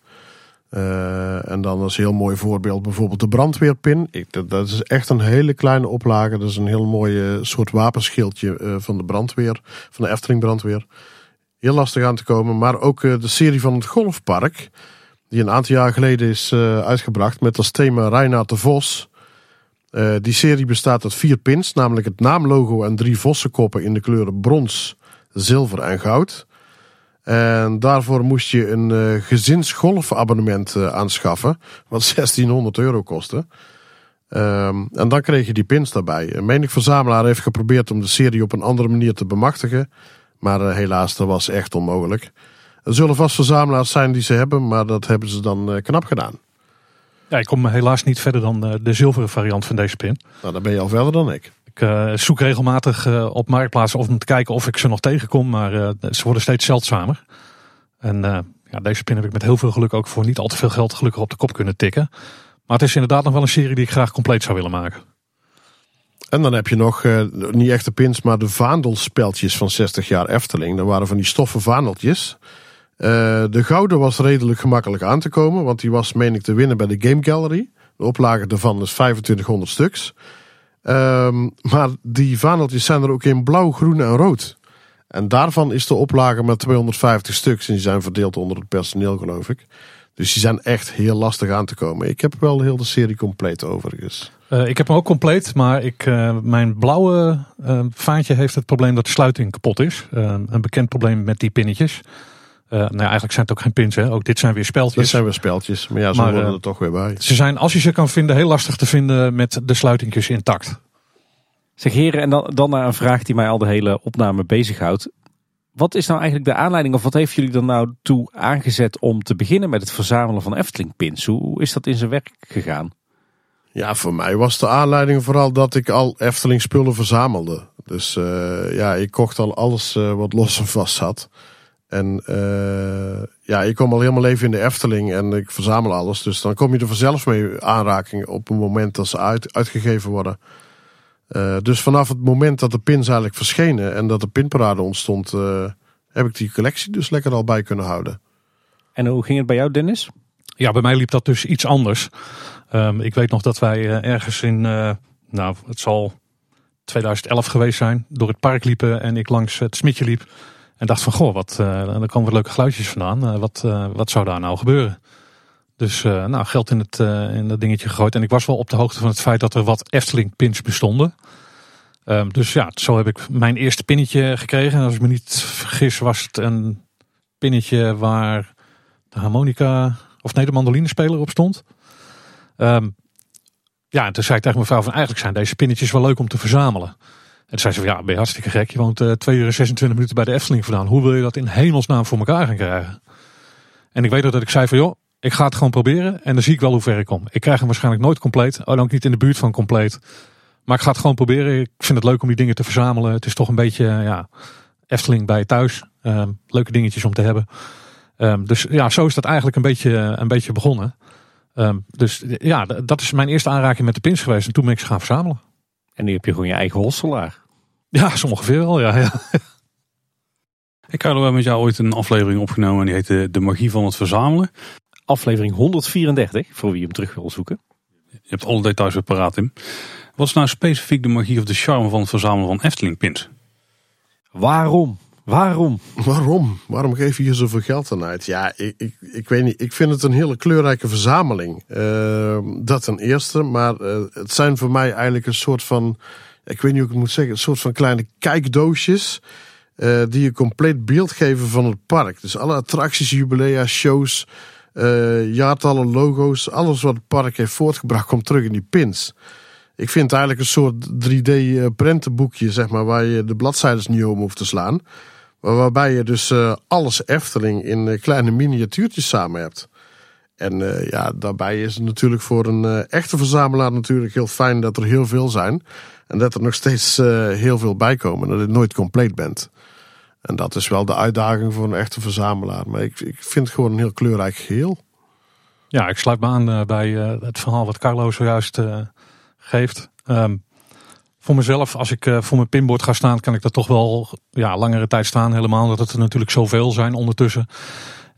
En dan als heel mooi voorbeeld bijvoorbeeld de brandweerpin. Ik, dat, is echt een hele kleine oplage. Dat is een heel mooi soort wapenschildje van de brandweer, van de Efteling brandweer. Heel lastig aan te komen. Maar ook de serie van het Golfpark, die een aantal jaar geleden is eh, uitgebracht met als thema Reinaat de Vos. Eh, die serie bestaat uit vier pins, namelijk het naamlogo en drie vossenkoppen in de kleuren brons, zilver en goud. En daarvoor moest je een eh, gezinsgolfabonnement aanschaffen, wat 1600 euro kostte. Ehm, en dan kreeg je die pins daarbij. Een menig verzamelaar heeft geprobeerd om de serie op een andere manier te bemachtigen, maar helaas, dat was echt onmogelijk. Er zullen vast verzamelaars zijn die ze hebben, maar dat hebben ze dan eh, knap gedaan. Ja, ik kom helaas niet verder dan eh, de zilveren variant van deze pin. Nou, dan ben je al verder dan ik. Ik eh, zoek regelmatig op marktplaatsen om te kijken of ik ze nog tegenkom, maar ze worden steeds zeldzamer. En ja, deze pin heb ik met heel veel geluk ook voor niet al te veel geld gelukkig op de kop kunnen tikken. Maar het is inderdaad nog wel een serie die ik graag compleet zou willen maken. En dan heb je nog, niet echt de pins, maar de vaandelspeltjes van 60 jaar Efteling. Dat waren van die stoffen vaandeltjes. Eh, de gouden was redelijk gemakkelijk aan te komen, want die was, meen ik, te winnen bij de Game Gallery. De oplage daarvan is 2500 stuks. Ehm, maar die vaandeltjes zijn er ook in blauw, groen en rood. En daarvan is de oplage met 250 stuks. En die zijn verdeeld onder het personeel, geloof ik. Dus die zijn echt heel lastig aan te komen. Ik heb wel heel de serie compleet overigens. Eh, ik heb hem ook compleet, maar ik, eh, mijn blauwe eh, vaantje heeft het probleem dat de sluiting kapot is. Een bekend probleem met die pinnetjes. Eh, nou, ja, eigenlijk zijn het ook geen pins, hè. ook dit zijn weer speltjes. zijn weer speltjes, maar ja, Maar, worden eh, er toch weer bij. Ze zijn, als je ze kan vinden, heel lastig te vinden met de sluitingjes intact. Zeg heren, en dan, dan naar een vraag die mij al de hele opname bezighoudt. Wat is nou eigenlijk de aanleiding, of wat heeft jullie er nou toe aangezet om te beginnen met het verzamelen van Efteling pins? Hoe is dat in zijn werk gegaan? Ja, voor mij was de aanleiding vooral dat ik al Efteling spullen verzamelde. Dus eh, ja, ik kocht al alles wat los en vast zat. En eh, ja, ik kom al helemaal leven in de Efteling en ik verzamel alles. Dus dan kom je er vanzelf mee aanraking op het moment dat ze uit, uitgegeven worden. Eh, dus vanaf het moment dat de pins eigenlijk verschenen en dat de pinparade ontstond, eh, heb ik die collectie dus lekker al bij kunnen houden. En hoe ging het bij jou, Dennis? Ja, bij mij liep dat dus iets anders. Ehm, ik weet nog dat wij ergens in, eh, nou, het zal 2011 geweest zijn, door het park liepen en ik langs het smitje liep. En dacht van, goh, wat, uh, er komen wat leuke geluidjes vandaan. Eh, wat, uh, wat zou daar nou gebeuren? Dus nou, geld in het, in dat dingetje gegooid. En ik was wel op de hoogte van het feit dat er wat Efteling pins bestonden. Um, dus ja, zo heb ik mijn eerste pinnetje gekregen. En als ik me niet vergis was het een pinnetje waar de harmonica, of nee, de mandolinespeler op stond. Um, ja, en toen zei ik tegen mevrouw van eigenlijk zijn deze pinnetjes wel leuk om te verzamelen. En toen zei ze van ja, ben je hartstikke gek. Je woont uh, 2 uur en 26 minuten bij de Efteling vandaan. Hoe wil je dat in hemelsnaam voor elkaar gaan krijgen? En ik weet dat ik zei van joh, ik ga het gewoon proberen. En dan zie ik wel hoe ver ik kom. Ik krijg hem waarschijnlijk nooit compleet. Oh, dan ook niet in de buurt van compleet. Maar ik ga het gewoon proberen. Ik vind het leuk om die dingen te verzamelen. Het is toch een beetje ja, Efteling bij thuis. Um, leuke dingetjes om te hebben. Um, dus ja, zo is dat eigenlijk een beetje, een beetje begonnen. Um, dus ja, dat is mijn eerste aanraking met de pins geweest. En toen ben ik ze gaan verzamelen. En nu heb je gewoon je eigen hosselaar. Ja, zo ongeveer wel, ja. ja. Ik had met jou ooit een aflevering opgenomen en die heette De Magie van het Verzamelen. Aflevering 134, voor wie hem terug wil zoeken. Je hebt alle details weer paraat in. Wat is nou specifiek de magie of de charme van het verzamelen van Efteling pins? Waarom? Waarom? Waarom? Waarom geef je hier zoveel geld aan uit? Ja, ik, ik, ik weet niet. Ik vind het een hele kleurrijke verzameling. Uh, dat ten eerste. Maar uh, het zijn voor mij eigenlijk een soort van... Ik weet niet hoe ik het moet zeggen. Een soort van kleine kijkdoosjes. Uh, die een compleet beeld geven van het park. Dus alle attracties, jubilea, shows... eh, jaartallen, logo's, alles wat het park heeft voortgebracht komt terug in die pins. Ik vind eigenlijk een soort 3D prentenboekje, zeg maar, waar je de bladzijdes niet om hoeft te slaan. Maar waarbij je dus alles Efteling in kleine miniatuurtjes samen hebt. En ja, daarbij is het natuurlijk voor een echte verzamelaar natuurlijk heel fijn dat er heel veel zijn. En dat er nog steeds heel veel bij komen. Dat je nooit compleet bent. En dat is wel de uitdaging voor een echte verzamelaar. Maar ik, ik vind het gewoon een heel kleurrijk geheel. Ja, ik sluit me aan uh, bij uh, het verhaal wat Carlo zojuist geeft. Um, voor mezelf, als ik voor mijn pinboard ga staan, kan ik dat toch wel ja, langere tijd staan. Helemaal omdat het er natuurlijk zoveel zijn ondertussen.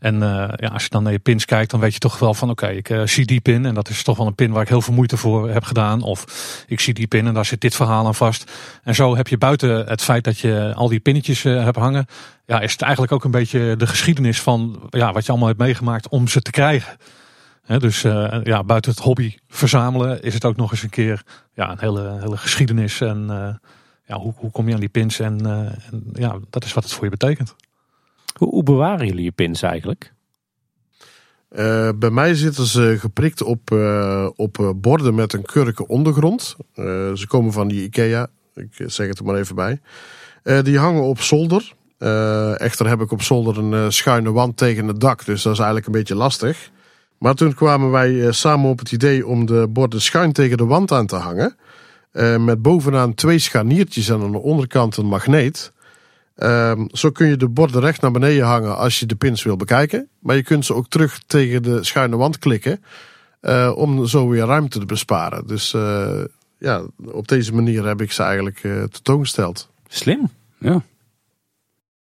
En uh, ja, als je dan naar je pins kijkt, dan weet je toch wel van oké, ik uh, zie die pin en dat is toch wel een pin waar ik heel veel moeite voor heb gedaan. Of ik zie die pin en daar zit dit verhaal aan vast. En zo heb je buiten het feit dat je al die pinnetjes uh, hebt hangen, ja, is het eigenlijk ook een beetje de geschiedenis van ja, wat je allemaal hebt meegemaakt om ze te krijgen. Dus ja, buiten het hobby verzamelen is het ook nog eens een keer ja, een hele, hele geschiedenis. En ja, hoe, hoe kom je aan die pins? En, en ja, dat is wat het voor je betekent. Hoe, bewaren jullie je pins eigenlijk? Uh, bij mij zitten ze geprikt op, uh, op borden met een kurken ondergrond. Ze komen van die IKEA, ik zeg het er maar even bij. die hangen op zolder. echter heb ik op zolder een schuine wand tegen het dak, dus dat is eigenlijk een beetje lastig. Maar toen kwamen wij samen op het idee om de borden schuin tegen de wand aan te hangen. met bovenaan twee scharniertjes en aan de onderkant een magneet. Um, zo kun je de borden recht naar beneden hangen als je de pins wil bekijken. Maar je kunt ze ook terug tegen de schuine wand klikken. Uh, om zo weer ruimte te besparen. Dus uh, ja, op deze manier heb ik ze eigenlijk uh, tentoongesteld. Slim, ja.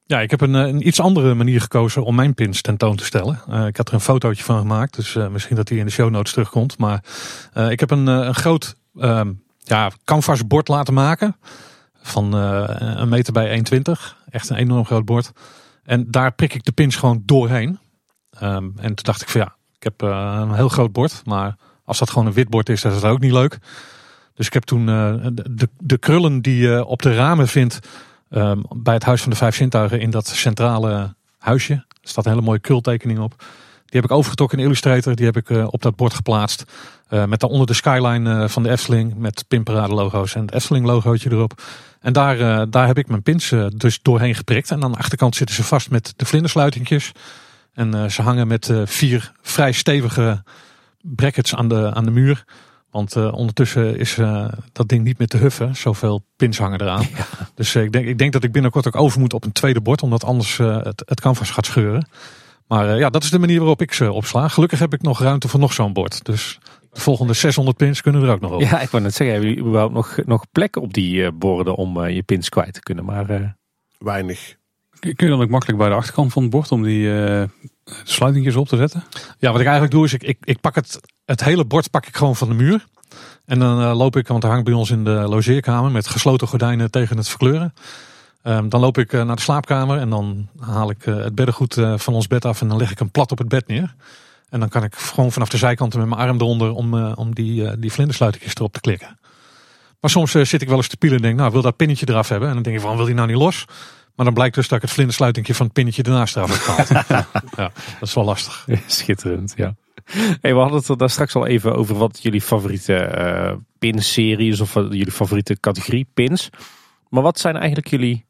Ja, ik heb een, een, iets andere manier gekozen om mijn pins tentoon te stellen. ik had er een fotootje van gemaakt, dus misschien dat die in de show notes terugkomt. Maar ik heb een, een groot ehm, ja, canvasbord laten maken van uh, een meter bij 1,20. Echt een enorm groot bord. En daar prik ik de pins gewoon doorheen. Um, en toen dacht ik van ja, ik heb uh, een heel groot bord. Maar als dat gewoon een wit bord is, dan is dat ook niet leuk. Dus ik heb toen uh, de, de krullen die je op de ramen vindt um, bij het Huis van de Vijf Zintuigen in dat centrale huisje. Er staat een hele mooie krultekening op. Die heb ik overgetrokken in Illustrator. Die heb ik op dat bord geplaatst. Uh, met daaronder de skyline uh, van de Efteling. Met Pimperade logo's en het Efteling logootje erop. En daar, uh, daar heb ik mijn pins dus doorheen geprikt. En aan de achterkant zitten ze vast met de vlindersluitingjes. En ze hangen met vier vrij stevige brackets aan de, aan de muur. Want ondertussen is dat ding niet meer te huffen. Zoveel pins hangen eraan. Ja. Dus ik, denk, ik denk dat ik binnenkort ook over moet op een tweede bord. Omdat anders het, het canvas gaat scheuren. Maar ja, dat is de manier waarop ik ze opsla. Gelukkig heb ik nog ruimte voor nog zo'n bord. Dus de volgende 600 pins kunnen er ook nog op. Ja, ik wou net zeggen, hebben jullie überhaupt nog, nog plek op die uh, borden om uh, je pins kwijt te kunnen? Maar, uh... Weinig. Kun je dan ook makkelijk bij de achterkant van het bord om die sluitingjes op te zetten? Ja, wat ik eigenlijk doe is, ik, ik, ik pak het, het hele bord pak ik gewoon van de muur. En dan loop ik, want hij hangt bij ons in de logeerkamer met gesloten gordijnen tegen het verkleuren. Um, dan loop ik naar de slaapkamer en dan haal ik het beddengoed van ons bed af en dan leg ik hem plat op het bed neer. En dan kan ik gewoon vanaf de zijkanten met mijn arm eronder om, uh, om die, uh, die vlindersluitingjes erop te klikken. Maar soms uh, zit ik wel eens te pielen en denk, nou, wil dat pinnetje eraf hebben? En dan denk ik van, wil die nou niet los? Maar dan blijkt dus dat ik het vlindersluitingje van het pinnetje ernaast eraf heb gehaald. ja, dat is wel lastig. Schitterend, ja. Hey, we hadden het er daar straks al even over wat jullie favoriete pinseries of jullie favoriete categorie pins. Maar wat zijn eigenlijk jullie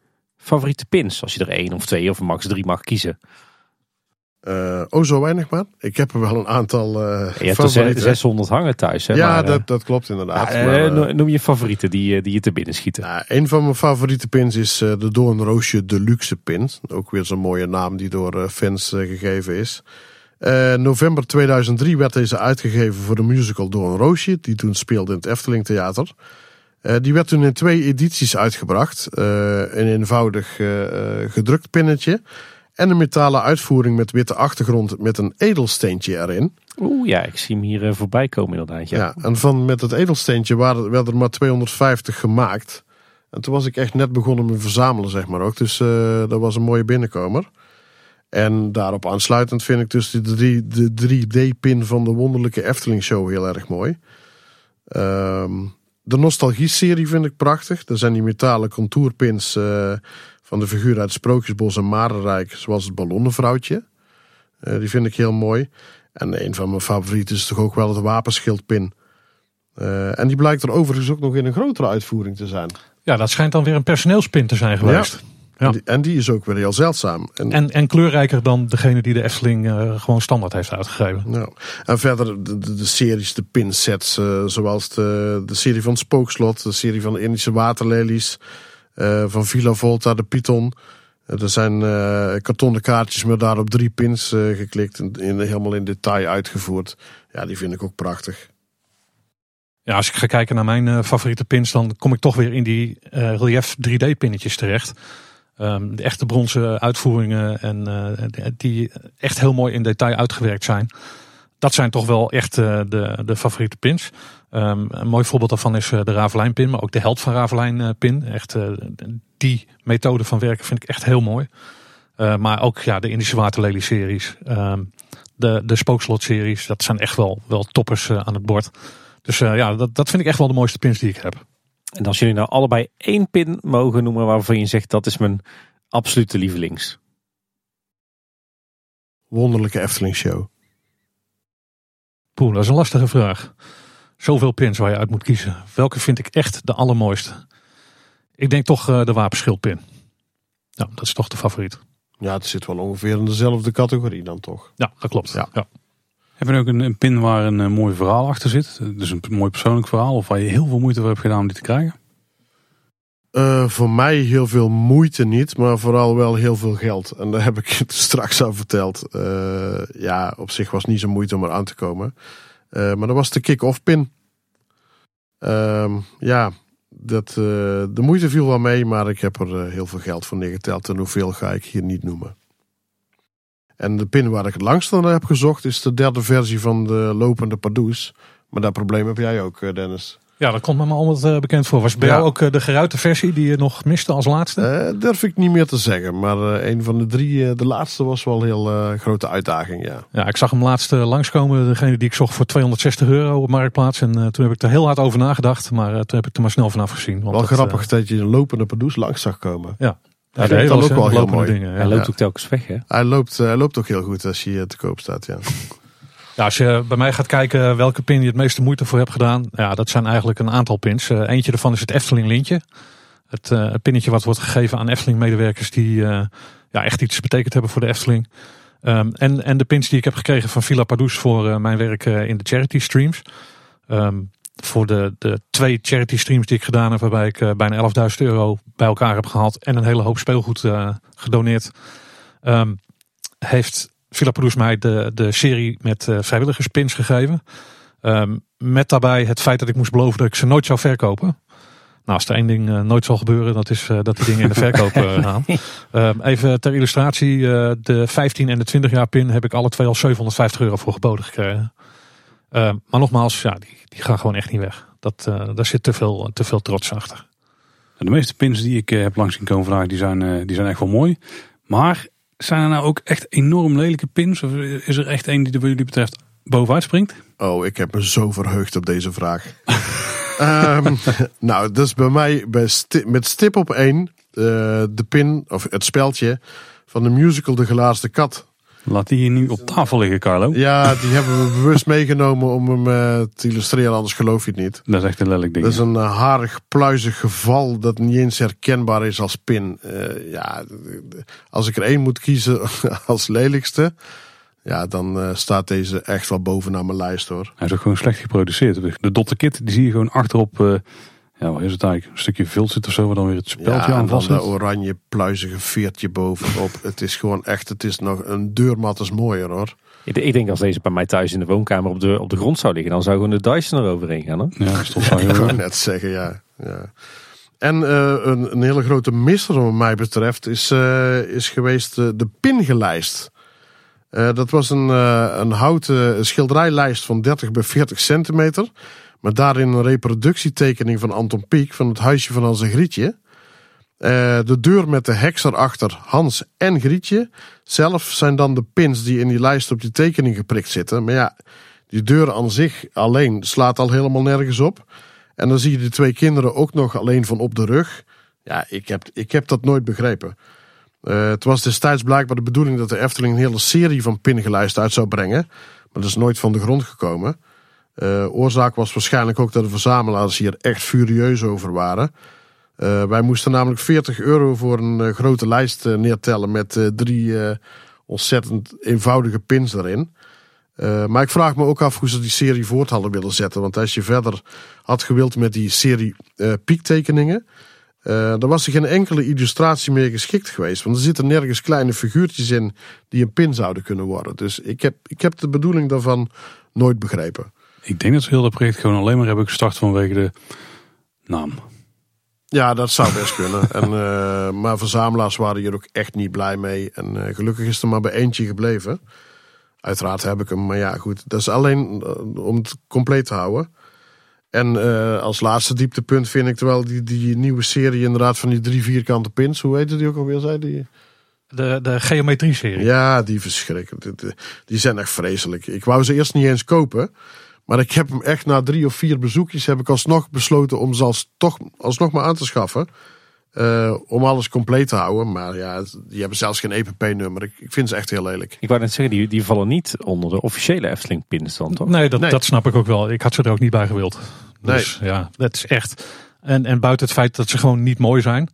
favoriete pins? Als je er één of twee of max drie mag kiezen. Uh, oh, zo weinig maar. Ik heb er wel een aantal uh, Je hebt er 600 hangen thuis. Hè? Ja, maar, dat, dat klopt inderdaad. Maar, noem je favorieten die, die je te binnen schieten. Nou, een van mijn favoriete pins is de Doornroosje Deluxe pin. Ook weer zo'n mooie naam die door fans gegeven is. november 2003 werd deze uitgegeven voor de musical Doornroosje. Die toen speelde in het Efteling Theater. Die werd toen in twee edities uitgebracht. een eenvoudig gedrukt pinnetje en een metalen uitvoering met witte achtergrond met een edelsteentje erin. Oeh ja, ik zie hem hier voorbij komen inderdaad. Ja. ja, en van met het edelsteentje waren, werden er maar 250 gemaakt. En toen was ik echt net begonnen met verzamelen, zeg maar ook. Dus dat was een mooie binnenkomer. En daarop aansluitend vind ik dus de, de 3D-pin van de Wonderlijke Efteling Show heel erg mooi. Um, de Nostalgie-serie vind ik prachtig. Er zijn die metalen contourpins... Uh, van de figuur uit Sprookjesbos en Marenrijk, zoals het ballonnenvrouwtje. Uh, die vind ik heel mooi. En een van mijn favorieten is toch ook wel het wapenschildpin. Uh, en die blijkt er overigens ook nog in een grotere uitvoering te zijn. Ja, dat schijnt dan weer een personeelspin te zijn geweest. Ja. En, die, en, die, is ook weer heel zeldzaam. En, en, en kleurrijker dan degene die de Efteling uh, gewoon standaard heeft uitgegeven. Nou, en verder de, de, de series, de pinsets, uh, zoals de, de serie van Spookslot, de serie van de Indische waterlelies, uh, van Villa Volta, de Python. er zijn kartonnen kaartjes met daarop drie pins geklikt en in, helemaal in detail uitgevoerd. Ja, die vind ik ook prachtig. Ja, als ik ga kijken naar mijn favoriete pins, dan kom ik toch weer in die relief 3D pinnetjes terecht. Um, de echte bronzen uitvoeringen en uh, die echt heel mooi in detail uitgewerkt zijn. Dat zijn toch wel echt uh, de, de favoriete pins. Um, een mooi voorbeeld daarvan is de Ravelijn pin, maar ook de held van Ravelijn pin. Echt die methode van werken vind ik echt heel mooi. Maar ook ja, de Indische Waterlelie series, um, de, de Spookslot series, dat zijn echt wel, wel toppers aan het bord. Dus ja, dat, dat vind ik echt wel de mooiste pins die ik heb. En als jullie nou allebei één pin mogen noemen waarvan je zegt dat is mijn absolute lievelings. Wonderlijke Efteling show. Poeh, dat is een lastige vraag. Zoveel pins waar je uit moet kiezen. Welke vind ik echt de allermooiste? Ik denk toch uh, de wapenschildpin. Ja, dat is toch de favoriet. Ja, het zit wel ongeveer in dezelfde categorie dan toch? Ja, dat klopt. Ja. ja. Hebben ook een, een, pin waar een, eh, mooi verhaal achter zit? Dus een mooi persoonlijk verhaal of waar je heel veel moeite voor hebt gedaan om die te krijgen? Uh, voor mij heel veel moeite niet, maar vooral wel heel veel geld. En daar heb ik het straks al verteld. Uh, ja, op zich was het niet zo moeite om er aan te komen. Maar dat was de kick-off pin. Ehm, ja, dat, de moeite viel wel mee, maar ik heb er heel veel geld voor neergeteld. En hoeveel ga ik hier niet noemen. En de pin waar ik het langst naar heb gezocht is de derde versie van de lopende Pardoes. Maar dat probleem heb jij ook, Dennis. Ja, dat komt me maar allemaal uh, bekend voor. Was bij jou ook uh, de geruite versie die je nog miste als laatste? Uh, durf ik niet meer te zeggen. Maar een van de drie, de laatste was wel een heel grote uitdaging. Ja. ja, ik zag hem laatst langskomen. Degene die ik zocht voor 260 euro op Marktplaats. En toen heb ik er heel hard over nagedacht. Maar toen heb ik er maar snel vanaf gezien. Want wel grappig dat je een lopende Pardoes langs zag komen. Ja, ja, dat ook wel heel mooi. Dingen, ja. Hij loopt ook telkens weg, hè? Hij loopt, hij loopt ook heel goed als je te koop staat, ja. Ja, als je bij mij gaat kijken welke pin je het meeste moeite voor hebt gedaan. Ja, dat zijn eigenlijk een aantal pins. Uh, eentje daarvan is het Efteling lintje. Het uh, pinnetje wat wordt gegeven aan Efteling medewerkers die uh, ja, echt iets betekend hebben voor de Efteling. Um, en, en de pins die ik heb gekregen van Villa Pardoes voor mijn werk in de charity streams. Um, voor de, de twee charity streams die ik gedaan heb, waarbij ik bijna 11.000 euro bij elkaar heb gehaald en een hele hoop speelgoed gedoneerd. Um, heeft Villa Produce mij de, de serie met uh, vrijwilligerspins gegeven. Um, met daarbij het feit dat ik moest beloven dat ik ze nooit zou verkopen. Nou, als er één ding nooit zal gebeuren, dat is dat die dingen in de verkoop gaan. Um, even ter illustratie, de 15 en de 20 jaar pin heb ik alle twee al 750 euro voor geboden gekregen. Um, maar nogmaals, ja, die, die gaan gewoon echt niet weg. Dat, daar zit te veel, te veel trots achter. De meeste pins die ik heb langs zien komen vandaag, die zijn, die zijn echt wel mooi. Maar zijn er nou ook echt enorm lelijke pins? Of is er echt een die er wat jullie betreft bovenuit springt? Oh, ik heb me zo verheugd op deze vraag. um, nou, dus bij mij bij met stip op één uh, de pin, of het speldje van de musical De Gelaarste Kat. Laat die hier nu op tafel liggen, Carlo. Ja, die hebben we bewust meegenomen om hem uh, te illustreren, anders geloof je het niet. Dat is echt een lelijk ding. Dat is een uh, harig, pluizig geval dat niet eens herkenbaar is als pin. Uh, ja, als ik er één moet kiezen als lelijkste, ja, dan staat deze echt wel bovenaan mijn lijst hoor. Hij is ook gewoon slecht geproduceerd. De Dotte Kit, die zie je gewoon achterop ja, wat is het eigenlijk? Een stukje vult zit of zo, waar dan weer het speldje ja, aan vast zit. oranje pluizige veertje bovenop. het is gewoon echt, het is nog een deurmat is mooier hoor. Ik, ik denk als deze bij mij thuis in de woonkamer op de, op de grond zou liggen, dan zou gewoon de Dyson eroverheen gaan. Hè? Ja, dat ja, ik wou net zeggen, ja. ja. En uh, een, een, hele grote misser wat mij betreft is, uh, is geweest uh, de pingelijst. dat was een, een houten schilderijlijst van 30 bij 40 centimeter. Maar daarin een reproductietekening van Anton Pieck van het huisje van Hans en Grietje. Uh, de deur met de heks erachter, Hans en Grietje. Zelf zijn dan de pins die in die lijst op die tekening geprikt zitten. Maar ja, die deur aan zich alleen slaat al helemaal nergens op. En dan zie je de twee kinderen ook nog alleen van op de rug. Ja, ik heb, ik heb dat nooit begrepen. Uh, het was destijds blijkbaar de bedoeling dat de Efteling een hele serie van pingelijsten uit zou brengen. Maar dat is nooit van de grond gekomen. Uh, oorzaak was waarschijnlijk ook dat de verzamelaars hier echt furieus over waren. Uh, wij moesten namelijk 40 euro voor een uh, grote lijst neertellen met drie ontzettend eenvoudige pins erin. maar ik vraag me ook af hoe ze die serie voort hadden willen zetten. Want als je verder had gewild met die serie piektekeningen, dan was er geen enkele illustratie meer geschikt geweest. Want er zitten nergens kleine figuurtjes in die een pin zouden kunnen worden. Dus ik heb, ik heb de bedoeling daarvan nooit begrepen. Ik denk dat ze heel dat project gewoon alleen maar hebben gestart vanwege de naam. Ja, dat zou best kunnen. En, uh, maar verzamelaars waren hier ook echt niet blij mee. En uh, gelukkig is er maar bij eentje gebleven. Uiteraard heb ik hem, maar ja goed. Dat is alleen om het compleet te houden. En uh, als laatste dieptepunt vind ik wel die, die nieuwe serie inderdaad van die drie vierkante pins. Hoe heette die ook alweer? Zei die? De, de geometrie-serie. Ja, die verschrikkelijk. Die zijn echt vreselijk. Ik wou ze eerst niet eens kopen. Maar ik heb hem echt na drie of vier bezoekjes heb ik alsnog besloten om ze als, toch alsnog maar aan te schaffen. Uh, om alles compleet te houden. Maar ja, die hebben zelfs geen EPP-nummer. Ik, ik, vind ze echt heel lelijk. Ik wou net zeggen, die, die vallen niet onder de officiële Efteling-pins dan toch? Nee dat, nee dat, snap ik ook wel. Ik had ze er ook niet bij gewild. Dus nee. ja, dat is echt. En, en buiten het feit dat ze gewoon niet mooi zijn,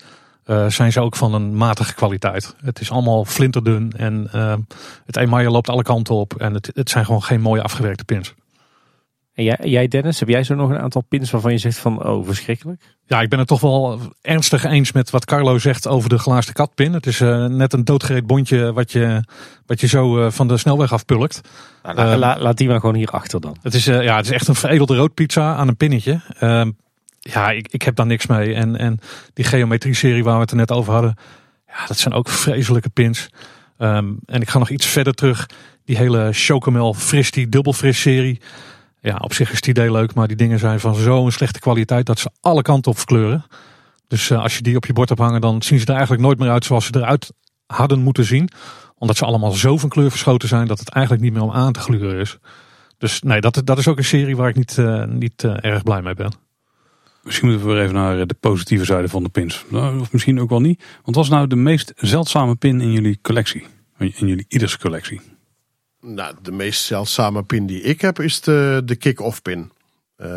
uh, zijn ze ook van een matige kwaliteit. Het is allemaal flinterdun en uh, het emaille loopt alle kanten op. En het, het zijn gewoon geen mooie afgewerkte pins. En jij, jij, Dennis, heb jij zo nog een aantal pins waarvan je zegt van oh verschrikkelijk? Ja, ik ben het toch wel ernstig eens met wat Carlo zegt over de glaasde katpin. Het is uh, net een doodgereed bondje wat je, wat je zo uh, van de snelweg afpulkt. Nou, la, la, laat die maar gewoon hier achter dan. Het is, ja, het is echt een veredelde roodpizza aan een pinnetje. Ehm, ja, ik, ik heb daar niks mee. En, en die geometrie-serie waar we het er net over hadden, ja, dat zijn ook vreselijke pins. Um, en ik ga nog iets verder terug. Die hele Chocomel Fristy dubbelfris serie. Ja, op zich is het idee leuk, maar die dingen zijn van zo'n slechte kwaliteit dat ze alle kanten op verkleuren. Dus uh, als je die op je bord hebt hangen, dan zien ze er eigenlijk nooit meer uit zoals ze eruit hadden moeten zien. Omdat ze allemaal zo van kleur verschoten zijn dat het eigenlijk niet meer om aan te gluren is. Dus nee, dat, dat is ook een serie waar ik niet, uh, niet uh, erg blij mee ben. Misschien moeten we weer even naar de positieve zijde van de pins. Nou, of misschien ook wel niet. Want wat is nou de meest zeldzame pin in jullie collectie? In jullie ieders collectie? Nou, de meest zeldzame pin die ik heb is de, de kick-off pin. Uh,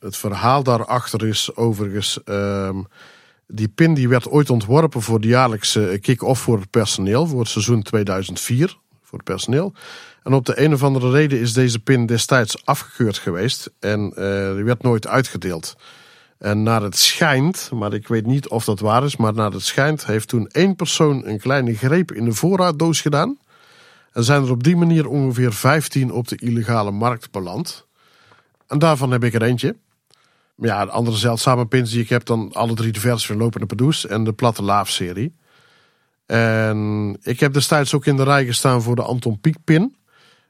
het verhaal daarachter is overigens. Uh, die pin die werd ooit ontworpen voor de jaarlijkse kick-off voor het personeel. Voor het seizoen 2004. Voor het personeel. En op de een of andere reden is deze pin destijds afgekeurd geweest. En uh, die werd nooit uitgedeeld. En naar het schijnt, maar ik weet niet of dat waar is. Maar naar het schijnt heeft toen één persoon een kleine greep in de voorraaddoos gedaan. En zijn er op die manier ongeveer 15 op de illegale markt beland. En daarvan heb ik er eentje. Maar ja, de andere zeldzame pins die ik heb, dan alle drie de vers van Lopende Padoes en de Platte Laaf serie. En ik heb destijds ook in de rij gestaan voor de Anton Pieck pin.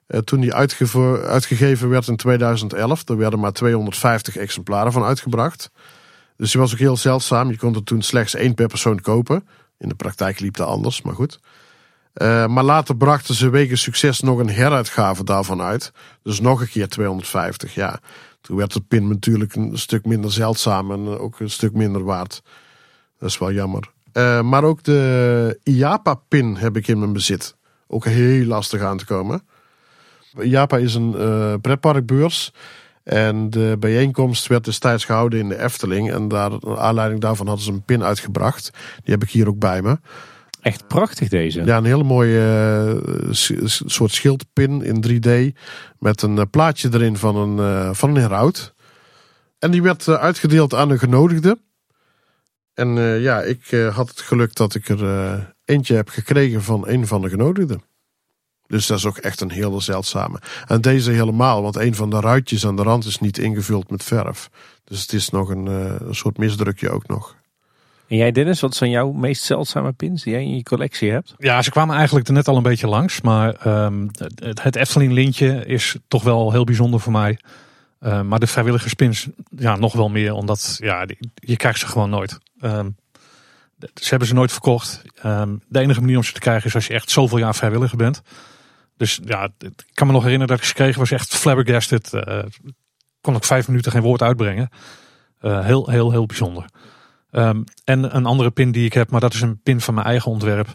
Eh, toen die uitgegeven werd in 2011, er werden maar 250 exemplaren van uitgebracht. Dus die was ook heel zeldzaam. Je kon er toen slechts één per persoon kopen. In de praktijk liep dat anders, maar goed. Uh, maar later brachten ze wegen succes nog een heruitgave daarvan uit. Dus nog een keer 250, ja. Toen werd de pin natuurlijk een stuk minder zeldzaam en ook een stuk minder waard. Dat is wel jammer. Uh, maar ook de IAPA-pin heb ik in mijn bezit. Ook heel lastig aan te komen. IAPA is een pretparkbeurs. En de bijeenkomst werd destijds gehouden in de Efteling. En daar, naar aanleiding daarvan hadden ze een pin uitgebracht. Die heb ik hier ook bij me. Echt prachtig deze. Ja, een hele mooie uh, soort schildpin in 3D. Met een uh, plaatje erin van een, uh, van een heraut. En die werd uitgedeeld aan de genodigden. En ja, ik had het geluk dat ik er eentje heb gekregen van een van de genodigden. Dus dat is ook echt een hele zeldzame. En deze helemaal, want een van de ruitjes aan de rand is niet ingevuld met verf. Dus het is nog een, een soort misdrukje ook nog. En jij Dennis, wat zijn jouw meest zeldzame pins die jij in je collectie hebt? Ja, ze kwamen eigenlijk er net al een beetje langs. Maar um, het Efteling lintje is toch wel heel bijzonder voor mij. Uh, maar de vrijwilligerspins, ja, nog wel meer. Omdat, ja, je krijgt ze gewoon nooit. Um, ze hebben ze nooit verkocht. De enige manier om ze te krijgen is als je echt zoveel jaar vrijwilliger bent. Dus ja, ik kan me nog herinneren dat ik ze kreeg. Was echt flabbergasted. Uh, kon ik vijf minuten geen woord uitbrengen. Uh, heel, heel, heel bijzonder. Um, en een andere pin die ik heb, maar dat is een pin van mijn eigen ontwerp.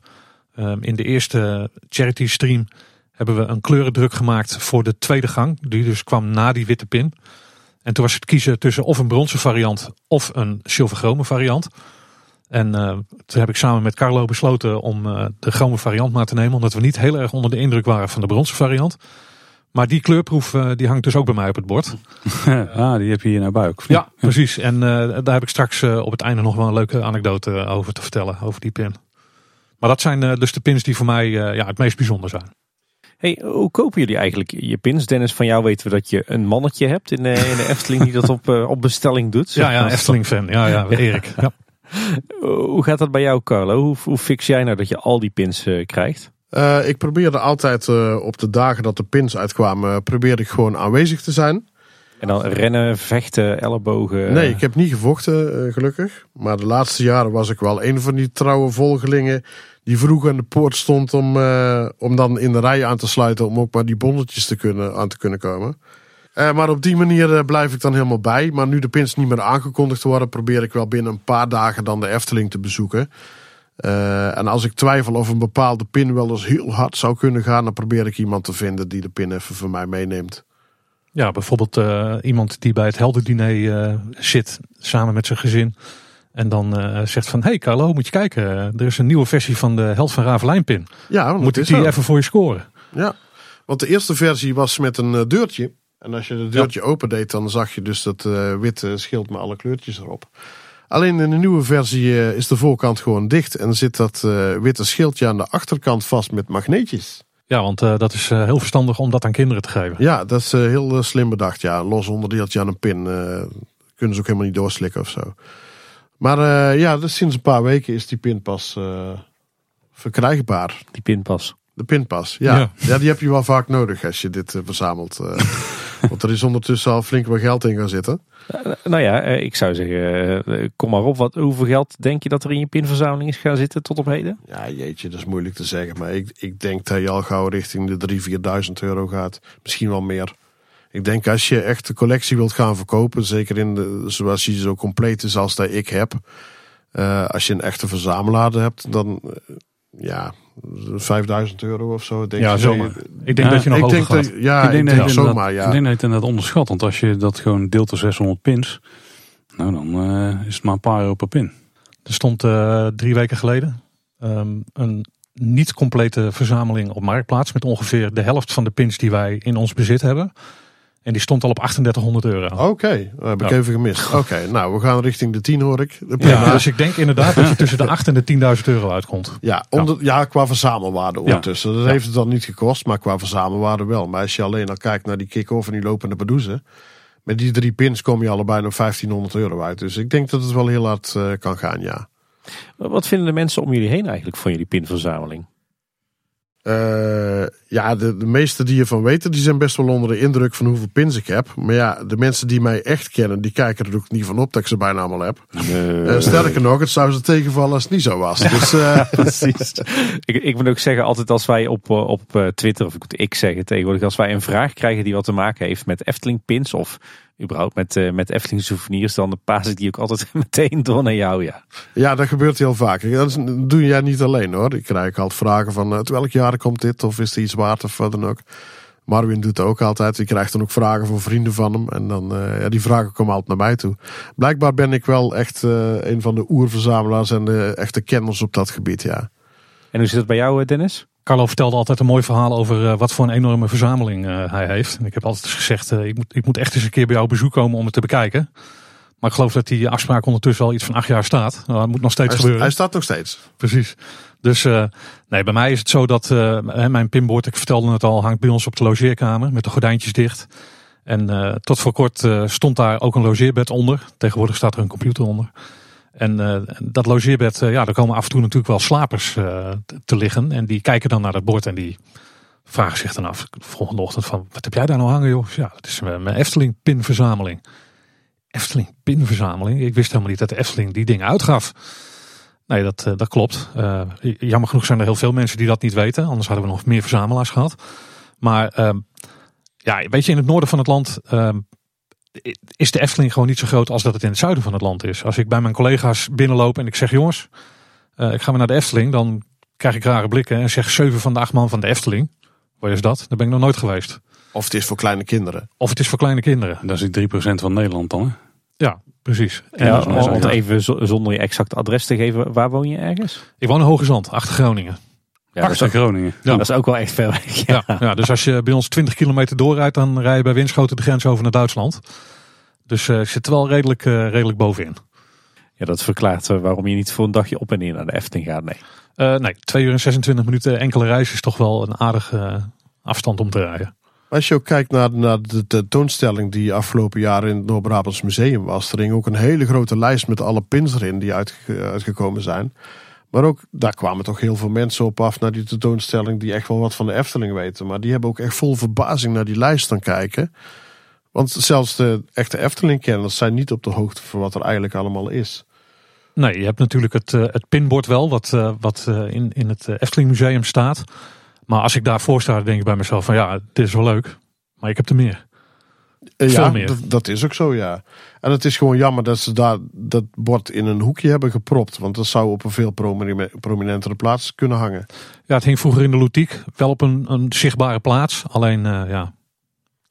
Um, in de eerste charity stream hebben we een kleurendruk gemaakt voor de tweede gang. Die dus kwam na die witte pin. En toen was het kiezen tussen of een bronzen variant of een zilverchrome variant. En uh, toen heb ik samen met Carlo besloten om uh, de chrome variant maar te nemen. Omdat we niet heel erg onder de indruk waren van de bronzen variant. Maar die kleurproef uh, die hangt dus ook bij mij op het bord. ah, die heb je hier naar buik. Ja, precies. En daar heb ik straks op het einde nog wel een leuke anekdote over te vertellen. Over die pin. Maar dat zijn dus de pins die voor mij ja, het meest bijzonder zijn. Hey, hoe kopen jullie eigenlijk je pins? Dennis, van jou weten we dat je een mannetje hebt in de, in de Efteling die dat op, op bestelling doet. Ja, ja, Efteling fan. Ja, ja, Erik. Ja. Hoe gaat dat bij jou, Carlo? Hoe, hoe fix jij nou dat je al die pins uh, krijgt? Uh, ik probeerde altijd uh, op de dagen dat de pins uitkwamen, probeerde ik gewoon aanwezig te zijn. En dan rennen, vechten, ellebogen? Nee, ik heb niet gevochten, gelukkig. Maar de laatste jaren was ik wel een van die trouwe volgelingen die vroeg aan de poort stond om, om dan in de rij aan te sluiten om ook maar die bonnetjes te kunnen, aan te kunnen komen. Maar op die manier blijf ik dan helemaal bij. Maar nu de pins niet meer aangekondigd worden, probeer ik wel binnen een paar dagen dan de Efteling te bezoeken. Uh, en als ik twijfel of een bepaalde pin wel eens heel hard zou kunnen gaan, dan probeer ik iemand te vinden die de pin even voor mij meeneemt. Ja, bijvoorbeeld iemand die bij het heldendiner zit, samen met zijn gezin. En dan zegt van, hey Carlo, moet je kijken, er is een nieuwe versie van de Held van Ravelijn pin. Ja, moet ik die even voor je scoren? Ja, want de eerste versie was met een deurtje. En als je het deurtje open deed, dan zag je dus dat witte schild met alle kleurtjes erop. Alleen in de nieuwe versie uh, is de voorkant gewoon dicht en zit dat uh, witte schildje aan de achterkant vast met magneetjes. Ja, want dat is heel verstandig om dat aan kinderen te geven. Ja, dat is heel slim bedacht. Ja, los onderdeeltje aan een pin kunnen ze ook helemaal niet doorslikken of zo. Maar ja, dus sinds een paar weken is die pin pas verkrijgbaar. Die pinpas. De pinpas, ja. ja. ja. die heb je wel vaak nodig als je dit verzamelt. Want er is ondertussen al flink wat geld in gaan zitten. Nou ja, eh, ik zou zeggen, eh, kom maar op. Wat, hoeveel geld denk je dat er in je pinverzameling is gaan zitten tot op heden? Ja, jeetje, dat is moeilijk te zeggen. Maar ik, ik denk dat je al gauw richting de 3.000, 4.000 euro gaat. Misschien wel meer. Ik denk als je echt de collectie wilt gaan verkopen, zeker in de, zoals je zo compleet is als dat ik heb. Uh, als je een echte verzamelaar hebt, dan ja, 5000 euro of zo. Denk ja, zomaar. Ik denk dat je nog ik denk dat, Ja, ik denk, ik denk zomaar, ja. Ik denk dat je het inderdaad onderschat. Want als je dat gewoon deelt door 600 pins, nou dan uh, is het maar een paar euro per pin. Er stond uh, drie weken geleden um, een niet complete verzameling op Marktplaats. Met ongeveer de helft van de pins die wij in ons bezit hebben. En die stond al op 3800 euro. Oké, okay, heb ik even gemist. Oké, nou we gaan richting de 10 hoor ik. Ja, dus ik denk inderdaad dat je tussen de 8 en de 10.000 euro uitkomt. Ja, onder, ja. qua verzamelwaarde ondertussen. Dat heeft het dan niet gekost, maar qua verzamelwaarde wel. Maar als je alleen al kijkt naar die kick-off en die lopende Badoezen. Met die drie pins kom je allebei nog 1500 euro uit. Dus ik denk dat het wel heel hard uh, kan gaan, ja. Wat vinden de mensen om jullie heen eigenlijk van jullie pinverzameling? Uh, ja, de, de meeste die ervan weten, die zijn best wel onder de indruk van hoeveel pins ik heb. Maar ja, de mensen die mij echt kennen, die kijken er ook niet van op dat ik ze bijna allemaal heb. Nee. Uh, sterker nog, het zou ze tegenvallen als het niet zo was. Dus, uh... Precies. ik, ik moet ook zeggen, altijd als wij op, op Twitter, of ik moet ik zeggen tegenwoordig, als wij een vraag krijgen die wat te maken heeft met Efteling pins of überhaupt met, uh, met Efteling souvenirs, dan paas ik die ook altijd meteen door naar jou. Ja, ja dat gebeurt heel vaak. Dat doe jij niet alleen hoor. Ik krijg altijd vragen van uh, welk jaar komt dit of is er iets waard of wat dan ook. Marvin doet het ook altijd. Ik krijg dan ook vragen van vrienden van hem. En dan, uh, ja, die vragen komen altijd naar mij toe. Blijkbaar ben ik wel echt een van de oerverzamelaars en de echte kenners op dat gebied, ja. En hoe zit het bij jou, Dennis? Carlo vertelde altijd een mooi verhaal over uh, wat voor een enorme verzameling uh, hij heeft. En ik heb altijd gezegd, uh, ik, moet, ik moet echt eens een keer bij jou bezoek komen om het te bekijken. Maar ik geloof dat die afspraak ondertussen al iets van acht jaar staat. Nou, dat moet nog steeds hij, gebeuren. Hij staat nog steeds. Precies. Dus nee, bij mij is het zo dat mijn pinboard, ik vertelde het al, hangt bij ons op de logeerkamer met de gordijntjes dicht. En tot voor kort stond daar ook een logeerbed onder. Tegenwoordig staat er een computer onder. En uh, dat logeerbed, uh, ja, daar komen af en toe natuurlijk wel slapers uh, te liggen. En die kijken dan naar dat bord en die vragen zich dan af de volgende ochtend van... Wat heb jij daar nou hangen joh? Ja, dat is mijn Efteling pinverzameling. Efteling pinverzameling? Ik wist helemaal niet dat de Efteling die dingen uitgaf. Nee, dat, dat klopt. jammer genoeg zijn er heel veel mensen die dat niet weten. Anders hadden we nog meer verzamelaars gehad. Maar ehm, ja, weet je, in het noorden van het land ehm, is de Efteling gewoon niet zo groot als dat het in het zuiden van het land is. Als ik bij mijn collega's binnenloop en ik zeg jongens, uh, ik ga maar naar de Efteling, dan krijg ik rare blikken en zeg zeven van de acht man van de Efteling. Waar is dat? Daar ben ik nog nooit geweest. Of het is voor kleine kinderen. Of het is voor kleine kinderen. Dat is die 3% van Nederland dan. Hè? Ja, precies. En Ja, even zo- zonder je exact adres te geven, waar woon je ergens? ik woon in Hoge Zand, achter Groningen. Ja, dat, is Groningen. Ja. dat is ook wel echt ver weg. Ja. Ja, ja, dus als je bij ons 20 kilometer doorrijdt, dan rij je bij Winschoten de grens over naar Duitsland. Dus eh, ik zit er wel redelijk, eh, redelijk bovenin. Ja, dat verklaart eh, waarom je niet voor een dagje op en neer naar de Efteling gaat. Nee. Eh, nee, 2 uur en 26 minuten enkele reis is toch wel een aardige afstand om te rijden. Als je ook kijkt naar, naar de tentoonstelling die afgelopen jaar in het Noord-Brabants Museum was, er hing ook een hele grote lijst met alle pins erin die uitge- uitgekomen zijn. Maar ook daar kwamen toch heel veel mensen op af naar die tentoonstelling die echt wel wat van de Efteling weten. Maar die hebben ook echt vol verbazing naar die lijst gaan kijken. Want zelfs de echte Efteling-kenners zijn niet op de hoogte van wat er eigenlijk allemaal is. Nee, je hebt natuurlijk het, eh, het pinbord wel, wat, eh, wat eh, in, in het Efteling Museum staat. Maar als ik daarvoor sta, dan denk ik bij mezelf van ja, dit is wel leuk. Maar ik heb er meer. Eh, Veel ja, meer. Dat, is ook zo, ja. En het is gewoon jammer dat ze daar dat bord in een hoekje hebben gepropt. Want dat zou op een veel promine- prominentere plaats kunnen hangen. Ja, het hing vroeger in de Loutiek, wel op een, een zichtbare plaats. Alleen eh, ja,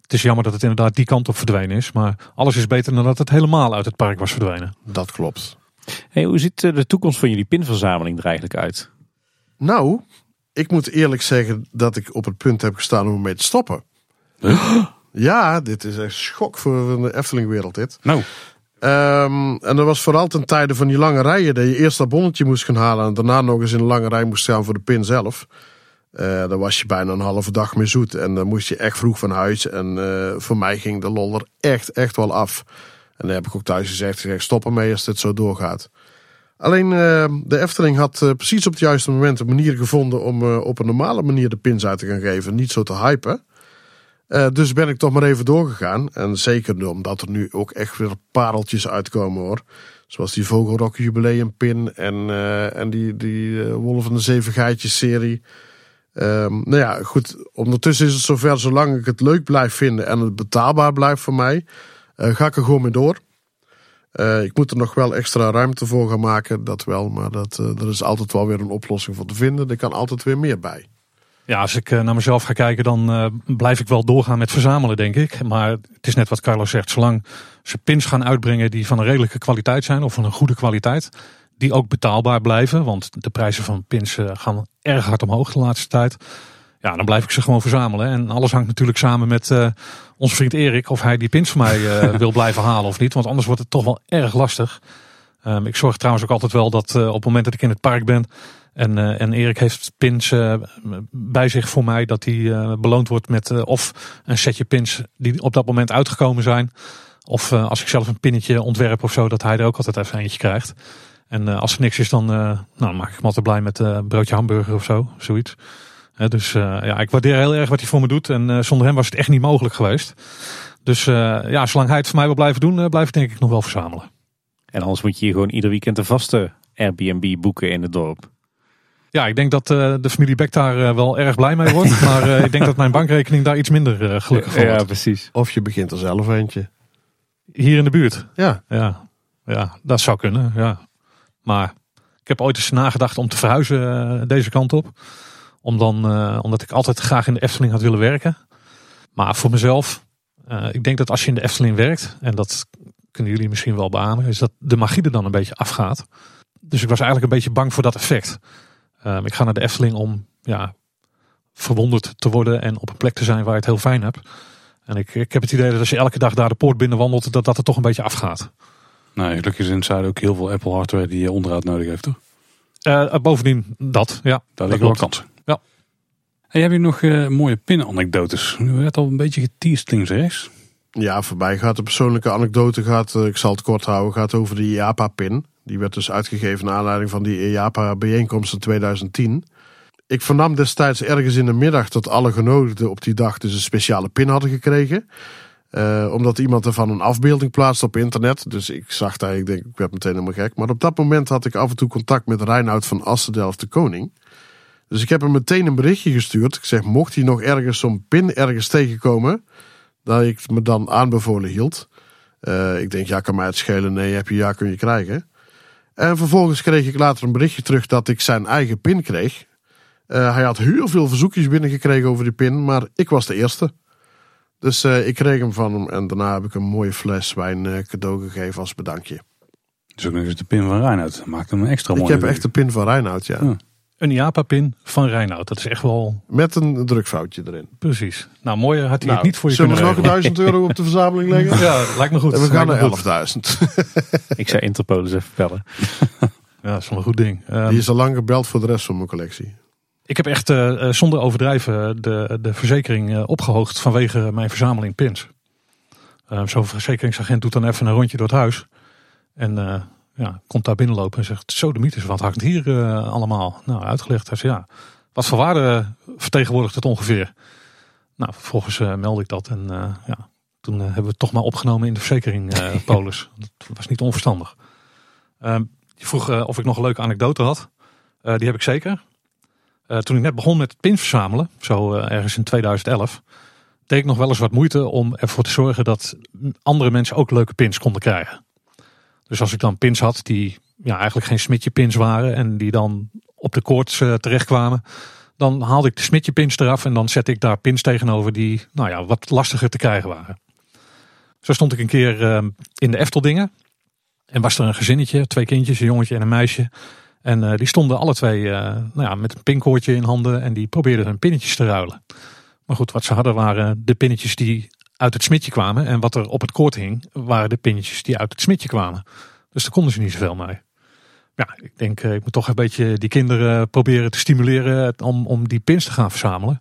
het is jammer dat het inderdaad die kant op verdwenen is. Maar alles is beter dan dat het helemaal uit het park was verdwenen. Dat klopt. Hey, hoe ziet eh, de toekomst van jullie pinverzameling er eigenlijk uit? Nou, ik moet eerlijk zeggen dat ik op het punt heb gestaan om ermee te stoppen. Ja, dit is echt schok voor de Eftelingwereld dit. Nou, Ehm, en dat was vooral ten tijde van die lange rijen. Dat je eerst dat bonnetje moest gaan halen en daarna nog eens in een lange rij moest staan voor de pin zelf. Eh daar was je bijna een halve dag mee zoet. En dan moest je echt vroeg van huis. En eh, voor mij ging de lol er echt, echt wel af. En dan heb ik ook thuis gezegd, gezegd stop ermee als dit zo doorgaat. Alleen eh, de Efteling had precies op het juiste moment een manier gevonden om op een normale manier de pins uit te gaan geven. Niet zo te hypen. Eh, dus ben ik toch maar even doorgegaan. En zeker omdat er nu ook echt weer pareltjes uitkomen hoor. Zoals die Vogelrok jubileumpin en, eh, en die, die eh, Wolf van de Zeven Geitjes serie. Ehm, nou ja, goed. Ondertussen is het zover, zolang ik het leuk blijf vinden en het betaalbaar blijft voor mij, ga ik er gewoon mee door. Ik moet er nog wel extra ruimte voor gaan maken, dat wel. Maar dat, er is altijd wel weer een oplossing voor te vinden. Er kan altijd weer meer bij. Ja, als ik eh, naar mezelf ga kijken, dan eh, blijf ik wel doorgaan met verzamelen, denk ik. Maar het is net wat Carlos zegt. Zolang ze pins gaan uitbrengen die van een redelijke kwaliteit zijn, of van een goede kwaliteit, die ook betaalbaar blijven. Want de prijzen van pins eh, gaan erg hard omhoog de laatste tijd. Ja, dan blijf ik ze gewoon verzamelen. En alles hangt natuurlijk samen met eh, onze vriend Erik, of hij die pins voor mij wil blijven halen of niet. Want anders wordt het toch wel erg lastig. Ehm, ik zorg trouwens ook altijd wel dat op het moment dat ik in het park ben, en, eh, en Erik heeft pins eh, bij zich voor mij dat hij eh, beloond wordt met of een setje pins die op dat moment uitgekomen zijn. Of als ik zelf een pinnetje ontwerp of zo, dat hij er ook altijd even eentje krijgt. En als er niks is, dan, nou, maak ik hem altijd blij met een broodje hamburger of zo, zoiets. Dus ja, ik waardeer heel erg wat hij voor me doet. En zonder hem was het echt niet mogelijk geweest. Dus ja, zolang hij het voor mij wil blijven doen, blijf ik denk ik nog wel verzamelen. En anders moet je hier gewoon ieder weekend een vaste Airbnb boeken in het dorp. Ja, ik denk dat eh, de familie Beck daar eh, wel erg blij mee wordt. maar eh, ik denk dat mijn bankrekening daar iets minder gelukkig van wordt. precies. Of je begint er zelf eentje. Hier in de buurt. Ja, Ja, ja dat zou kunnen. Ja. Maar ik heb ooit eens nagedacht om te verhuizen deze kant op. Om dan, eh, omdat ik altijd graag in de Efteling had willen werken. Maar voor mezelf, eh, ik denk dat als je in de Efteling werkt, en dat kunnen jullie misschien wel beamen, is dat de magie er dan een beetje afgaat. Dus ik was eigenlijk een beetje bang voor dat effect. Ehm, ik ga naar de Efteling om ja, verwonderd te worden en op een plek te zijn waar je het heel fijn hebt. En ik, ik heb het idee dat als je elke dag daar de poort binnen wandelt, dat dat er toch een beetje afgaat. nou, gelukkig is in het zuiden ook heel veel Apple hardware die je onderhoud nodig heeft, toch? Eh, bovendien dat, ja. Daar dat liggen wel kansen. Ja. En heb je nog eh, mooie pin-anekdotes? Nu werd al een beetje geteased links en rechts. Ja, voorbij gaat de persoonlijke anekdote. Gaat, eh, ik zal het kort houden. Gaat over de IAPA-pin. Die werd dus uitgegeven naar aanleiding van die IAPA-bijeenkomst in 2010. Ik vernam destijds ergens in de middag dat alle genodigden op die dag dus een speciale pin hadden gekregen. Eh, omdat iemand ervan een afbeelding plaatste op internet. Dus ik zag daar, ik denk, ik werd meteen helemaal gek. Maar op dat moment had ik af en toe contact met Reinoud van Assen-Delft de Koning. Dus ik heb hem meteen een berichtje gestuurd. Ik zeg, mocht hij nog ergens zo'n pin ergens tegenkomen, dat ik me dan aanbevolen hield. Eh, ik denk, ja, kan mij het schelen. Nee, heb je ja, kun je krijgen. En vervolgens kreeg ik later een berichtje terug dat ik zijn eigen pin kreeg. Eh, hij had heel veel verzoekjes binnengekregen over die pin, maar ik was de eerste. Dus eh, ik kreeg hem van hem en daarna heb ik een mooie fles wijn eh, cadeau gegeven als bedankje. Dus ook nog eens de pin van Reinoud. Maakt hem extra mooi. ik heb echt de pin van Reinoud, ja. Ja. Een IAPA-pin van Reinoud. Dat is echt wel Met een drukfoutje erin. precies. Nou, mooier had hij het Nou, niet voor je zullen we kunnen nog een regelen. duizend euro op de verzameling leggen? Ja, lijkt me goed. En we gaan naar goed. 11.000. Ik zou Interpol eens even bellen. Ja, dat is wel een goed ding. Ehm, Die is al lang gebeld voor de rest van mijn collectie. Ik heb echt eh, eh, zonder overdrijven de, de verzekering eh, opgehoogd vanwege mijn verzameling pins. Eh, Zo'n verzekeringsagent doet dan even een rondje door het huis. En eh, ja, komt daar binnenlopen en zegt, zo de mythes, wat hangt hier eh, allemaal? Nou, uitgelegd. Hij zei, ja, wat voor waarde vertegenwoordigt het ongeveer? Nou, vervolgens eh, meldde ik dat en eh, ja, toen hebben we het toch maar opgenomen in de verzekering polis. Dat was niet onverstandig. Ehm, je vroeg eh, of ik nog een leuke anekdote had. Die heb ik zeker. Toen ik net begon met pins verzamelen, zo ergens in 2011, deed ik nog wel eens wat moeite om ervoor te zorgen dat andere mensen ook leuke pins konden krijgen. Dus als ik dan pins had die ja, eigenlijk geen smitje pins waren en die dan op de koorts eh, terechtkwamen, dan haalde ik de smitje pins eraf en dan zette ik daar pins tegenover die nou ja, wat lastiger te krijgen waren. Zo stond ik een keer eh, in de Efteldingen en was er een gezinnetje, twee kindjes, een jongetje en een meisje. En eh, die stonden alle twee eh, nou ja, met een pinkoortje in handen en die probeerden hun pinnetjes te ruilen. Maar goed, wat ze hadden waren de pinnetjes die uit het smitje kwamen. En wat er op het koord hing, waren de pinnetjes die uit het smitje kwamen. Dus daar konden ze niet zoveel mee. Ja, ik denk, eh, ik moet toch een beetje die kinderen proberen te stimuleren om, om die pins te gaan verzamelen.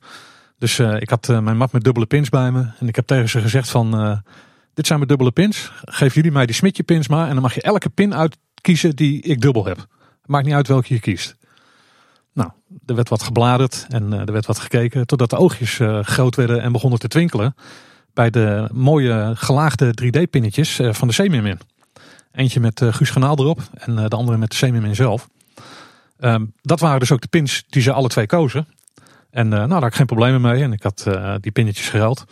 Dus eh, ik had eh, mijn map met dubbele pins bij me. En ik heb tegen ze gezegd van, eh, dit zijn mijn dubbele pins. Geef jullie mij die smitje pins maar. En dan mag je elke pin uitkiezen die ik dubbel heb. Maakt niet uit welke je kiest. Nou, er werd wat gebladerd en eh, er werd wat gekeken. Totdat de oogjes eh, groot werden en begonnen te twinkelen. Bij de mooie gelaagde 3D-pinnetjes eh, van de Semimin. Eentje met eh, Guus Ganaal erop en eh, de andere met de Semimin zelf. Ehm, dat waren dus ook de pins die ze alle twee kozen. En nou, daar had ik geen problemen mee. En ik had die pinnetjes geruild.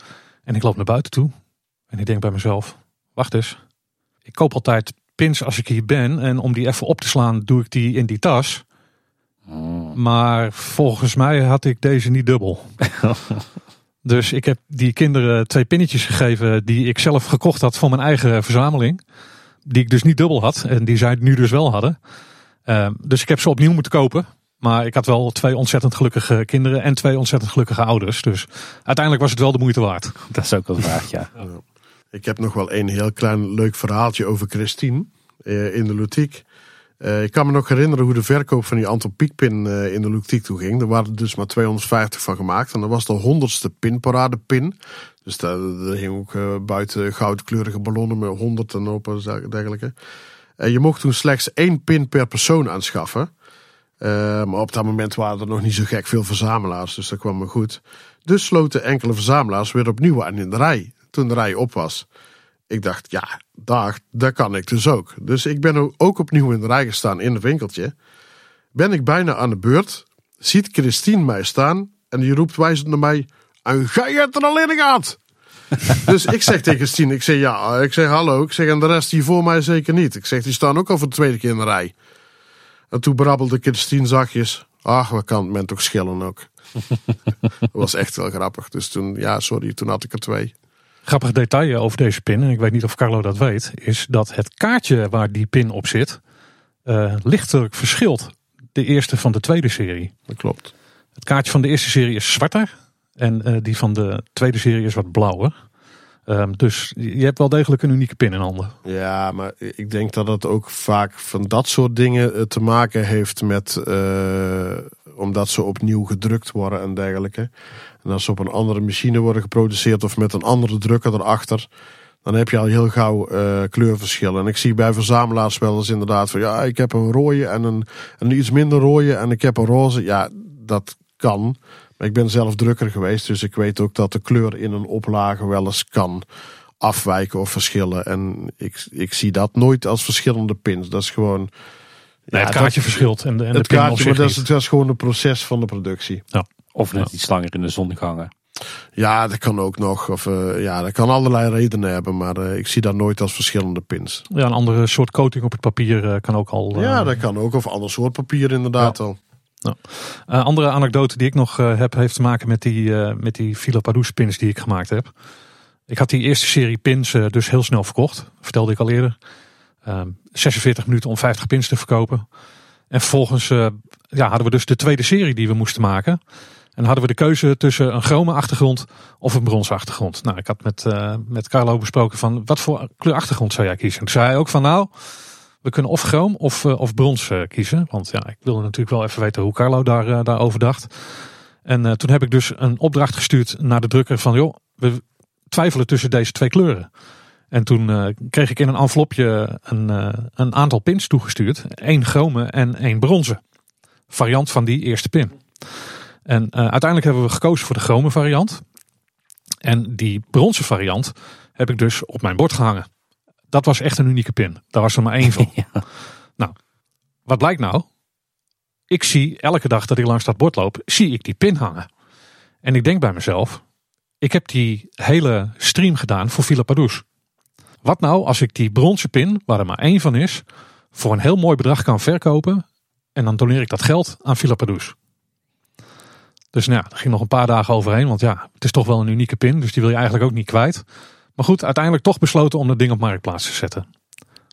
En ik loop naar buiten toe. En ik denk bij mezelf, wacht eens. Ik koop altijd pins als ik hier ben. En om die even op te slaan, doe ik die in die tas. Maar volgens mij had ik deze niet dubbel. dus ik heb die kinderen twee pinnetjes gegeven die ik zelf gekocht had voor mijn eigen verzameling. Die ik dus niet dubbel had en die zij nu dus wel hadden. Ehm, dus ik heb ze opnieuw moeten kopen. Maar ik had wel twee ontzettend gelukkige kinderen en twee ontzettend gelukkige ouders. Dus uiteindelijk was het wel de moeite waard. Dat is ook wel vraag, ja. Ik heb nog wel een heel klein leuk verhaaltje over Christine eh, in de Lutiek. Eh, ik kan me nog herinneren hoe de verkoop van die Anton-Pieckpin eh, in de Lutiek toe ging. Er waren dus maar 250 van gemaakt. En dat was de honderdste pinparadepin. Dus daar, daar hing ook eh, buiten goudkleurige ballonnen met honderd en op en dergelijke. Je mocht toen slechts één pin per persoon aanschaffen. Maar op dat moment waren er nog niet zo gek veel verzamelaars. Dus dat kwam me goed. Dus sloten enkele verzamelaars weer opnieuw aan in de rij. Toen de rij op was. Ik dacht, ja, daar, daar kan ik dus ook. Dus ik ben ook opnieuw in de rij gestaan in het winkeltje. Ben ik bijna aan de beurt. Ziet Christine mij staan. En die roept wijzend naar mij. En ga je het er al in gehad? dus ik zeg tegen Christine, ik zeg ja, ik zeg hallo. Ik zeg en de rest hier voor mij zeker niet. Ik zeg, die staan ook al voor de tweede keer in de rij. En toen brabbelde Christine zachtjes. Ach, wat kan men toch schillen ook. dat was echt wel grappig. Dus toen, ja, sorry, toen had ik er twee. Grappig detail over deze pin, en ik weet niet of Carlo dat weet, is dat het kaartje waar die pin op zit, eh, lichtelijk verschilt. De eerste van de tweede serie. Dat klopt. Het kaartje van de eerste serie is zwarter en eh, die van de tweede serie is wat blauwer. Ehm, dus je hebt wel degelijk een unieke pin in handen. Ja, maar ik denk dat het ook vaak van dat soort dingen eh, te maken heeft met. omdat ze opnieuw gedrukt worden en dergelijke. En als ze op een andere machine worden geproduceerd of met een andere drukker erachter. Dan heb je al heel gauw eh, kleurverschillen. En ik zie bij verzamelaars wel eens inderdaad van ja, ik heb een rode en een, een iets minder rode en ik heb een roze. Ja, dat kan. Maar ik ben zelf drukker geweest, dus ik weet ook dat de kleur in een oplage wel eens kan afwijken of verschillen. En ik, ik zie dat nooit als verschillende pins. Dat is gewoon. Nee, ja, het kaartje dat- verschilt en de, en het de kaartje, maar dat is, dat is gewoon een proces van de productie. Of net iets langer in de zon hangen. Ja, dat kan ook nog. Of eh, ja, dat kan allerlei redenen hebben, maar eh, ik zie dat nooit als verschillende pins. Ja, een andere soort coating op het papier eh, kan ook al. Ja, dat kan ook. Of ander soort papier inderdaad al. Uh, andere anekdote die ik nog uh, heb, heeft te maken met die, uh, met die pins die ik gemaakt heb. Ik had die eerste serie pins dus heel snel verkocht. Vertelde ik al eerder. 46 ehm, minuten om 50 pins te verkopen. En vervolgens ja, hadden we dus de tweede serie die we moesten maken. En hadden we de keuze tussen een chrome achtergrond of een bronzen achtergrond. Nou, ik had met, met Carlo besproken van wat voor kleur achtergrond zou jij kiezen. Toen zei hij ook van nou, we kunnen of chroom of, uh, of brons uh, kiezen. Want ja, ik wilde natuurlijk wel even weten hoe Carlo daar, daarover dacht. En toen heb ik dus een opdracht gestuurd naar de drukker van joh, we twijfelen tussen deze twee kleuren. En toen kreeg ik in een envelopje een, een aantal pins toegestuurd. één chrome en één bronzen. Variant van die eerste pin. En uiteindelijk hebben we gekozen voor de chrome variant. En die bronzen variant heb ik dus op mijn bord gehangen. Dat was echt een unieke pin. Daar was er maar één van. Nou, wat blijkt nou? Ik zie elke dag dat ik langs dat bord loop, zie ik die pin hangen. En ik denk bij mezelf, ik heb die hele stream gedaan voor Villa Padus. Wat nou als ik die bronzen pin, waar er maar één van is, voor een heel mooi bedrag kan verkopen en dan doneer ik dat geld aan Villa Padus. Dus nou ja, er ging nog een paar dagen overheen, want ja, het is toch wel een unieke pin, dus die wil je eigenlijk ook niet kwijt. Maar goed, uiteindelijk toch besloten om dat ding op marktplaats te zetten.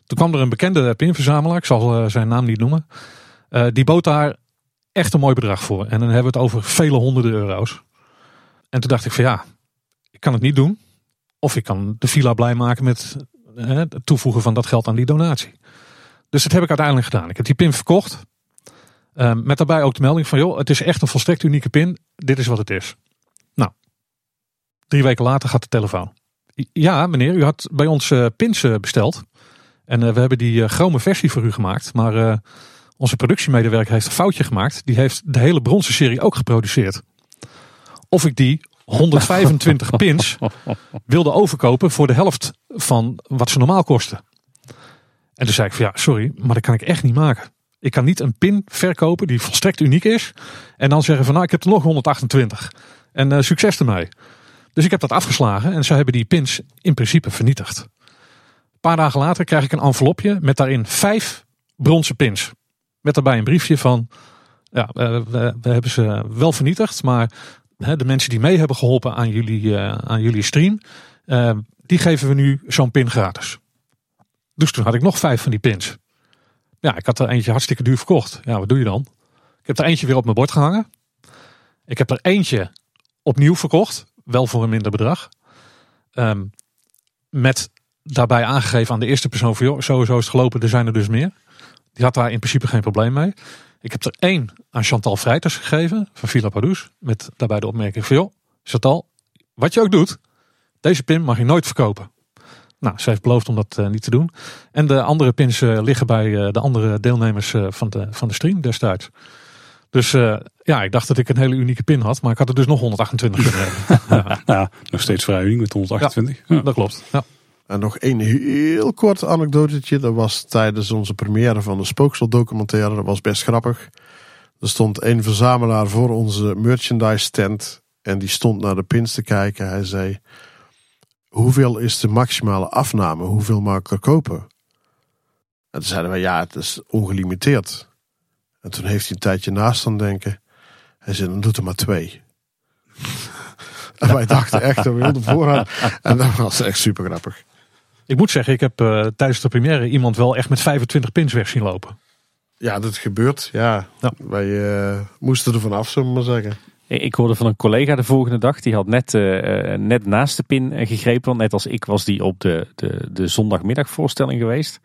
Toen kwam er een bekende pinverzamelaar, ik zal eh, zijn naam niet noemen. Uh, die bood daar echt een mooi bedrag voor. En dan hebben we het over vele honderden euro's. En toen dacht ik van ja, ik kan het niet doen. Of ik kan de villa blij maken met uh, het toevoegen van dat geld aan die donatie. Dus dat heb ik uiteindelijk gedaan. Ik heb die pin verkocht. Uh, met daarbij ook de melding van joh, het is echt een volstrekt unieke pin. Dit is wat het is. Nou, drie weken later gaat de telefoon. Ja, meneer, u had bij ons uh, pins uh, besteld. En uh, we hebben die chrome versie voor u gemaakt. Maar onze productiemedewerker heeft een foutje gemaakt. Die heeft de hele bronzen serie ook geproduceerd. Of ik die 125 pins wilde overkopen voor de helft van wat ze normaal kosten. En toen zei ik van ja, sorry, maar dat kan ik echt niet maken. Ik kan niet een pin verkopen die volstrekt uniek is. En dan zeggen van nou, ik heb er nog 128. En succes ermee. Dus ik heb dat afgeslagen en ze hebben die pins in principe vernietigd. Een paar dagen later krijg ik een envelopje met daarin vijf bronzen pins. Met daarbij een briefje van, ja, we, we hebben ze wel vernietigd, maar de mensen die mee hebben geholpen aan jullie, eh, aan jullie stream, eh, die geven we nu zo'n pin gratis. Dus toen had ik nog vijf van die pins. Ja, ik had er eentje hartstikke duur verkocht. Ja, wat doe je dan? Ik heb er eentje weer op mijn bord gehangen. Ik heb er eentje opnieuw verkocht. Wel voor een minder bedrag. Um, met daarbij aangegeven aan de eerste persoon van joh, sowieso is het gelopen, er zijn er dus meer. Die had daar in principe geen probleem mee. Ik heb er één aan Chantal Vrijters gegeven van Villa Padus. Met daarbij de opmerking van joh, Chantal, wat je ook doet, deze pin mag je nooit verkopen. Nou, ze heeft beloofd om dat uh, niet te doen. En de andere pins uh, liggen bij uh, de andere deelnemers van, de, van de stream destijds. Dus uh, ja, ik dacht dat ik een hele unieke pin had, maar ik had er dus nog 128 kunnen hebben. ja. ja, nog steeds vrij uniek met 128. Ja, Dat klopt. Ja. En nog één heel kort anekdotetje. Dat was tijdens onze première van de Spooksel documentaire. Dat was best grappig. Er stond een verzamelaar voor onze merchandise stand. En die stond naar de pins te kijken. Hij zei, hoeveel is de maximale afname? Hoeveel mag ik er kopen? En toen zeiden wij, ja, het is ongelimiteerd. En toen heeft hij een tijdje naast dan denken. Hij zei, dan doet er maar twee. en wij dachten echt we wilden voorhand. En dat was echt super grappig. Ik moet zeggen, ik heb uh, tijdens de première iemand wel echt met 25 pins weg zien lopen. Ja, dat gebeurt. Ja, ja. wij uh, moesten er vanaf, zullen we maar zeggen. Ik hoorde van een collega de volgende dag, die had net, uh, net naast de pin gegrepen. Want net als ik was die op de, de, de zondagmiddagvoorstelling geweest.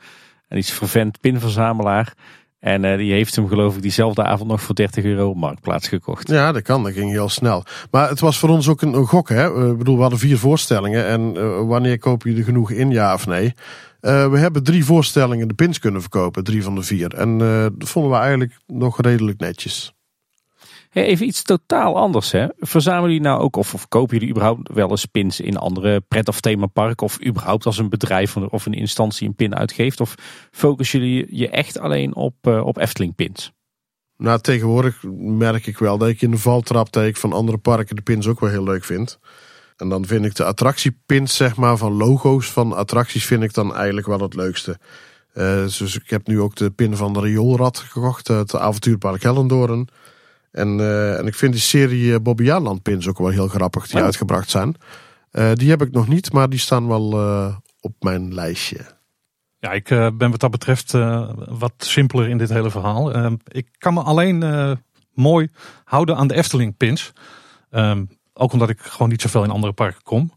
En die is vervent pinverzamelaar. En die heeft hem geloof ik diezelfde avond nog voor 30 euro op Marktplaats gekocht. Ja, dat kan. Dat ging heel snel. Maar het was voor ons ook een, gok. Hè? Ik bedoel, we hadden vier voorstellingen. En wanneer koop je er genoeg in, ja of nee? We hebben drie voorstellingen de pins kunnen verkopen. Drie van de vier. En dat vonden we eigenlijk nog redelijk netjes. Even iets totaal anders. Hè? Verzamelen jullie nou ook of, of kopen jullie überhaupt wel eens pins in andere pret- of themaparken? Of überhaupt als een bedrijf of een instantie een pin uitgeeft? Of focussen jullie je echt alleen op, uh, op Efteling pins? Nou, tegenwoordig merk ik wel dat ik in de valtrap dat van andere parken de pins ook wel heel leuk vind. En dan vind ik de attractiepins, zeg maar, van logo's van attracties vind ik dan eigenlijk wel het leukste. Eh, dus ik heb nu ook de pin van de rioolrad gekocht. Het avontuurpark Hellendoorn. En, eh, en ik vind die serie eh, Bobby Jaarland pins ook wel heel grappig die Oh. uitgebracht zijn. Eh, die heb ik nog niet, maar die staan wel op mijn lijstje. Ja, ik ben wat dat betreft wat simpeler in dit hele verhaal. Ehm, ik kan me alleen mooi houden aan de Efteling pins. Ehm, ook omdat ik gewoon niet zoveel in andere parken kom.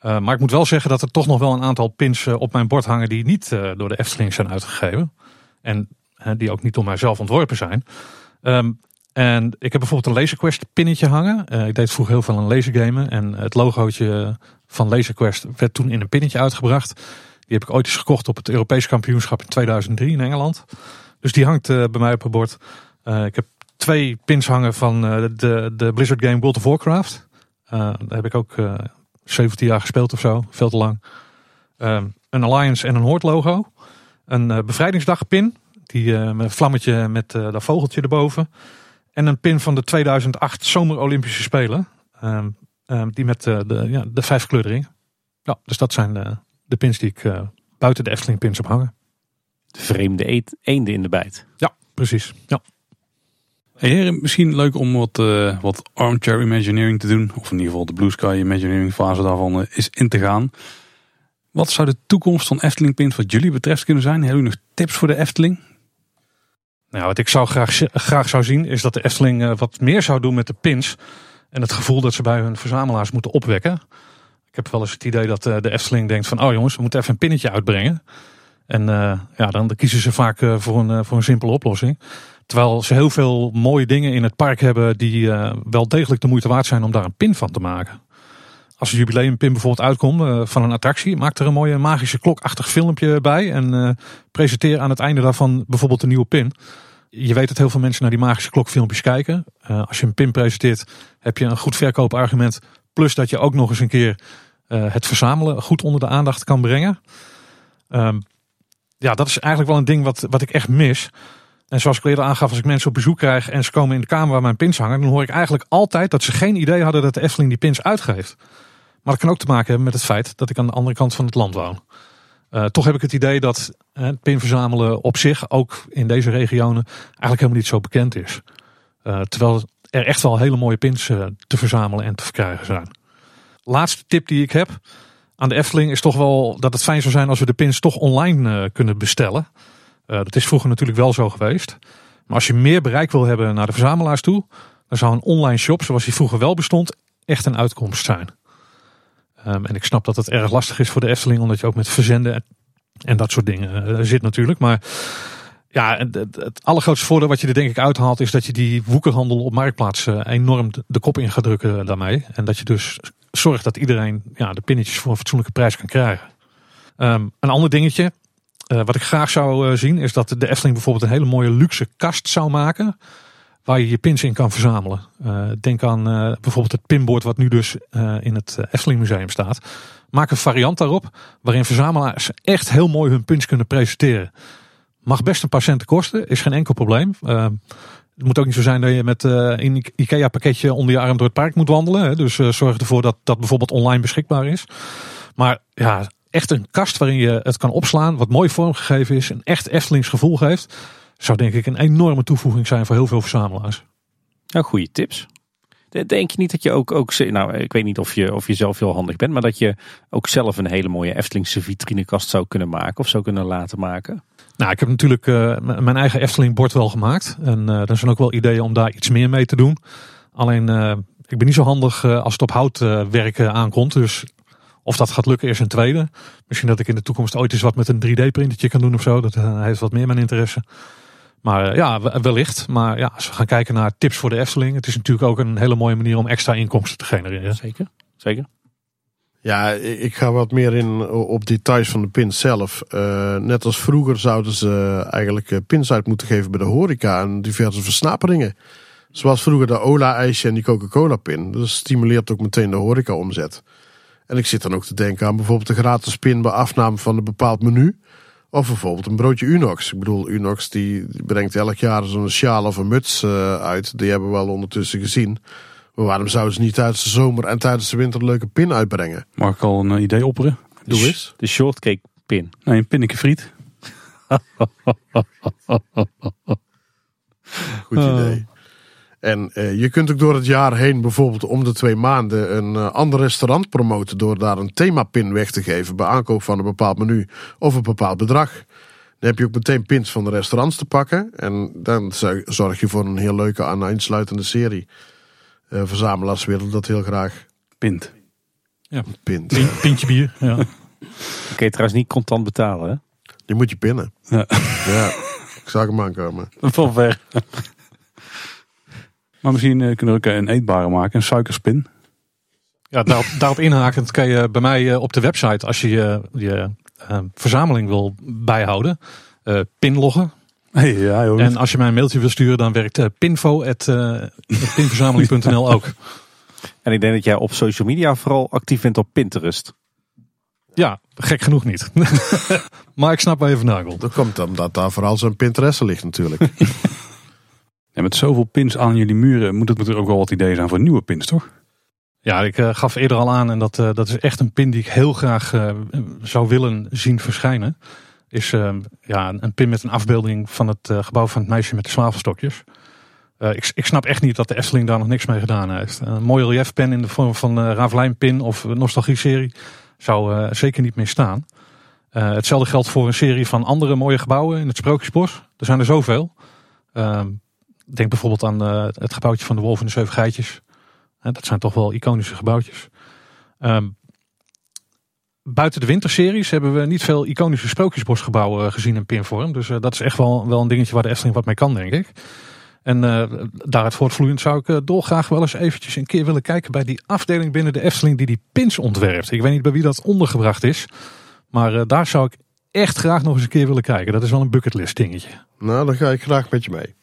Maar ik moet wel zeggen dat er toch nog wel een aantal pins op mijn bord hangen die niet door de Efteling zijn uitgegeven. En die ook niet door mijzelf ontworpen zijn. Ehm, en ik heb bijvoorbeeld een LaserQuest pinnetje hangen. Eh, ik deed vroeger heel veel aan lasergamen. En het logootje van LaserQuest werd toen in een pinnetje uitgebracht. Die heb ik ooit eens gekocht op het Europees kampioenschap in 2003 in Engeland. Dus die hangt eh, bij mij op het bord. Eh, ik heb twee pins hangen van de, de Blizzard game World of Warcraft. Daar heb ik ook eh 17 jaar gespeeld of zo. Veel te lang. Ehm, een Alliance en een Horde logo. Een eh, bevrijdingsdag pin. Die eh, met vlammetje met dat vogeltje erboven. En een pin van de 2008 Zomer Olympische Spelen. Ehm, ehm, die met eh, de, ja, de vijf kleurderingen. Ja, dus dat zijn de, de pins die ik eh, buiten de Efteling pins heb hangen. De vreemde eet, eenden in de bijt. Ja, precies. Ja. Hey, heren, misschien leuk om wat, eh, wat armchair imagineering te doen. Of in ieder geval de Blue Sky imagineering fase daarvan eh, is in te gaan. Wat zou de toekomst van Efteling Pins wat jullie betreft kunnen zijn? Hebben jullie nog tips voor de Efteling? Nou, wat ik zou graag, graag zou zien is dat de Efteling eh, wat meer zou doen met de pins. En het gevoel dat ze bij hun verzamelaars moeten opwekken. Ik heb wel eens het idee dat eh, de Efteling denkt van... oh jongens, we moeten even een pinnetje uitbrengen. En eh, ja, dan kiezen ze vaak voor, een, voor een simpele oplossing. Terwijl ze heel veel mooie dingen in het park hebben... die wel degelijk de moeite waard zijn om daar een pin van te maken. Als een jubileumpin bijvoorbeeld uitkomt eh, van een attractie... maak er een mooie magische klokachtig filmpje bij... en eh, presenteer aan het einde daarvan bijvoorbeeld een nieuwe pin... Je weet dat heel veel mensen naar die magische klokfilmpjes kijken. Eh, als je een pin presenteert, heb je een goed verkoopargument. Plus dat je ook nog eens een keer het verzamelen goed onder de aandacht kan brengen. Ehm, ja, dat is eigenlijk wel een ding wat, wat ik echt mis. En zoals ik eerder aangaf, als ik mensen op bezoek krijg en ze komen in de kamer waar mijn pins hangen, dan hoor ik eigenlijk altijd dat ze geen idee hadden dat de Efteling die pins uitgeeft. Maar dat kan ook te maken hebben met het feit dat ik aan de andere kant van het land woon. Eh, toch heb ik het idee dat eh, het pin verzamelen op zich, ook in deze regionen, eigenlijk helemaal niet zo bekend is. Eh, terwijl er echt wel hele mooie pins te verzamelen en te verkrijgen zijn. Laatste tip die ik heb aan de Efteling is toch wel dat het fijn zou zijn als we de pins toch online kunnen bestellen. Dat is vroeger natuurlijk wel zo geweest. Maar als je meer bereik wil hebben naar de verzamelaars toe, dan zou een online shop zoals die vroeger wel bestond echt een uitkomst zijn. Ehm, en ik snap dat het erg lastig is voor de Efteling, omdat je ook met verzenden en, dat soort dingen eh, zit natuurlijk. Maar ja, het, het, allergrootste voordeel wat je er denk ik uithaalt is dat je die woekerhandel op marktplaats eh, enorm de, de kop in gaat drukken daarmee. En dat je dus zorgt dat iedereen ja, de pinnetjes voor een fatsoenlijke prijs kan krijgen. Ehm, een ander dingetje, eh, wat ik graag zou eh, zien, is dat de Efteling bijvoorbeeld een hele mooie luxe kast zou maken. Waar je je pins in kan verzamelen. Eh, denk aan eh, bijvoorbeeld het pinboard wat nu dus eh, in het Efteling Museum staat. Maak een variant daarop waarin verzamelaars echt heel mooi hun pins kunnen presenteren. Mag best een paar centen kosten, is geen enkel probleem. Het moet ook niet zo zijn dat je met een IKEA pakketje onder je arm door het park moet wandelen. Hè. Dus zorg ervoor dat dat bijvoorbeeld online beschikbaar is. Maar ja, echt een kast waarin je het kan opslaan, wat mooi vormgegeven is, een echt Eftelings gevoel geeft, zou denk ik een enorme toevoeging zijn voor heel veel verzamelaars. Nou, goede tips. De- Denk je niet dat je ook, ook nou, ik weet niet of je, of je zelf heel handig bent, maar dat je ook zelf een hele mooie Eftelingse vitrinekast zou kunnen maken of zou kunnen laten maken? Nou, ik heb natuurlijk eh, mijn eigen Efteling bord wel gemaakt. En eh er zijn ook wel ideeën om daar iets meer mee te doen. Alleen, eh, ik ben niet zo handig als het op hout werken aankomt. Dus of dat gaat lukken is een tweede. Misschien dat ik in de toekomst ooit eens wat met een 3D-printertje kan doen of zo. Dat heeft wat meer mijn interesse. Maar eh, ja, we- wellicht. Maar ja, als we gaan kijken naar tips voor de Efteling. Het is natuurlijk ook een hele mooie manier om extra inkomsten te genereren. Zeker. Zeker. Ja, ik ga wat meer in op details van de pins zelf. Eh, net als vroeger zouden ze eigenlijk eh, pins uit moeten geven bij de horeca en diverse versnaperingen. Zoals vroeger de Ola-ijsje en die Coca-Cola-pin. Dat stimuleert ook meteen de horeca-omzet. En ik zit dan ook te denken aan bijvoorbeeld een gratis pin bij afname van een bepaald menu. Of bijvoorbeeld een broodje Unox. Ik bedoel, Unox die brengt elk jaar zo'n sjaal of een muts eh, uit. Die hebben we wel ondertussen gezien. Maar waarom zouden ze niet tijdens de zomer en tijdens de winter een leuke pin uitbrengen? Mag ik al een eh, idee opperen? Doe eens. De shortcake pin. Nee, een pinneke friet. Goed idee. En eh, je kunt ook door het jaar heen bijvoorbeeld om de twee maanden een eh, ander restaurant promoten door daar een themapin weg te geven bij aankoop van een bepaald menu of een bepaald bedrag. Dan heb je ook meteen pins van de restaurants te pakken en dan zorg je voor een heel leuke aansluitende serie. Eh, verzamelaars willen dat heel graag. Pint. Pint. Pin- Pintje bier. Ja. Je trouwens niet contant betalen. Hè? Die moet je pinnen. Ja. Ja, ik zag hem aankomen. Van ver. Maar misschien eh, kunnen we ook een eetbare maken. Een suikerspin. Ja, daarop, daarop inhakend kan je bij mij eh, op de website, als je je, je eh, verzameling wil bijhouden, eh pinloggen. Hey, ja, joh. En als je mij een mailtje wil sturen, dan werkt uh, pinfo.pinverzameling.nl ook. En ik denk dat jij op social media vooral actief bent op Pinterest. Ja, gek genoeg niet. maar ik snap waar je vandaan komt. Dat komt omdat daar vooral zijn Pinterest ligt natuurlijk. En met zoveel pins aan jullie muren moet het natuurlijk ook wel wat ideeën zijn voor nieuwe pins, toch? Ja, ik eh, gaf eerder al aan, en dat, eh, dat is echt een pin die ik heel graag eh, zou willen zien verschijnen. Is ja, een pin met een afbeelding van het gebouw van het meisje met de zwavelstokjes. Eh, ik, ik snap echt niet dat de Efteling daar nog niks mee gedaan heeft. Een mooie reliefpen in de vorm van uh, Ravelijn-pin of nostalgie-serie zou zeker niet meer staan. Hetzelfde geldt voor een serie van andere mooie gebouwen in het Sprookjesbos. Er zijn er zoveel. Denk bijvoorbeeld aan eh, het gebouwtje van de Wolf en de Zeven Geitjes. Dat zijn toch wel iconische gebouwtjes. Ehm, buiten de winterseries hebben we niet veel iconische sprookjesbosgebouwen eh, gezien in pinvorm. Dus eh, dat is echt wel, wel een dingetje waar de Efteling wat mee kan, denk ik. En uh, daaruit voortvloeiend zou ik dolgraag wel eens eventjes een keer willen kijken bij die afdeling binnen de Efteling die die pins ontwerpt. Ik weet niet bij wie dat ondergebracht is. Maar daar zou ik echt graag nog eens een keer willen kijken. Dat is wel een bucketlist dingetje. Nou, dan ga ik graag met je mee.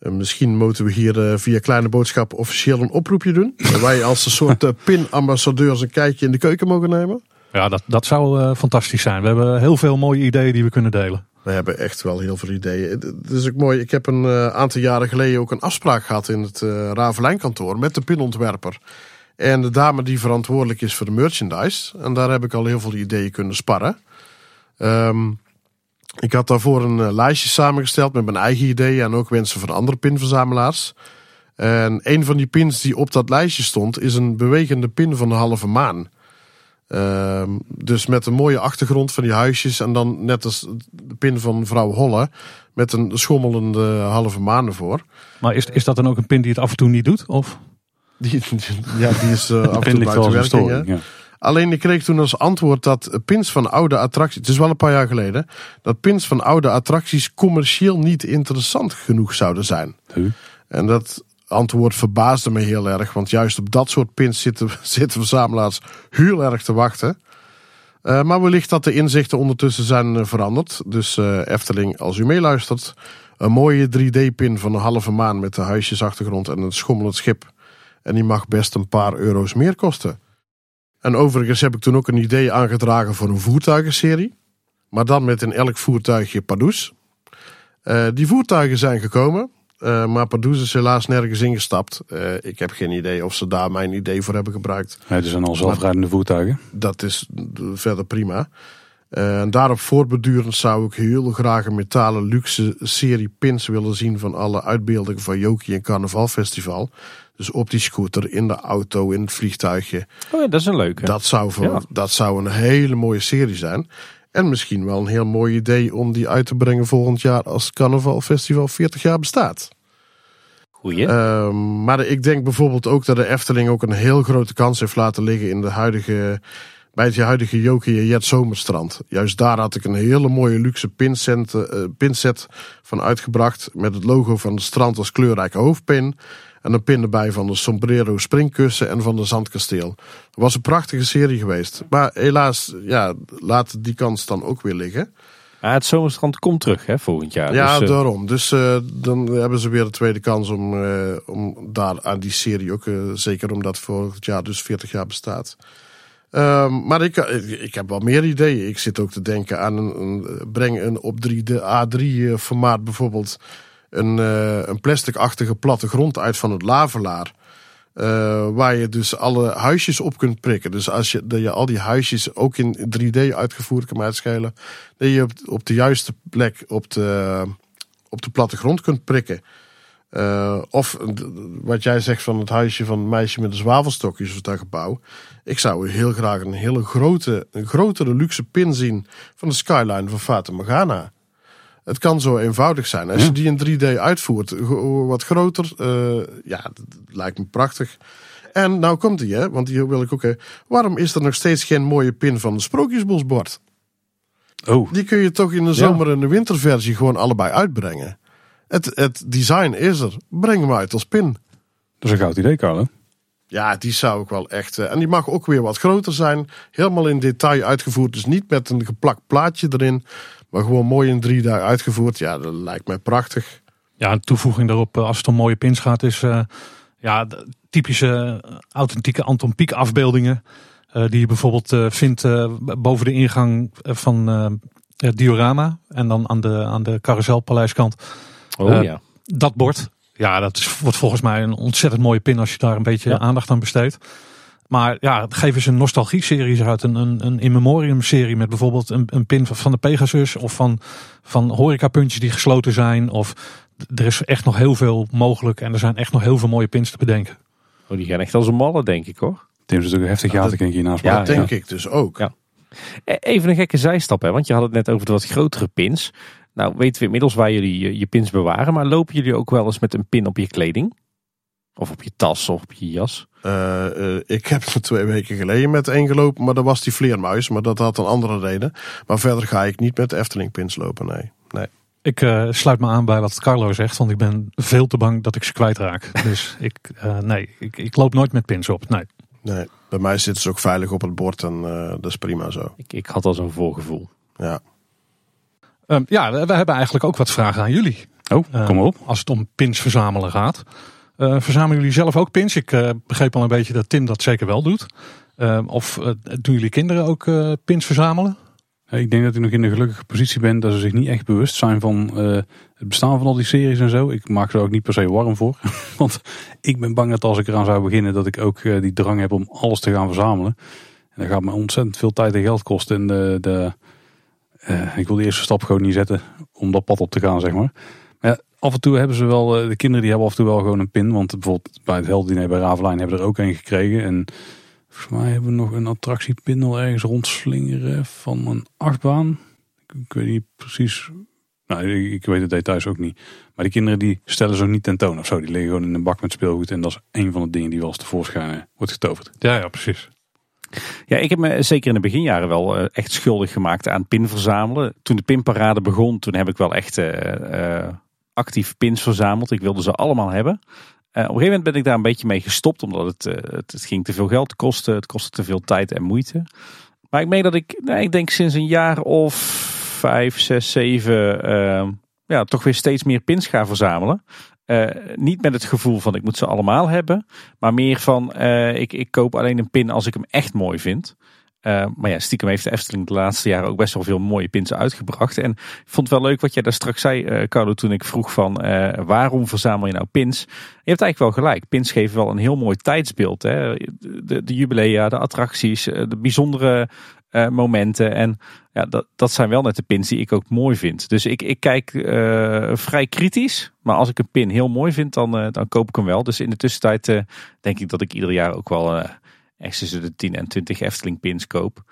En misschien moeten we hier uh, via Kleine Boodschap officieel een oproepje doen. wij als een soort uh, pinambassadeurs een kijkje in de keuken mogen nemen. Ja, dat, dat zou fantastisch zijn. We hebben heel veel mooie ideeën die we kunnen delen. We hebben echt wel heel veel ideeën. Het is ook mooi. Ik heb een aantal jaren geleden ook een afspraak gehad in het Ravelijn-kantoor met de pinontwerper. En de dame die verantwoordelijk is voor de merchandise. En daar heb ik al heel veel ideeën kunnen sparren. Um, ik had daarvoor een uh, lijstje samengesteld met mijn eigen ideeën en ook wensen van andere pinverzamelaars. En een van die pins die op dat lijstje stond is een bewegende pin van de halve maan. Uh, dus met een mooie achtergrond van die huisjes. En dan net als de pin van mevrouw Holle. Met een schommelende halve maan ervoor. Maar is, is dat dan ook een pin die het af en toe niet doet? Of? Die, ja, die is uh, af en toe buiten werking. Ja. Alleen ik kreeg toen als antwoord dat pins van oude attracties. Het is wel een paar jaar geleden. Dat pins van oude attracties commercieel niet interessant genoeg zouden zijn. Huh? En dat antwoord verbaasde me heel erg. Want juist op dat soort pins zitten, zitten verzamelaars heel erg te wachten. Uh, maar wellicht dat de inzichten ondertussen zijn uh, veranderd. Dus uh, Efteling, als u meeluistert. Een mooie 3D-pin van een halve maan met de huisjesachtergrond en een schommelend schip. En die mag best een paar euro's meer kosten. En overigens heb ik toen ook een idee aangedragen voor een voertuigenserie. Maar dan met in elk voertuigje Pardoes. die voertuigen zijn gekomen. Uh, maar Pardoes is helaas nergens ingestapt. Uh, ik heb geen idee of ze daar mijn idee voor hebben gebruikt. Ja, er zijn al zelfrijdende voertuigen. Dat is verder prima. Uh, en daarop voortbedurend zou ik heel graag een metalen luxe serie pins willen zien van alle uitbeeldingen van Jokie en Carnaval Festival. Dus op die scooter, in de auto, in het vliegtuigje. Oh ja, dat is een leuke. Dat zou, voor, ja. dat zou een hele mooie serie zijn. En misschien wel een heel mooi idee om die uit te brengen volgend jaar als het Carnaval Festival 40 jaar bestaat. Goeie. Uh, maar ik denk bijvoorbeeld ook dat de Efteling ook een heel grote kans heeft laten liggen in de huidige, bij het huidige Jokie Jet Zomerstrand. Juist daar had ik een hele mooie luxe pinset, uh, pinset van uitgebracht met het logo van het strand als kleurrijke hoofdpin. En een pin erbij van de Sombrero springkussen en van de Zandkasteel. Het was een prachtige serie geweest. Maar helaas, ja, laat die kans dan ook weer liggen. Ja, het zomerstrand komt terug hè, volgend jaar. Ja, dus, uh... daarom. Dus uh, dan hebben ze weer de tweede kans om, uh, om daar aan die serie ook, zeker omdat volgend jaar dus 40 jaar bestaat. Ehm, maar ik, ik heb wel meer ideeën. Ik zit ook te denken aan een, breng een op 3 de A3 formaat bijvoorbeeld een, een plasticachtige plattegrond uit van het Lavelaar. Eh, waar je dus alle huisjes op kunt prikken. Dus als je, dat je al die huisjes ook in 3D uitgevoerd kan uitschelen. Dat je op, op de juiste plek op de, op de plattegrond kunt prikken. Uh, of wat jij zegt van het huisje van het meisje met de zwavelstokjes of dat gebouw. Ik zou heel graag een hele grote, een grotere luxe pin zien van de skyline van Fata. Het kan zo eenvoudig zijn. Als je die in 3D uitvoert, wat groter, uh, ja, dat lijkt me prachtig. En nou komt die, hè, want die wil ik ook. Hè. Waarom is er nog steeds geen mooie pin van de Sprookjesbosbord? Oh. Die kun je toch in de zomer- en de winterversie gewoon allebei uitbrengen. Het, het design is er. Breng hem uit als pin. Dat is een goud idee, Carlo. Ja, die zou ik wel echt. Uh, en die mag ook weer wat groter zijn. Helemaal in detail uitgevoerd. Dus niet met een geplakt plaatje erin. Maar gewoon mooi in drie dagen uitgevoerd. Ja, dat lijkt mij prachtig. Ja, een toevoeging daarop als het om mooie pins gaat is... Uh, ja, typische authentieke Anton Pieck afbeeldingen. Uh, die je bijvoorbeeld vindt boven de ingang van Diorama. En dan aan de, aan de carouselpaleiskant. Oh ja. Dat bord. Ja, dat is, wordt volgens mij een ontzettend mooie pin als je daar een beetje aandacht aan besteedt. Maar ja, geef eens een nostalgie-serie uit. Een, een, een in memoriam serie met bijvoorbeeld een, een pin van de Pegasus. Of van, van horecapuntjes die gesloten zijn. Of er is echt nog heel veel mogelijk. En er zijn echt nog heel veel mooie pins te bedenken. Oh, die gaan echt als een malle, denk ik hoor. Tim is natuurlijk heftig gaten, denk je naast Ja, dat denk ik dus ook. Ja. E, even een gekke zijstap, hè? want je had het net over de wat grotere pins. Nou, weten we inmiddels waar jullie je, je pins bewaren. Maar lopen jullie ook wel eens met een pin op je kleding? Of op je tas of op je jas? Uh, uh, ik heb er twee weken geleden met één gelopen, maar dat was die vleermuis. Maar dat had een andere reden. Maar verder ga ik niet met Efteling pins lopen, nee. nee. Ik uh, sluit me aan bij wat Carlo zegt, want ik ben veel te bang dat ik ze kwijtraak. dus ik, nee, ik, ik loop nooit met pins op, nee. Nee, bij mij zitten ze ook veilig op het bord en dat is prima zo. Ik, ik had al zo'n voorgevoel. Ja. Um, ja, we, we, hebben eigenlijk ook wat vragen aan jullie. Oh, kom op. Als het om pins verzamelen gaat. Uh, verzamelen jullie zelf ook pins? Ik uh, begreep al een beetje dat Tim dat zeker wel doet. Uh, of doen jullie kinderen ook pins verzamelen? Ik denk dat ik nog in de gelukkige positie ben dat ze zich niet echt bewust zijn van het bestaan van al die series en zo. Ik maak er ook niet per se warm voor. Want ik ben bang dat als ik eraan zou beginnen dat ik ook die drang heb om alles te gaan verzamelen. En dat gaat me ontzettend veel tijd en geld kosten. En de, de ik wil de eerste stap gewoon niet zetten om dat pad op te gaan, zeg maar af en toe hebben ze wel, de kinderen die hebben af en toe wel gewoon een pin. Want bijvoorbeeld bij het heldendiner bij Ravelijn hebben we er ook een gekregen. En volgens mij hebben we nog een attractiepin al ergens rondslingeren van een achtbaan. Ik, weet niet precies. Nou, ik, weet de details ook niet. Maar die kinderen die stellen ook niet tentoon of zo. Die liggen gewoon in een bak met speelgoed. En dat is een van de dingen die wel eens tevoorschijn wordt getoverd. Ja, ja, precies. Ja, ik heb me zeker in de beginjaren wel echt schuldig gemaakt aan pin verzamelen. Toen de pinparade begon, toen heb ik wel echt... Uh, actief pins verzameld. Ik wilde ze allemaal hebben. Op een gegeven moment ben ik daar een beetje mee gestopt, omdat het, het, ging te veel geld kosten. Het kostte te veel tijd en moeite. Maar ik meen dat ik, nee, ik denk sinds een jaar of vijf, zes, zeven, ja, toch weer steeds meer pins ga verzamelen. Uh, niet met het gevoel van ik moet ze allemaal hebben, maar meer van ik, ik koop alleen een pin als ik hem echt mooi vind. Uh, maar ja, stiekem heeft de Efteling de laatste jaren ook best wel veel mooie pins uitgebracht. En ik vond het wel leuk wat jij daar straks zei, Carlo, toen ik vroeg van waarom verzamel je nou pins? Je hebt eigenlijk wel gelijk. Pins geven wel een heel mooi tijdsbeeld. Hè? De, de jubilea, de attracties, de bijzondere momenten. En ja, dat, dat zijn wel net de pins die ik ook mooi vind. Dus ik, ik kijk vrij kritisch. Maar als ik een pin heel mooi vind, dan, dan koop ik hem wel. Dus in de tussentijd denk ik dat ik ieder jaar ook wel echt tussen de 10 en 20 Efteling pins koop.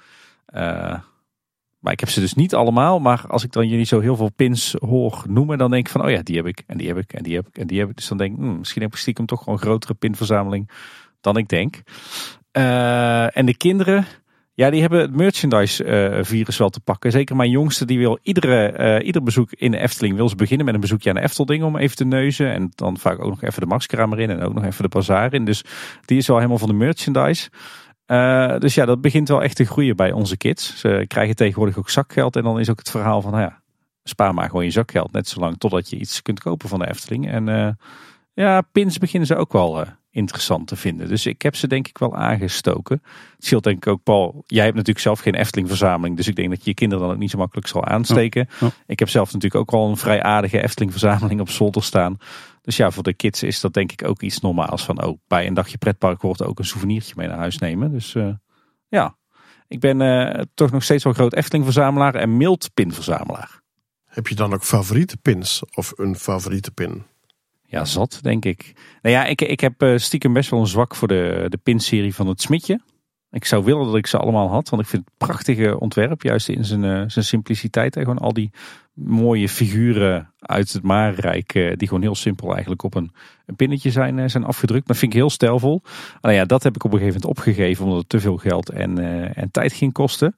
Maar ik heb ze dus niet allemaal. Maar als ik dan jullie zo heel veel pins hoor noemen, dan denk ik van, oh ja, die heb ik. En die heb ik. En die heb ik. En die heb ik. Dus dan denk ik, hmm, misschien heb ik stiekem toch gewoon een grotere pinverzameling dan ik denk. En de kinderen, ja, die hebben het merchandise uh, virus wel te pakken. Zeker mijn jongste, die wil iedere, uh, ieder bezoek in de Efteling wil ze beginnen met een bezoekje aan de Eftelding om even te neuzen. En dan vaak ook nog even de Maxkramer in en ook nog even de bazaar in. Dus die is wel helemaal van de merchandise. Uh, dus ja, dat begint wel echt te groeien bij onze kids. Ze krijgen tegenwoordig ook zakgeld. En dan is ook het verhaal van, nou ja, spaar maar gewoon je zakgeld. Net zolang totdat je iets kunt kopen van de Efteling. En ja, pins beginnen ze ook wel interessant te vinden. Dus ik heb ze denk ik wel aangestoken. Het scheelt denk ik ook, Paul, jij hebt natuurlijk zelf geen Efteling verzameling. Dus ik denk dat je je kinderen dan ook niet zo makkelijk zal aansteken. Ik heb zelf natuurlijk ook al een vrij aardige Efteling verzameling op zolder staan. Dus ja, voor de kids is dat denk ik ook iets normaals. Van oh, bij een dagje pretpark wordt ook een souvenirtje mee naar huis nemen. Dus uh, ja, ik ben uh, toch nog steeds wel groot Efteling-verzamelaar en mild pinverzamelaar. Heb je dan ook favoriete pins of een favoriete pin? Ja, zat, denk ik. Nou ja, ik, ik heb uh, stiekem best wel een zwak voor de, de pinserie van het Smitje. Ik zou willen dat ik ze allemaal had, want ik vind het prachtige ontwerp, juist in zijn, uh, zijn simpliciteit. En gewoon al die mooie figuren uit het Marenrijk, uh, die gewoon heel simpel eigenlijk op een, een pinnetje zijn, zijn afgedrukt. Dat vind ik heel stijlvol. Nou ja, dat heb ik op een gegeven moment opgegeven, omdat het te veel geld en, en tijd ging kosten.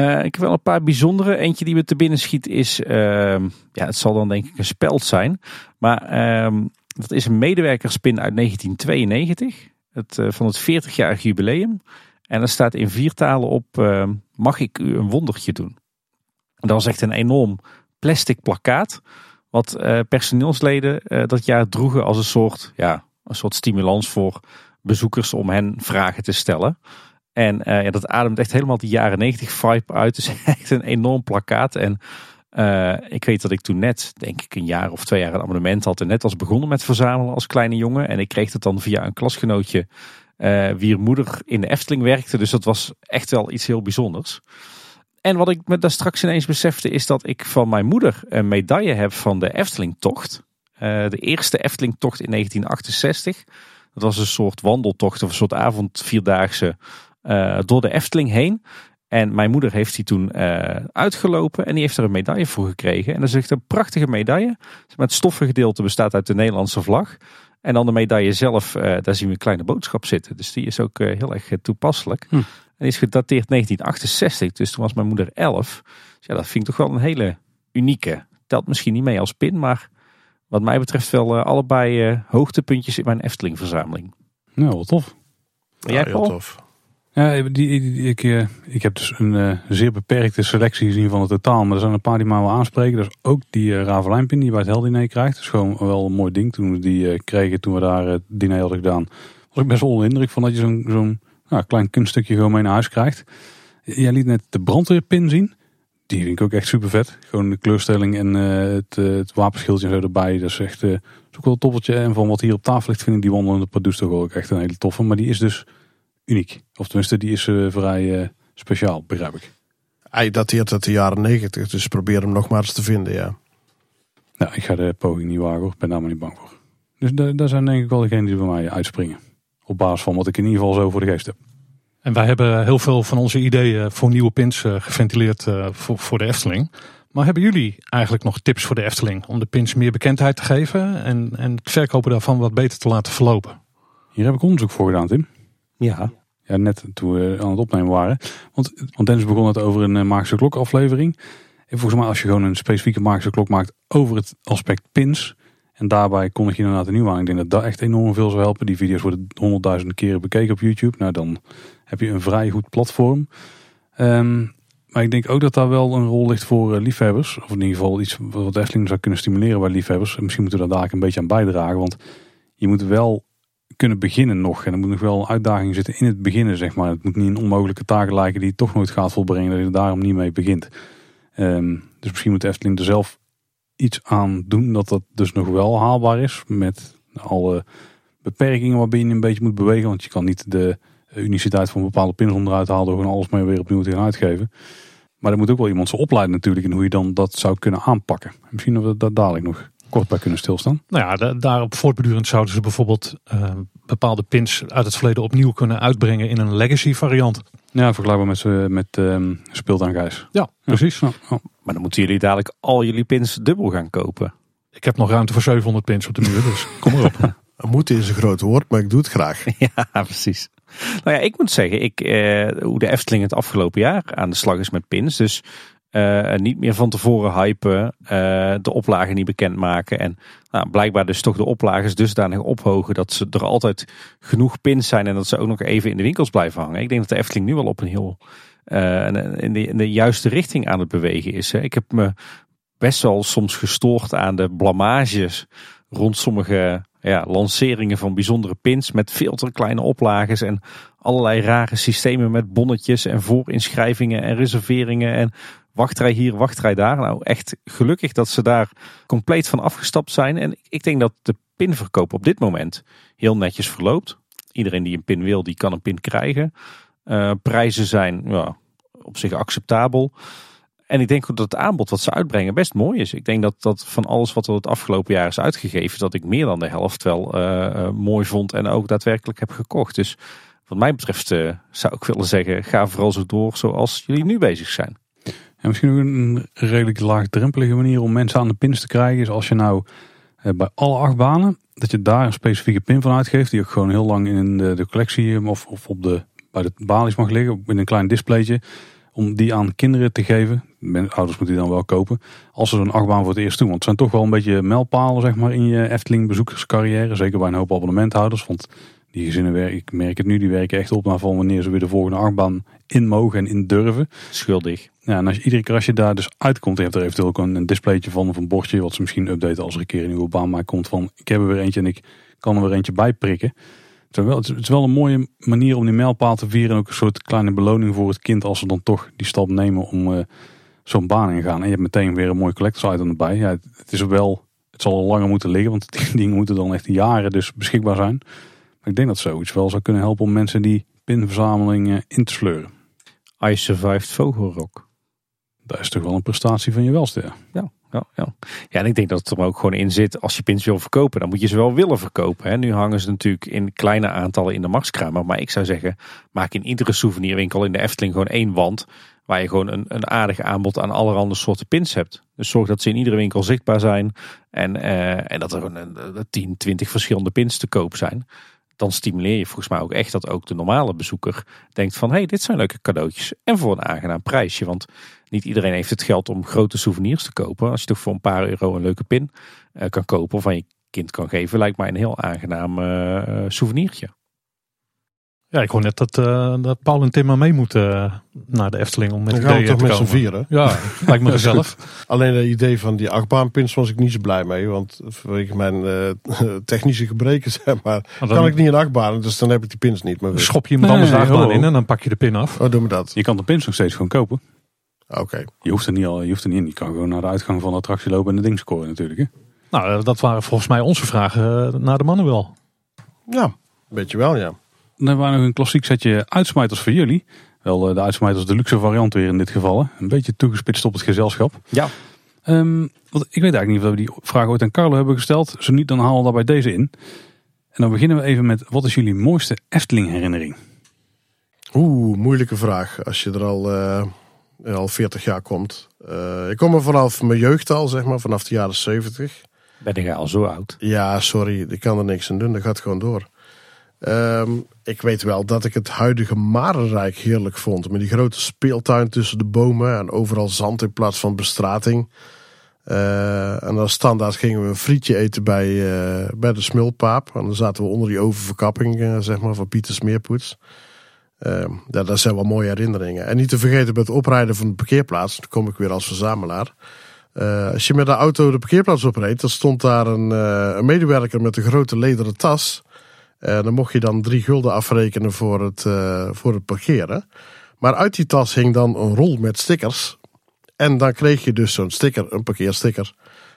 Ik heb wel een paar bijzondere. Eentje die me te binnen schiet is, ehm, ja, het zal dan denk ik een speld zijn. Maar ehm, dat is een medewerkerspin uit 1992 het, uh, van het 40-jarig jubileum. En er staat in vier talen op: uh, Mag ik u een wondertje doen? dat was echt een enorm plastic plakkaat. Wat uh, personeelsleden dat jaar droegen als een soort, ja, een soort stimulans voor bezoekers om hen vragen te stellen. En ja, dat ademt echt helemaal die jaren 90 vibe uit. Is echt een enorm plakkaat. En uh, ik weet dat ik toen net, denk ik, een jaar of twee jaar een abonnement had. En net was begonnen met verzamelen als kleine jongen. En ik kreeg het dan via een klasgenootje, uh, wier moeder in de Efteling werkte. Dus dat was echt wel iets heel bijzonders. En wat ik me daar straks ineens besefte, is dat ik van mijn moeder een medaille heb van de Eftelingtocht. Uh, de eerste Eftelingtocht in 1968. Dat was een soort wandeltocht of een soort avondvierdaagse door de Efteling heen. En mijn moeder heeft die toen uh, uitgelopen en die heeft er een medaille voor gekregen. En dat is echt een prachtige medaille. Het stoffengedeelte bestaat uit de Nederlandse vlag. En dan de medaille zelf, uh, daar zien we een kleine boodschap zitten. Dus die is ook uh, heel erg toepasselijk. Hm. En die is gedateerd 1968, dus toen was mijn moeder 11. Dus ja, dat vind ik toch wel een hele unieke. Telt misschien niet mee als pin, maar wat mij betreft wel allebei hoogtepuntjes in mijn Efteling verzameling. Nou, wat tof. Ja, jij, heel tof. Ja, die, ik, uh, ik heb dus een uh, zeer beperkte selectie gezien van het totaal. Maar er zijn een paar die mij wel aanspreken. Dus ook die uh, Ravelijnpin die bij het Heldiner krijgt. Dat is gewoon wel een mooi ding. Toen we die kregen, toen we daar het diner hadden gedaan. Was ik best wel onder indruk van dat je zo'n zo'n klein kunststukje gewoon mee naar huis krijgt. Jij liet net de brandweerpin zien. Die vind ik ook echt super vet. Gewoon de kleurstelling en het, het wapenschildje en zo erbij. Dat is echt is wel een toppeltje. En van wat hier op tafel ligt vind ik die wandelende produce toch ook echt een hele toffe. Maar die is dus uniek. Of tenminste, die is uh, vrij uh, speciaal, begrijp ik. Hij dateert uit de jaren negentig, dus probeer hem nog maar eens te vinden, ja. Nou, ik ga de poging niet wagen hoor, ben daar maar niet bang voor. Dus daar zijn denk ik wel degenen die bij mij uitspringen. Op basis van wat ik in ieder geval zo voor de geest heb. En wij hebben heel veel van onze ideeën voor nieuwe pins uh, geventileerd voor, voor de Efteling. Maar hebben jullie eigenlijk nog tips voor de Efteling om de pins meer bekendheid te geven en, en het verkopen daarvan wat beter te laten verlopen? Hier heb ik onderzoek voor gedaan, Tim. Ja. Ja, net toen we aan het opnemen waren. Want, want Dennis begon het over een uh, Magische Klok aflevering. En volgens mij als je gewoon een specifieke Magische Klok maakt over het aspect pins. En daarbij kon ik je inderdaad een nieuw aan. Ik denk dat dat echt enorm veel zou helpen. Die video's worden honderdduizenden keren bekeken op YouTube. Nou, dan heb je een vrij goed platform. Um, maar ik denk ook dat daar wel een rol ligt voor uh, liefhebbers. Of in ieder geval iets wat Efteling zou kunnen stimuleren bij liefhebbers. En misschien moeten we daar daar een beetje aan bijdragen. Want je moet wel kunnen beginnen nog. En er moet nog wel een uitdaging zitten in het beginnen, zeg maar. Het moet niet een onmogelijke taak lijken die je toch nooit gaat volbrengen, dat je daarom niet mee begint. Um, dus misschien moet Efteling er zelf iets aan doen dat dat dus nog wel haalbaar is. Met alle beperkingen waarbij je een beetje moet bewegen. Want je kan niet de uniciteit van bepaalde pins onderuit halen door gewoon alles maar weer opnieuw te gaan uitgeven. Maar er moet ook wel iemand zo opleiden natuurlijk in hoe je dan dat zou kunnen aanpakken. Misschien dat we dat dadelijk nog kort bij kunnen stilstaan. Nou ja, daarop voortbedurend zouden ze bijvoorbeeld uh, bepaalde pins uit het verleden opnieuw kunnen uitbrengen in een legacy variant. Ja, vergelijkbaar met, met um, speelt aan Gijs. Ja, precies. Ja. Maar dan moeten jullie dadelijk al jullie pins dubbel gaan kopen. Ik heb nog ruimte voor 700 pins op de muur, dus kom erop. Moeten is een groot woord, maar ik doe het graag. Ja, precies. Nou ja, ik moet zeggen, ik, eh, hoe de Efteling het afgelopen jaar aan de slag is met pins. Dus uh, niet meer van tevoren hypen, uh, de oplagen niet bekendmaken. En nou, blijkbaar dus toch de oplages dusdanig ophogen dat ze er altijd genoeg pins zijn en dat ze ook nog even in de winkels blijven hangen. Ik denk dat de Efteling nu wel op een heel uh, in, de, in de juiste richting aan het bewegen is. Ik heb me best wel soms gestoord aan de blamages rond sommige ja, lanceringen van bijzondere pins met veel te kleine oplages en allerlei rare systemen met bonnetjes en voorinschrijvingen en reserveringen en wachtrij hier, wachtrij daar. Nou, echt gelukkig dat ze daar compleet van afgestapt zijn. En ik denk dat de pinverkoop op dit moment heel netjes verloopt. Iedereen die een pin wil, die kan een pin krijgen. Uh, prijzen zijn ja, op zich acceptabel. En ik denk dat het aanbod wat ze uitbrengen best mooi is. Ik denk dat, dat van alles wat er het afgelopen jaar is uitgegeven, dat ik meer dan de helft wel uh, mooi vond en ook daadwerkelijk heb gekocht. Dus wat mij betreft zou ik willen zeggen, ga vooral zo door zoals jullie nu bezig zijn. En misschien ook een redelijk laagdrempelige manier om mensen aan de pins te krijgen is als je nou bij alle acht banen, dat je daar een specifieke pin van uitgeeft, die ook gewoon heel lang in de, de collectie of, of op de, bij de balies mag liggen, in een klein displaytje om die aan kinderen te geven. Ouders moeten die dan wel kopen. Als ze zo'n achtbaan voor het eerst doen. Want het zijn toch wel een beetje mijlpalen zeg maar, in je Efteling bezoekerscarrière. Zeker bij een hoop abonnementhouders. Want die gezinnen, werken, ik merk het nu, die werken echt op naar van wanneer ze weer de volgende achtbaan in mogen en in durven. Schuldig. Ja, en als je, iedere keer als je daar dus uitkomt, je hebt er eventueel ook een, een displaytje van of een bordje. Wat ze misschien updaten als er een keer een nieuwe baan maar komt van ik heb er weer eentje en ik kan er weer eentje bij prikken. Het is wel een mooie manier om die mijlpaal te vieren. En ook een soort kleine beloning voor het kind als ze dan toch die stap nemen om uh, zo'n baan in gaan. En je hebt meteen weer een mooi collectors item erbij. Ja, het, is wel, het zal al langer moeten liggen, want die dingen moeten dan echt jaren dus beschikbaar zijn. Maar ik denk dat zoiets wel zou kunnen helpen om mensen die pinverzameling in te sleuren. I survived Vogelrok. Dat is toch wel een prestatie van je welste. Ja ja, ja. ja, en ik denk dat het er ook gewoon in zit. Als je pins wil verkopen, dan moet je ze wel willen verkopen. Hè. Nu hangen ze natuurlijk in kleine aantallen in de marskramer. Maar ik zou zeggen, maak in iedere souvenirwinkel in de Efteling gewoon één wand. Waar je gewoon een, een aardig aanbod aan allerhande soorten pins hebt. Dus zorg dat ze in iedere winkel zichtbaar zijn. En, uh, en dat er een, 10, 20 verschillende pins te koop zijn dan stimuleer je volgens mij ook echt dat ook de normale bezoeker denkt van hé, hey, dit zijn leuke cadeautjes en voor een aangenaam prijsje. Want niet iedereen heeft het geld om grote souvenirs te kopen. Als je toch voor een paar euro een leuke pin uh, kan kopen of aan je kind kan geven, lijkt mij een heel aangenaam uh, souvenirtje. Ja, ik hoor net dat, uh, dat Paul en Tim maar mee moeten naar de Efteling om met Dan gaan we toch met z'n vieren. Ja, lijkt me gezellig. Alleen het idee van die achtbaanpins was ik niet zo blij mee. Want vanwege mijn uh, technische gebreken, zeg maar, dan, kan ik niet in achtbaan. Dus dan heb ik die pins niet meer. Schop je hem nee, anders achtbaan in en dan pak je de pin af. Oh, doen we dat. Je kan de pins nog steeds gewoon kopen. Oké. Je hoeft er niet al, je hoeft er niet in. Je kan gewoon naar de uitgang van de attractie lopen en de ding scoren natuurlijk. Hè? Nou, eh, dat waren volgens mij onze vragen naar de mannen wel. Ja, weet je wel, ja. Dan hebben we nog een klassiek setje uitsmijters voor jullie. Wel de uitsmijters de luxe variant weer in dit geval. Een beetje toegespitst op het gezelschap. Ja. Um, want ik weet eigenlijk niet of we die vraag ooit aan Carlo hebben gesteld. Zo niet, dan halen we daarbij deze in. En dan beginnen we even met, wat is jullie mooiste Efteling herinnering? Oeh, moeilijke vraag. Als je er al, uh, al 40 jaar komt. Uh, ik kom er vanaf mijn jeugd al, zeg maar, vanaf de jaren 70. Ben ik al zo oud? Ja, sorry, ik kan er niks aan doen. Dat gaat gewoon door. Um, ik weet wel dat ik het huidige Marenrijk heerlijk vond. Met die grote speeltuin tussen de bomen en overal zand in plaats van bestrating. Uh, en dan standaard gingen we een frietje eten bij, uh, bij de Smulpaap. En dan zaten we onder die oververkapping, uh, zeg maar, van Pieter Smeerpoets. Uh, ja, dat zijn wel mooie herinneringen. En niet te vergeten met het oprijden van de parkeerplaats. Dan kom ik weer als verzamelaar. als je met de auto de parkeerplaats opreed, dan stond daar een, een medewerker met een grote lederen tas. Uh, dan mocht je dan drie gulden afrekenen voor het, uh, voor het parkeren. Maar uit die tas hing dan een rol met stickers. En dan kreeg je dus zo'n sticker, een parkeersticker.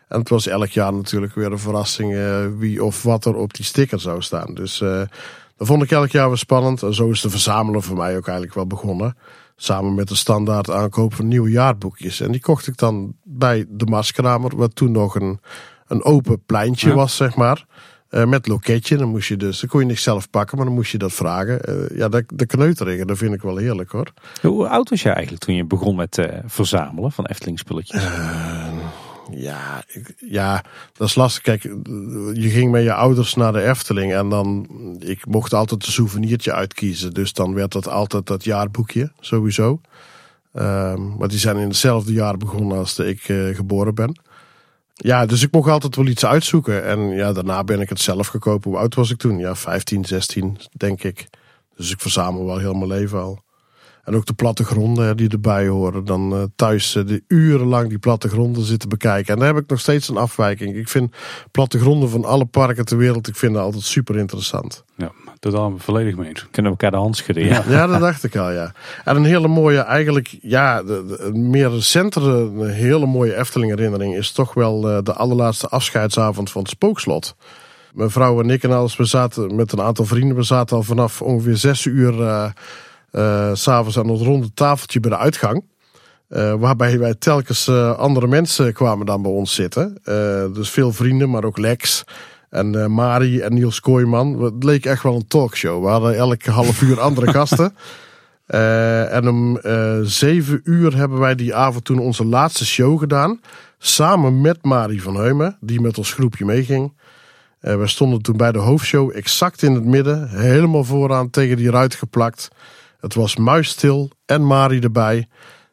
En het was elk jaar natuurlijk weer een verrassing uh, wie of wat er op die sticker zou staan. Dus dat vond ik elk jaar weer spannend. En zo is de verzamelen voor mij ook eigenlijk wel begonnen. Samen met de standaard aankoop van nieuwe jaarboekjes. En die kocht ik dan bij de Marskramer, wat toen nog een, een open pleintje ja. was, zeg maar. Uh, met loketje. Dan moest je dus, dan kon je niet zelf pakken, maar dan moest je dat vragen. Uh, ja, de, de kneuteringen, dat vind ik wel heerlijk hoor. Hoe oud was je eigenlijk toen je begon met uh, verzamelen van Efteling spulletjes? ja, ik, ja, dat is lastig. Kijk, je ging met je ouders naar de Efteling en dan, ik mocht altijd een souvenirtje uitkiezen. Dus dan werd dat altijd dat jaarboekje, sowieso. Um, maar die zijn in hetzelfde jaar begonnen als de ik geboren ben. Ja, dus ik mocht altijd wel iets uitzoeken. En ja, daarna ben ik het zelf gekopen. Hoe oud was ik toen? Ja, 15, 16 denk ik. Dus ik verzamel wel heel mijn leven al. En ook de plattegronden die erbij horen. Dan eh, thuis uh, de urenlang die plattegronden zitten bekijken. En daar heb ik nog steeds een afwijking. Ik vind plattegronden van alle parken ter wereld, ik vind dat altijd super interessant. Ja, totaal volledig mee eens. Kunnen we elkaar de hand schudden, ja. Ja, dat dacht ik al, ja. En een hele mooie, eigenlijk, ja, de, de, een meer recentere, een hele mooie Efteling herinnering is toch wel uh, de allerlaatste afscheidsavond van het Spookslot. Mijn vrouw en ik en alles, we zaten met een aantal vrienden, we zaten al vanaf ongeveer zes uur uh, uh, s'avonds aan het ronde tafeltje bij de uitgang. Uh, waarbij wij telkens uh, andere mensen kwamen dan bij ons zitten. Uh, dus veel vrienden, maar ook Lex en Mari en Niels Kooijman. Het leek echt wel een talkshow. We hadden elke half uur andere gasten. en om zeven uur hebben wij die avond toen onze laatste show gedaan. Samen met Mari van Heumen, die met ons groepje meeging. we stonden toen bij de hoofdshow exact in het midden. Helemaal vooraan tegen die ruit geplakt. Het was muisstil en Mari erbij.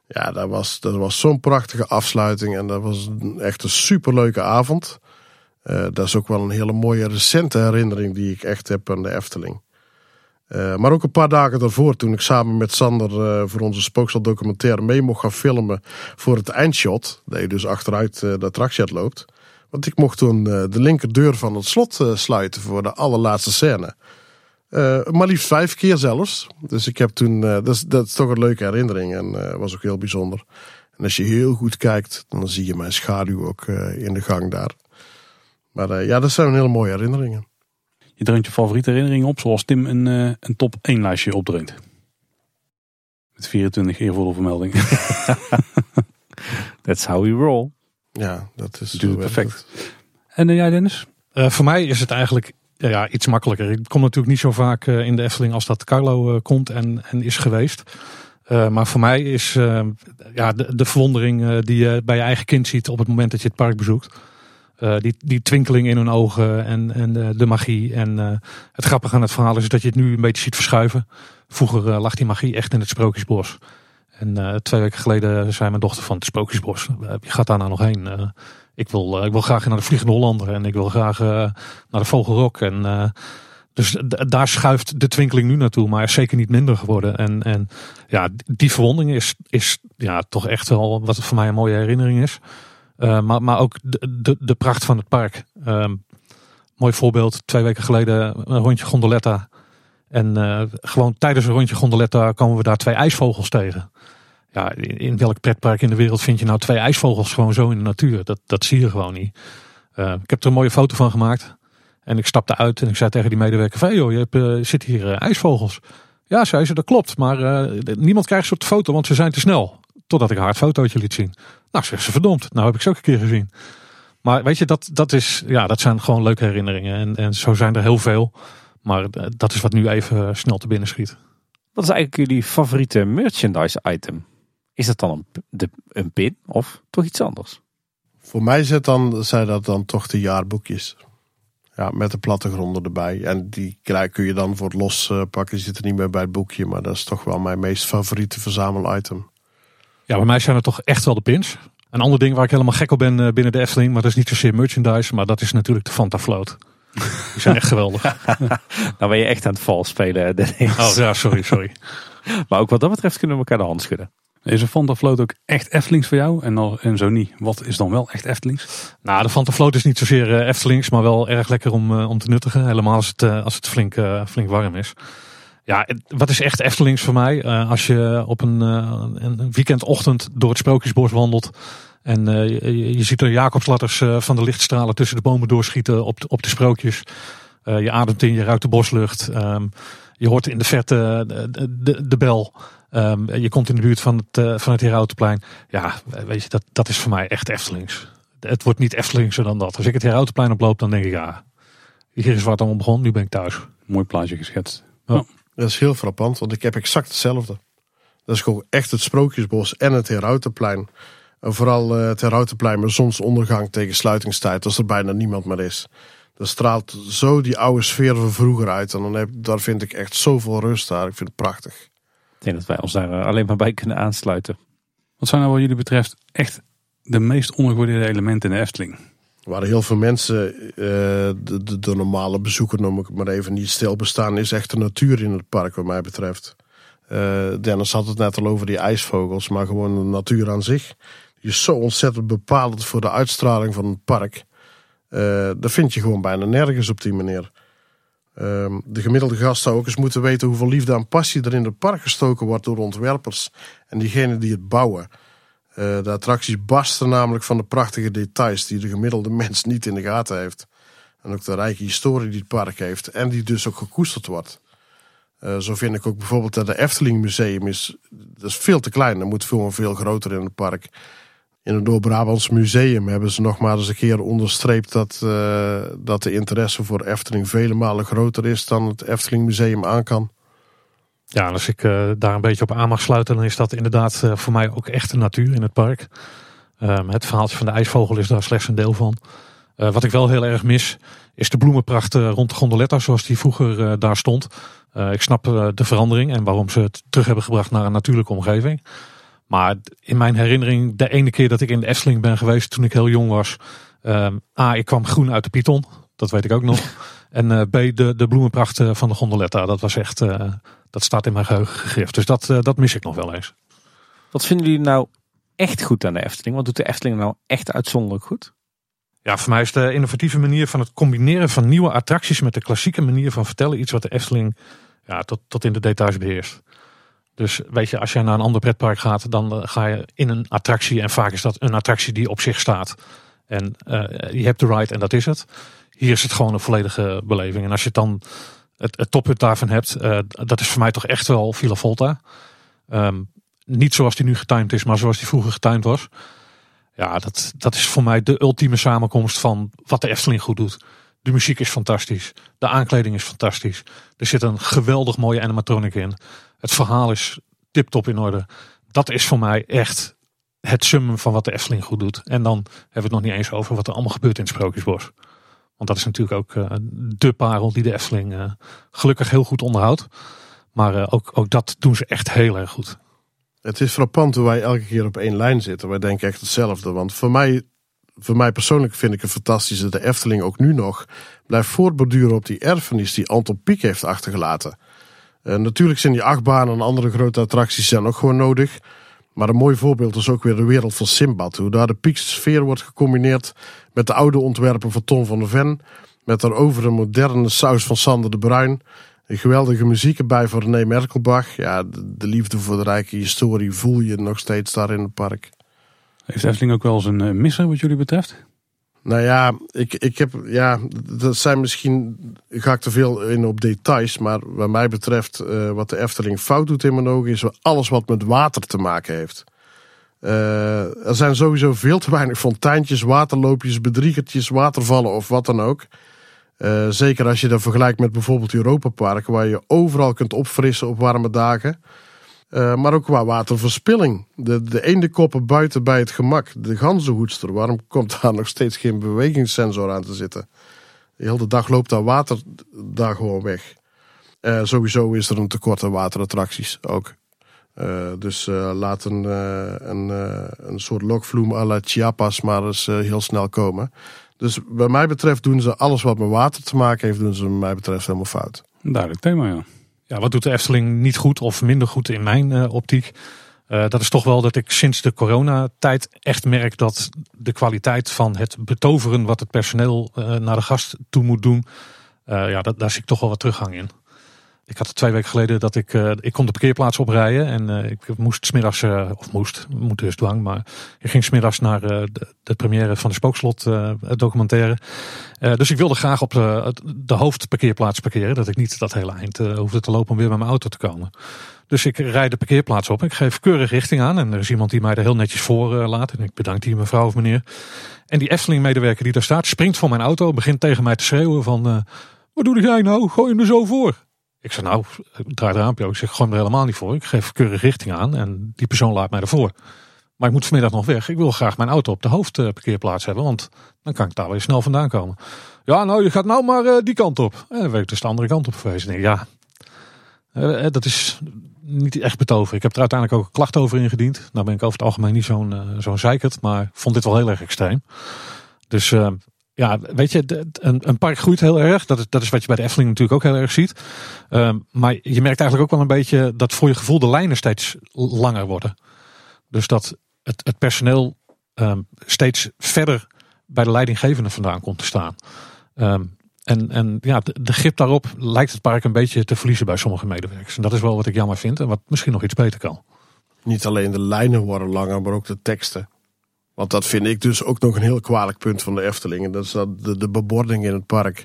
Ja, dat was, dat was zo'n prachtige afsluiting en dat was echt een superleuke avond. Uh, dat is ook wel een hele mooie recente herinnering die ik echt heb aan de Efteling. Uh, maar ook een paar dagen daarvoor, toen ik samen met Sander uh, voor onze spooksel documentaire mee mocht gaan filmen voor het eindshot. Dat je dus achteruit de attractie loopt. Want ik mocht toen de linkerdeur van het slot sluiten voor de allerlaatste scène. Maar liefst vijf keer zelfs. Dus ik heb toen, dat, is, dat is toch een leuke herinnering en was ook heel bijzonder. En als je heel goed kijkt, dan zie je mijn schaduw ook in de gang daar. Maar ja, dat zijn hele mooie herinneringen. Je dreunt je favoriete herinneringen op, zoals Tim een, een top 1 lijstje opdreunt. Met 24 eervolle vermeldingen. That's how we roll. Ja, dat is Doe perfect. En jij Dennis? voor mij is het eigenlijk ja, iets makkelijker. Ik kom natuurlijk niet zo vaak uh, in de Efteling als dat Carlo uh, komt en, en is geweest. Uh, maar voor mij is ja, de, de verwondering die je bij je eigen kind ziet op het moment dat je het park bezoekt. Die, die twinkeling in hun ogen en, en de, de magie. En het grappige aan het verhaal is dat je het nu een beetje ziet verschuiven. Vroeger lag die magie echt in het Sprookjesbos. En twee weken geleden zei mijn dochter van het Sprookjesbos. je gaat daar nou nog heen? ik wil, ik wil graag naar de Vliegende Hollander en ik wil graag naar de Vogelrok. En, dus daar schuift de twinkeling nu naartoe, maar is zeker niet minder geworden. En, en ja, die verwonding is, is ja, toch echt wel wat voor mij een mooie herinnering is. Maar, maar ook de, de, pracht van het park. mooi voorbeeld, twee weken geleden een rondje gondoletta. En gewoon tijdens een rondje gondoletta komen we daar twee ijsvogels tegen ja, in, welk pretpark in de wereld vind je nou twee ijsvogels gewoon zo in de natuur? Dat, dat zie je gewoon niet. Uh, ik heb er een mooie foto van gemaakt. En ik stapte uit en ik zei tegen die medewerker: van, joh, je hebt, uh, zit hier ijsvogels. Ja, zei ze, dat klopt. Maar niemand krijgt ze op de foto, want ze zijn te snel. Totdat ik haar het fotootje liet zien. Nou, zegt ze, verdomd. Nou heb ik ze ook een keer gezien. Maar weet je, dat, dat, is, ja, dat zijn gewoon leuke herinneringen. En, en zo zijn er heel veel. Maar dat is wat nu even snel te binnen schiet. Wat is eigenlijk jullie favoriete merchandise item? Is dat dan een, de, een pin of toch iets anders? Voor mij zit dan, zijn dat dan toch de jaarboekjes. Ja, met de plattegronden erbij. En die kun je dan voor het los uh, pakken. Die zitten niet meer bij het boekje. Maar dat is toch wel mijn meest favoriete verzamelitem. Ja, bij mij zijn het toch echt wel de pins. Een ander ding waar ik helemaal gek op ben uh, binnen de Efteling. Maar dat is niet zozeer merchandise. Maar dat is natuurlijk de Fanta Float. Die zijn echt geweldig. nou ben je echt aan het vals spelen, Dennis. Oh ja, sorry, sorry. maar ook wat dat betreft kunnen we elkaar de hand schudden. Is een Fanta Float ook echt Eftelings voor jou? En, al, en zo niet, wat is dan wel echt Eftelings? Nou, de Fanta Float is niet zozeer uh, Eftelings, maar wel erg lekker om, uh, om te nuttigen. Helemaal als het, uh, als het flink, flink warm is. Ja, wat is echt Eftelings voor mij? als je op een, een weekendochtend door het Sprookjesbos wandelt. En je, je, ziet de Jacobsladders van de lichtstralen tussen de bomen doorschieten op de, op de sprookjes. je ademt in, je ruikt de boslucht. Um, je hoort in de verte de, de, de bel. Um, je komt in de buurt van het, uh, van het Herautenplein. Ja, weet je, dat, dat is voor mij echt Eftelings. Het wordt niet Eftelingser dan dat. Als ik het Herautenplein oploop, dan denk ik ja, hier is wat allemaal begon, nu ben ik thuis. Mooi plaatje geschetst. Ja. Dat is heel frappant, want ik heb exact hetzelfde. Dat is gewoon echt het Sprookjesbos en het Herautenplein. En vooral uh, het Herautenplein met zonsondergang tegen sluitingstijd, als er bijna niemand meer is. Dat straalt zo die oude sfeer van vroeger uit. En dan heb, daar vind ik echt zoveel rust daar. Ik vind het prachtig. Ik denk dat wij ons daar eh, alleen maar bij kunnen aansluiten. Wat zijn nou wat jullie betreft echt de meest ondergewaardeerde elementen in de Efteling? Waren heel veel mensen, uh, de, de, normale bezoeker noem ik maar even, niet stilbestaan is echt de natuur in het park wat mij betreft. Eh, Dennis had het net al over die ijsvogels, maar gewoon de natuur aan zich. Die is zo ontzettend bepalend voor de uitstraling van het park. Uh, dat vind je gewoon bijna nergens op die manier. Ehm, de gemiddelde gast zou ook eens moeten weten hoeveel liefde en passie er in het park gestoken wordt door ontwerpers en diegenen die het bouwen. Uh, de attracties barsten namelijk van de prachtige details die de gemiddelde mens niet in de gaten heeft. En ook de rijke historie die het park heeft en die dus ook gekoesterd wordt. Uh, zo vind ik ook bijvoorbeeld dat de Efteling Museum is, dat is veel te klein. Dat moet veel veel groter in het park. In het Noord-Brabants Museum hebben ze nog maar eens een keer onderstreept dat, uh, dat de interesse voor Efteling vele malen groter is dan het Efteling Museum aan kan. Ja, als ik uh, daar een beetje op aan mag sluiten, dan is dat inderdaad uh, voor mij ook echt de natuur in het park. Um, het verhaaltje van de ijsvogel is daar slechts een deel van. wat ik wel heel erg mis, is de bloemenpracht rond de gondoletta zoals die vroeger daar stond. ik snap de verandering en waarom ze het terug hebben gebracht naar een natuurlijke omgeving. Maar in mijn herinnering, de ene keer dat ik in de Efteling ben geweest toen ik heel jong was. Um, A, ik kwam groen uit de Python. Dat weet ik ook nog. En uh, B, de, de bloemenpracht van de gondoletta. Dat was echt, uh, dat staat in mijn geheugen gegrift. Dus dat, dat mis ik nog wel eens. Wat vinden jullie nou echt goed aan de Efteling? Wat doet de Efteling nou echt uitzonderlijk goed? Ja, voor mij is de innovatieve manier van het combineren van nieuwe attracties met de klassieke manier van vertellen iets wat de Efteling ja, tot, tot in de details beheerst. Dus weet je, als jij naar een ander pretpark gaat, dan ga je in een attractie. En vaak is dat een attractie die op zich staat. En je hebt de ride en dat is het. Hier is het gewoon een volledige beleving. En als je dan het, het toppunt daarvan hebt, uh, dat is voor mij toch echt wel Villa Volta. Um, niet zoals die nu getimed is, maar zoals die vroeger getimed was. Ja, dat, dat is voor mij de ultieme samenkomst van wat de Efteling goed doet. De muziek is fantastisch. De aankleding is fantastisch. Er zit een geweldig mooie animatronic in. Het verhaal is tip-top in orde. Dat is voor mij echt het summum van wat de Efteling goed doet. En dan hebben we het nog niet eens over wat er allemaal gebeurt in het Sprookjesbos. Want dat is natuurlijk ook uh, de parel die de Efteling uh, gelukkig heel goed onderhoudt. Maar uh, ook, ook dat doen ze echt heel erg goed. Het is frappant hoe wij elke keer op één lijn zitten. Wij denken echt hetzelfde. Want voor mij, voor mij persoonlijk vind ik het fantastisch dat de Efteling ook nu nog blijft voortborduren op die erfenis die Anton Pieck heeft achtergelaten. Natuurlijk zijn die achtbanen en andere grote attracties zijn ook gewoon nodig. Maar een mooi voorbeeld is ook weer de wereld van Simbad. Hoe daar de piekse sfeer wordt gecombineerd met de oude ontwerpen van Tom van der Ven. Met daarover een moderne saus van Sander de Bruin. Een geweldige muziek erbij van René Merkelbach. Ja, de, de, liefde voor de rijke historie voel je nog steeds daar in het park. Heeft Efteling ook wel eens een uh, misser wat jullie betreft? Nou ja, ik, ik heb, ja, dat zijn misschien, ga ik te veel in op details, maar wat mij betreft, uh, wat de Efteling fout doet in mijn ogen, is alles wat met water te maken heeft. Uh, er zijn sowieso veel te weinig fonteintjes, waterloopjes, bedriegertjes, watervallen of wat dan ook. Uh, zeker als je dat vergelijkt met bijvoorbeeld Europa Park, waar je overal kunt opfrissen op warme dagen. Uh, maar ook qua waterverspilling. De, de eendenkoppen buiten bij het gemak. De ganzenhoedster. Waarom komt daar nog steeds geen bewegingssensor aan te zitten? De hele dag loopt daar water daar gewoon weg. Uh, sowieso is er een tekort aan waterattracties ook. Uh, dus laat een, een, een soort lokvloem à la Chiapas maar eens heel snel komen. Dus wat mij betreft doen ze alles wat met water te maken heeft, doen ze mij betreft helemaal fout. Duidelijk thema, ja. Ja, wat doet de Efteling niet goed of minder goed in mijn uh, optiek? Uh, dat is toch wel dat ik sinds de coronatijd echt merk dat de kwaliteit van het betoveren wat het personeel uh, naar de gast toe moet doen, ja, dat, daar zie ik toch wel wat teruggang in. Ik had twee weken geleden dat ik, uh, ik kon de parkeerplaats oprijden en uh, ik moest smiddags, uh, of moest, moet dus dwang, maar ik ging smiddags naar de, de première van de Spookslot documentaire. dus ik wilde graag op de, de hoofdparkeerplaats parkeren, dat ik niet dat hele eind hoefde te lopen om weer met mijn auto te komen. Dus ik rijd de parkeerplaats op, ik geef keurig richting aan en er is iemand die mij er heel netjes voor laat en ik bedank die mevrouw of meneer. En die Efteling medewerker die daar staat, springt van mijn auto, begint tegen mij te schreeuwen van, wat doe jij nou, gooi hem er zo voor. Ik zei nou, draai de raampje Ik zeg, gooi me er helemaal niet voor. Ik geef keurig richting aan en die persoon laat mij ervoor. Maar ik moet vanmiddag nog weg. Ik wil graag mijn auto op de hoofdparkeerplaats hebben, want dan kan ik daar weer snel vandaan komen. Ja, nou, je gaat nou maar uh, die kant op. En dan werd ik dus de andere kant op geweest. En ja, uh, dat is niet echt betoveren. Ik heb er uiteindelijk ook een klacht over ingediend. Nou ben ik over het algemeen niet zo'n zo'n zeikert, maar vond dit wel heel erg extreem. Dus Ja, weet je, een park groeit heel erg. Dat is, dat is wat je bij de Efteling natuurlijk ook heel erg ziet. Ehm, maar je merkt eigenlijk ook wel een beetje dat voor je gevoel de lijnen steeds langer worden. Dus dat het, het personeel ehm, steeds verder bij de leidinggevende vandaan komt te staan. Ehm, en, en ja, de, de grip daarop lijkt het park een beetje te verliezen bij sommige medewerkers. En dat is wel wat ik jammer vind en wat misschien nog iets beter kan. Niet alleen de lijnen worden langer, maar ook de teksten. Want dat vind ik dus ook nog een heel kwalijk punt van de Efteling. En dat is dat de, de bebording in het park.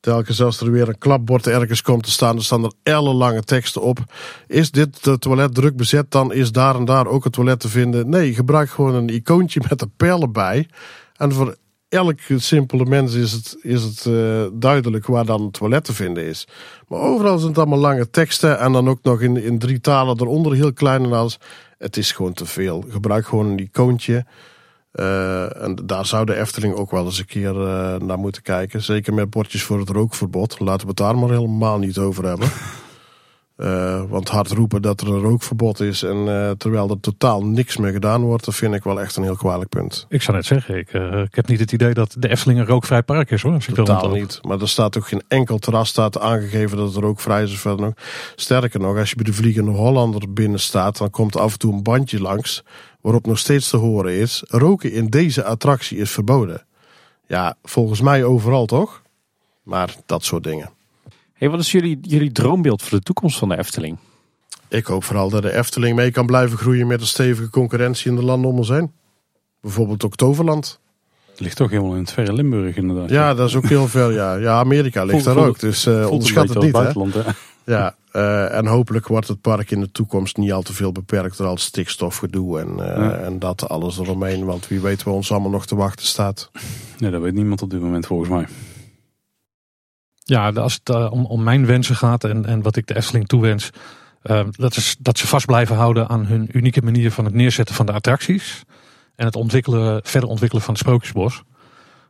Telkens als er weer een klapbord ergens komt te staan, dan staan er ellenlange teksten op. Is dit toilet druk bezet, dan is daar en daar ook het toilet te vinden. Nee, gebruik gewoon een icoontje met de pijlen bij. En voor elke simpele mens is het, is het eh, duidelijk waar dan het toilet te vinden is. Maar overal zijn het allemaal lange teksten en dan ook nog in, in drie talen eronder, heel klein en alles. Het is gewoon te veel. Gebruik gewoon een icoontje. Eh, en daar zou de Efteling ook wel eens een keer eh, naar moeten kijken. Zeker met bordjes voor het rookverbod. Laten we het daar maar helemaal niet over hebben. Eh, want hard roepen dat er een rookverbod is en eh, terwijl er totaal niks meer gedaan wordt, dat vind ik wel echt een heel kwalijk punt. Ik zou net zeggen, ik, eh, ik heb niet het idee dat de Efteling een rookvrij park is hoor. Als Totaal niet. Maar er staat ook geen enkel terras staat aangegeven dat het rookvrij is of verder nog. Sterker nog, als je bij de Vliegende Hollander binnen staat, dan komt af en toe een bandje langs waarop nog steeds te horen is: roken in deze attractie is verboden. Ja, volgens mij overal toch? Maar dat soort dingen. Hey, wat is jullie, jullie droombeeld voor de toekomst van de Efteling? Ik hoop vooral dat de Efteling mee kan blijven groeien met een stevige concurrentie in de landen om ons heen. Bijvoorbeeld. Het ligt toch helemaal in het verre Limburg inderdaad. Ja, dat is ook heel ver. Ja, ja Amerika ligt daar ook. Dus eh, onderschat het als niet. Buitenland, hè? Ja, eh, en hopelijk wordt het park in de toekomst niet al te veel beperkt door al het stikstofgedoe en, eh, Ja. en dat alles eromheen. Want wie weet waar ons allemaal nog te wachten staat. Nee, dat weet niemand op dit moment volgens mij. Ja, als het eh, om, om mijn wensen gaat en, en wat ik de Efteling toewens, eh, dat is dat ze vast blijven houden aan hun unieke manier van het neerzetten van de attracties en het ontwikkelen, verder ontwikkelen van het Sprookjesbos.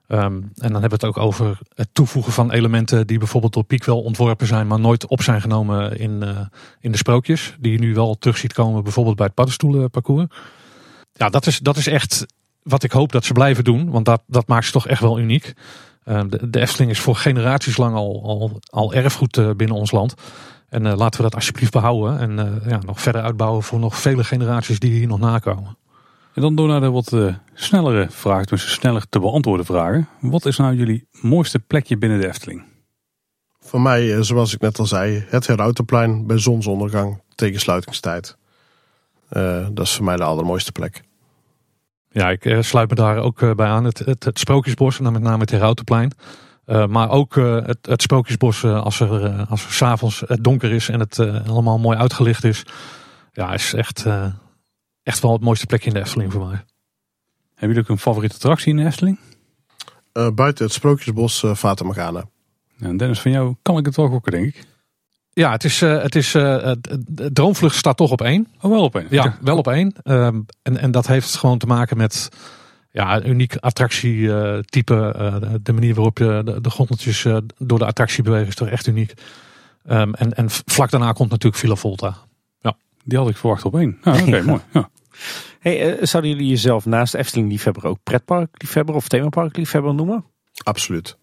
Ehm, en dan hebben we het ook over het toevoegen van elementen die bijvoorbeeld door Piek wel ontworpen zijn, maar nooit op zijn genomen in, eh, in de sprookjes. Die je nu wel terug ziet komen, bijvoorbeeld bij het paddenstoelenparcours. Ja, dat is, dat is echt wat ik hoop dat ze blijven doen, want dat, dat maakt ze toch echt wel uniek. Eh, de, de Efteling is voor generaties lang al, al, al erfgoed eh, binnen ons land. En eh, laten we dat alsjeblieft behouden en eh, ja, nog verder uitbouwen voor nog vele generaties die hier nog nakomen. En dan door naar de wat eh, snellere vragen, dus sneller te beantwoorden vragen. Wat is nou jullie mooiste plekje binnen de Efteling? Voor mij, zoals ik net al zei, het Herautenplein bij zonsondergang tegen sluitingstijd. Eh, dat is voor mij de allermooiste plek. Ja, ik eh, sluit me daar ook eh, bij aan. Het, het, het Sprookjesbos, en dan met name het Herautenplein. Eh, maar ook eh, het, het Sprookjesbos eh, als er, eh, als er s'avonds het donker is en het eh, allemaal mooi uitgelicht is. Ja, is echt, eh, echt wel het mooiste plekje in de Efteling voor mij. Hebben jullie ook een favoriete attractie in de Efteling? Eh, buiten het Sprookjesbos uh, Fata Morgana. En Dennis, van jou kan ik het wel gokken, denk ik. Ja, het is, eh, het is eh, het- Droomvlucht staat toch op één. Oh, wel op een. Ja, wel op één. Ehm, en, en dat heeft gewoon te maken met ja, een uniek attractietype. eh de manier waarop je de, de gondeltjes eh, door de attractie bewegen is toch echt uniek. Ehm, en, en vlak daarna komt natuurlijk Villa Volta. Die had ik verwacht op één. Nou, oké, mooi. Ja. Hey, eh, zouden jullie jezelf naast Efteling liefhebber ook pretpark-liefhebber of themapark-liefhebber noemen? Absoluut.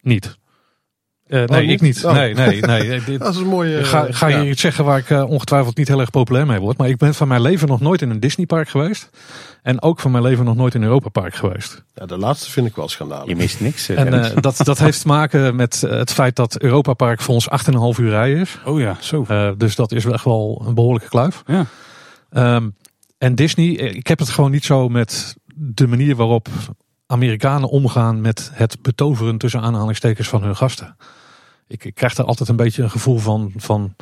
Niet. Eh, nee, niet? ik niet. Oh. Nee, nee, nee. Dit- Dat is een mooie... Ga, eh, ga je ja. iets zeggen waar ik eh, ongetwijfeld niet heel erg populair mee word. Maar ik ben van mijn leven nog nooit in een Disneypark geweest. En ook van mijn leven nog nooit in een Europapark geweest. Ja, de laatste vind ik wel schandalig. Je mist niks. En eh, dat, dat heeft te maken met het feit dat Europa Park voor ons 8,5 uur rijden is. Oh ja, zo. Eh, dus dat is echt wel een behoorlijke kluif. Ja. Ehm, en Disney, ik heb het gewoon niet zo met de manier waarop Amerikanen omgaan met het betoveren tussen aanhalingstekens van hun gasten. Ik, ik krijg er altijd een beetje een gevoel van, van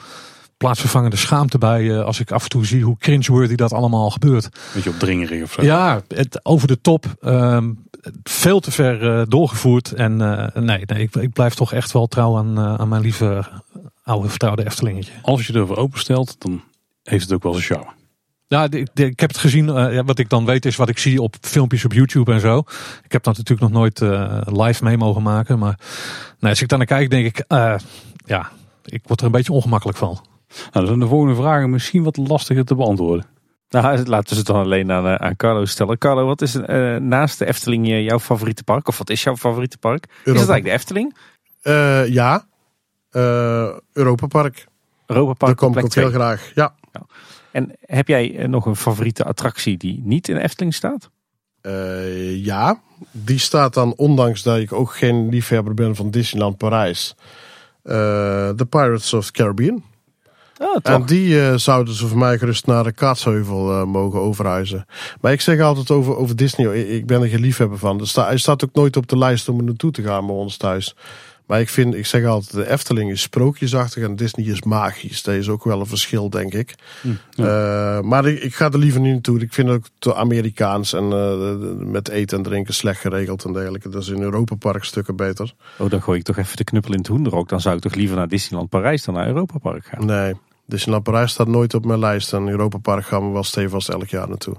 plaatsvervangende schaamte bij eh, als ik af en toe zie hoe cringeworthy dat allemaal gebeurt. Beetje opdringerig of zo. Ja, het, over de top. ehm, veel te ver eh, doorgevoerd. En eh, nee, nee ik, ik blijf toch echt wel trouw aan, aan mijn lieve oude vertrouwde Eftelingetje. Als je erover openstelt, dan heeft het ook wel zijn charme. Ja, de- de- ik heb het gezien. eh, ja, wat ik dan weet is wat ik zie op filmpjes op YouTube en zo. Ik heb dat natuurlijk nog nooit eh, live mee mogen maken. Maar nee, als ik daar naar kijk, denk ik, eh, ja, ik word er een beetje ongemakkelijk van. Nou, dan zijn de volgende vragen misschien wat lastiger te beantwoorden. Nou, laten we het dan alleen aan, aan Carlo stellen. Carlo, wat is uh, naast de Efteling jouw favoriete park? Of wat is jouw favoriete park? Europa. Is dat eigenlijk de Efteling? Uh, ja, uh, Europa Park. Europa Park. Daar kom ik ook heel graag, ja. ja. En heb jij nog een favoriete attractie die niet in de Efteling staat? ja, die staat dan, ondanks dat ik ook geen liefhebber ben van Disneyland Parijs, The Pirates of the Caribbean. Oh, en die uh, zouden ze voor mij gerust naar de Kaatsheuvel mogen overhuizen. Maar ik zeg altijd over, over Disney, ik, ik ben er geen liefhebber van. Dus hij staat ook nooit op de lijst om er naartoe te gaan bij ons thuis. Maar ik vind, ik zeg altijd, de Efteling is sprookjesachtig en Disney is magisch. Dat is ook wel een verschil, denk ik. Hm, ja. uh, maar ik, ik, ga er liever niet naartoe. Ik vind het ook te Amerikaans en uh, met eten en drinken slecht geregeld en dergelijke. Dat is in Europa Park stukken beter. Oh, dan gooi ik toch even de knuppel in het hoenderok. Dan zou ik toch liever naar Disneyland Parijs dan naar Europa Park gaan. Nee, Disneyland Parijs staat nooit op mijn lijst. En Europa Park gaan we wel stevast elk jaar naartoe.